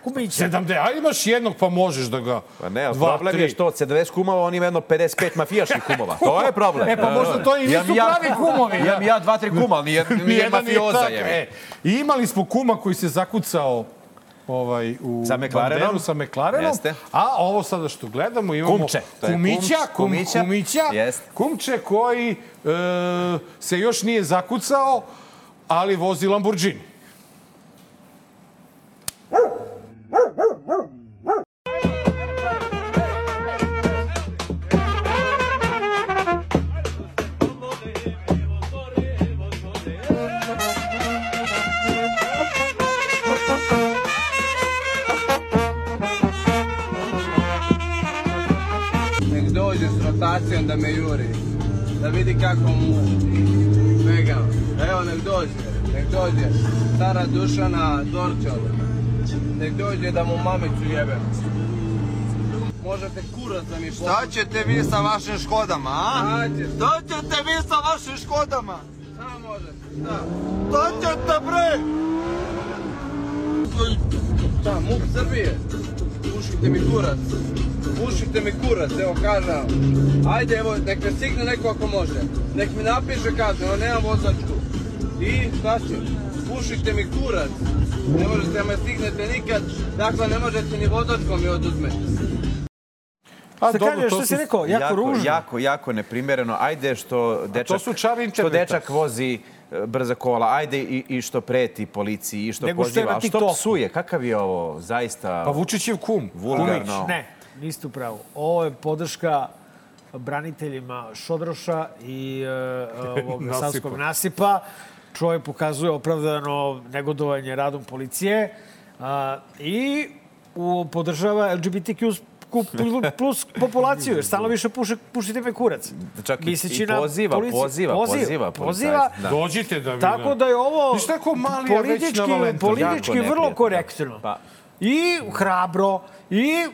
[SPEAKER 2] Kumiće.
[SPEAKER 1] 70, a imaš jednog pa možeš da ga...
[SPEAKER 13] Pa ne, ali
[SPEAKER 1] dva,
[SPEAKER 13] problem
[SPEAKER 1] tri.
[SPEAKER 13] je što od 70 kumova on ima jedno 55 mafijaških kumova. *laughs* To je problem.
[SPEAKER 1] E, pa možda to i nisu
[SPEAKER 13] ja-
[SPEAKER 1] pravi kumovi, da. *laughs*
[SPEAKER 13] Imam ja dva, tri kuma, ali nije, nije
[SPEAKER 1] nije
[SPEAKER 13] mafioza.
[SPEAKER 1] tako,
[SPEAKER 13] Je.
[SPEAKER 1] e. I imali smo kuma koji se zakucao ovaj, u
[SPEAKER 13] Sa McLarenom.
[SPEAKER 1] Sa McLarenom.
[SPEAKER 13] Jeste.
[SPEAKER 1] A ovo sada što gledamo imamo
[SPEAKER 13] Kumče.
[SPEAKER 1] Kumića, kum,
[SPEAKER 13] Kumića.
[SPEAKER 1] Kumića,
[SPEAKER 13] Jeste.
[SPEAKER 1] Kumče koji e, se još nije zakucao, ali vozi Lamborghini.
[SPEAKER 20] Nek dođe s rotacijom da me juri. Da vidi kako mu pegam. Evo, nek dođe. Nek dođe. Stara Dušana Dorčol. Nek dođe da mu mamicu jebem. Možete kurac da mi
[SPEAKER 4] Šta ćete vi sa vašim škodama, a? Šta ćete vi sa vašim škodama?
[SPEAKER 20] Šta možete? Šta?
[SPEAKER 4] Šta ćete bre?
[SPEAKER 20] Šta, MUP Srbije? Pušite mi kurac. Pušite mi kurac, evo kažem. Ajde, evo, nek me stigne neko ako može. Nek mi napiše kaznu, evo nemam vozačku. I šta će? Pušite mi kurac. Ne možete da me stignete nikad, dakle ne možete ni vozačkom mi oduzmeti.
[SPEAKER 1] A, dobro,
[SPEAKER 2] kažeš,
[SPEAKER 1] to
[SPEAKER 2] što si
[SPEAKER 1] su-
[SPEAKER 2] rekao? Jako, ružno.
[SPEAKER 13] Jako, jako neprimereno. Ajde što dečak,
[SPEAKER 1] su čari
[SPEAKER 13] što dečak vozi e, brza kola, ajde i, i što preti policiji, i što
[SPEAKER 2] Nego što
[SPEAKER 13] poziva, što
[SPEAKER 2] TikToku.
[SPEAKER 13] psuje? Kakav je ovo? Zaista
[SPEAKER 1] Pa Vučićev kum.
[SPEAKER 13] vulgarno.
[SPEAKER 2] Ne, niste u pravu. Ovo je podrška braniteljima Šodroša i uh, ovog *laughs*
[SPEAKER 1] Nasipa.
[SPEAKER 2] savskog nasipa. Čovjek pokazuje opravdano negodovanje radom policije uh, i u, podržava LGBTQ *laughs* plus- populaciju, jer stalno više puše, pušite me kurac.
[SPEAKER 13] Čak i,
[SPEAKER 2] Misleći
[SPEAKER 13] i poziva,
[SPEAKER 2] policiju.
[SPEAKER 13] poziva, poziva,
[SPEAKER 2] poziva.
[SPEAKER 13] policajce, Da.
[SPEAKER 1] Dođite da mi...
[SPEAKER 2] Tako da je ovo
[SPEAKER 1] mali, a
[SPEAKER 2] politički, politički vrlo
[SPEAKER 13] neprijatno.
[SPEAKER 2] korektno.
[SPEAKER 13] Pa.
[SPEAKER 2] I hrabro, i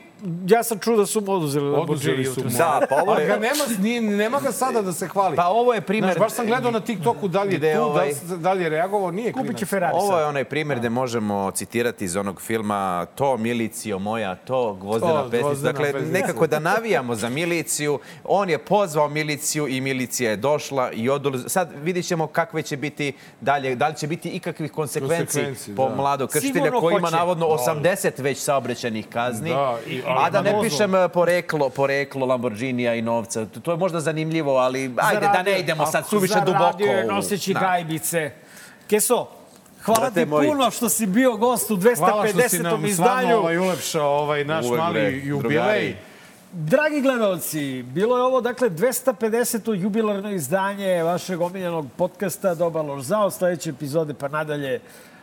[SPEAKER 2] ja sam čuo da su mu oduzeli
[SPEAKER 1] Oduzeli
[SPEAKER 2] Lamborghini
[SPEAKER 1] su
[SPEAKER 2] jutros.
[SPEAKER 1] mu.
[SPEAKER 13] Da, pa ovo je-
[SPEAKER 1] ga nema, nije, nema ga sada da se hvali.
[SPEAKER 13] Pa ovo je primer-
[SPEAKER 1] Znaš, baš sam gledao na TikToku da li je tu,
[SPEAKER 13] ovaj-
[SPEAKER 1] da, li- da li je reagovao, nije klinac.
[SPEAKER 13] Ovo je onaj primjer gde možemo citirati iz onog filma to milicijo moja, to gvozdena
[SPEAKER 1] To,
[SPEAKER 13] pesnica. Dakle,
[SPEAKER 1] pesnica.
[SPEAKER 13] nekako da navijamo za miliciju. On je pozvao miliciju i milicija je došla i odul... Sad vidit ćemo kakve će biti dalje, da li će biti ikakvih konsekvenci
[SPEAKER 1] Konsekvenci,
[SPEAKER 13] po
[SPEAKER 1] da.
[SPEAKER 13] mladog kršitelja
[SPEAKER 2] Sigurno
[SPEAKER 13] koji ima navodno
[SPEAKER 1] Da.
[SPEAKER 13] 80 već saobraćajnih kazni.
[SPEAKER 1] Da, i- ali
[SPEAKER 13] a da ne pišem eh, poreklo, poreklo Lamborghinija i novca. To je možda zanimljivo, ali ajde da ne
[SPEAKER 2] Zaradio-
[SPEAKER 13] idemo sad suviše duboko.
[SPEAKER 2] Zaradio je noseći
[SPEAKER 13] Da.
[SPEAKER 2] gajbice. Keso, hvala
[SPEAKER 13] Brate
[SPEAKER 2] ti
[SPEAKER 13] moj.
[SPEAKER 2] puno što si bio gost u
[SPEAKER 1] Hvala što si
[SPEAKER 2] 250.
[SPEAKER 1] nam s vama
[SPEAKER 2] izdanju.
[SPEAKER 1] ovaj, ulepšao ovaj naš
[SPEAKER 13] Uvek, bre,
[SPEAKER 1] mali jubilej.
[SPEAKER 13] drugari.
[SPEAKER 2] Dragi gledalci, bilo je ovo dakle 250. jubilarno izdanje vašeg omiljenog podcasta Dobar loš zao. Sledeće epizode pa nadalje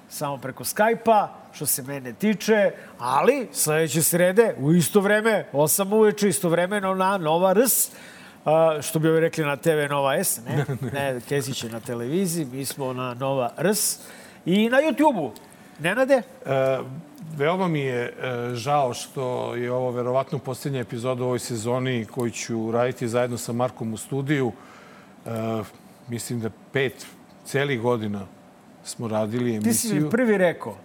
[SPEAKER 2] samo preko Skype-a, što se mene tiče. Ali sledeće srede u isto vreme, 8 uveče, istovremeno na Nova RS. A, što bi ovi rekli na TV Nova S, ne? *laughs* Ne, Kesić je na televiziji, mi smo na Nova RS. I na YouTube-u. Nenade?
[SPEAKER 1] E, veoma mi je e, žao što je ovo verovatno posljednja epizoda u ovoj sezoni koju ću raditi zajedno sa Markom u studiju. E, mislim da pet celih godina smo radili
[SPEAKER 2] Ti si mi
[SPEAKER 1] emisiju.
[SPEAKER 2] prvi rekao.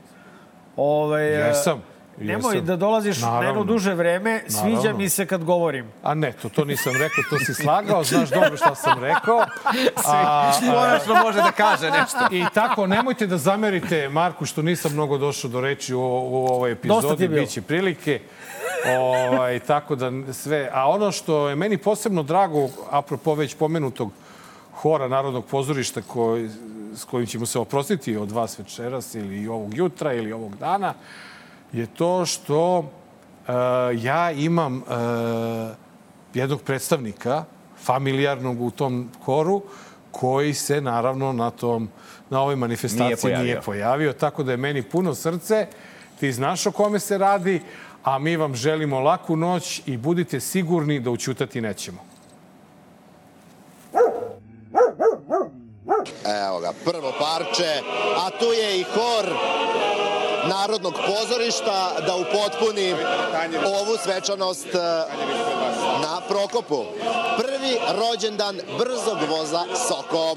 [SPEAKER 2] Ovaj, e,
[SPEAKER 1] Jesam.
[SPEAKER 2] Nemoj
[SPEAKER 1] jesam.
[SPEAKER 2] da dolaziš na
[SPEAKER 1] Naravno.
[SPEAKER 2] jedno duže vreme. Sviđa
[SPEAKER 1] Naravno.
[SPEAKER 2] mi se kad govorim.
[SPEAKER 1] A ne, to, to nisam rekao, to si slagao, znaš dobro šta sam rekao. *laughs* A,
[SPEAKER 13] Konačno može da kaže nešto.
[SPEAKER 1] I tako, nemojte da zamerite Marku što nisam mnogo došao do reči u, u ovoj epizodi, biće prilike. Ovaj, tako da sve. A ono što je meni posebno drago, apropo već pomenutog hora Narodnog pozorišta koji, s kojim ćemo se oprostiti od vas večeras ili ovog jutra ili ovog dana, je to što uh, ja imam uh, jednog predstavnika familijarnog u tom horu koji se naravno na tom na ovoj manifestaciji
[SPEAKER 13] Nije pojavio.
[SPEAKER 1] nije pojavio, tako da je meni puno srce. Ti znaš o kome se radi, a mi vam želimo laku noć i budite sigurni da učutati nećemo.
[SPEAKER 21] Evo ga, prvo parče, a tu je i hor Narodnog pozorišta da upotpuni ovu svečanost eh, na Prokopu. Prvi rođendan brzog voza Soko.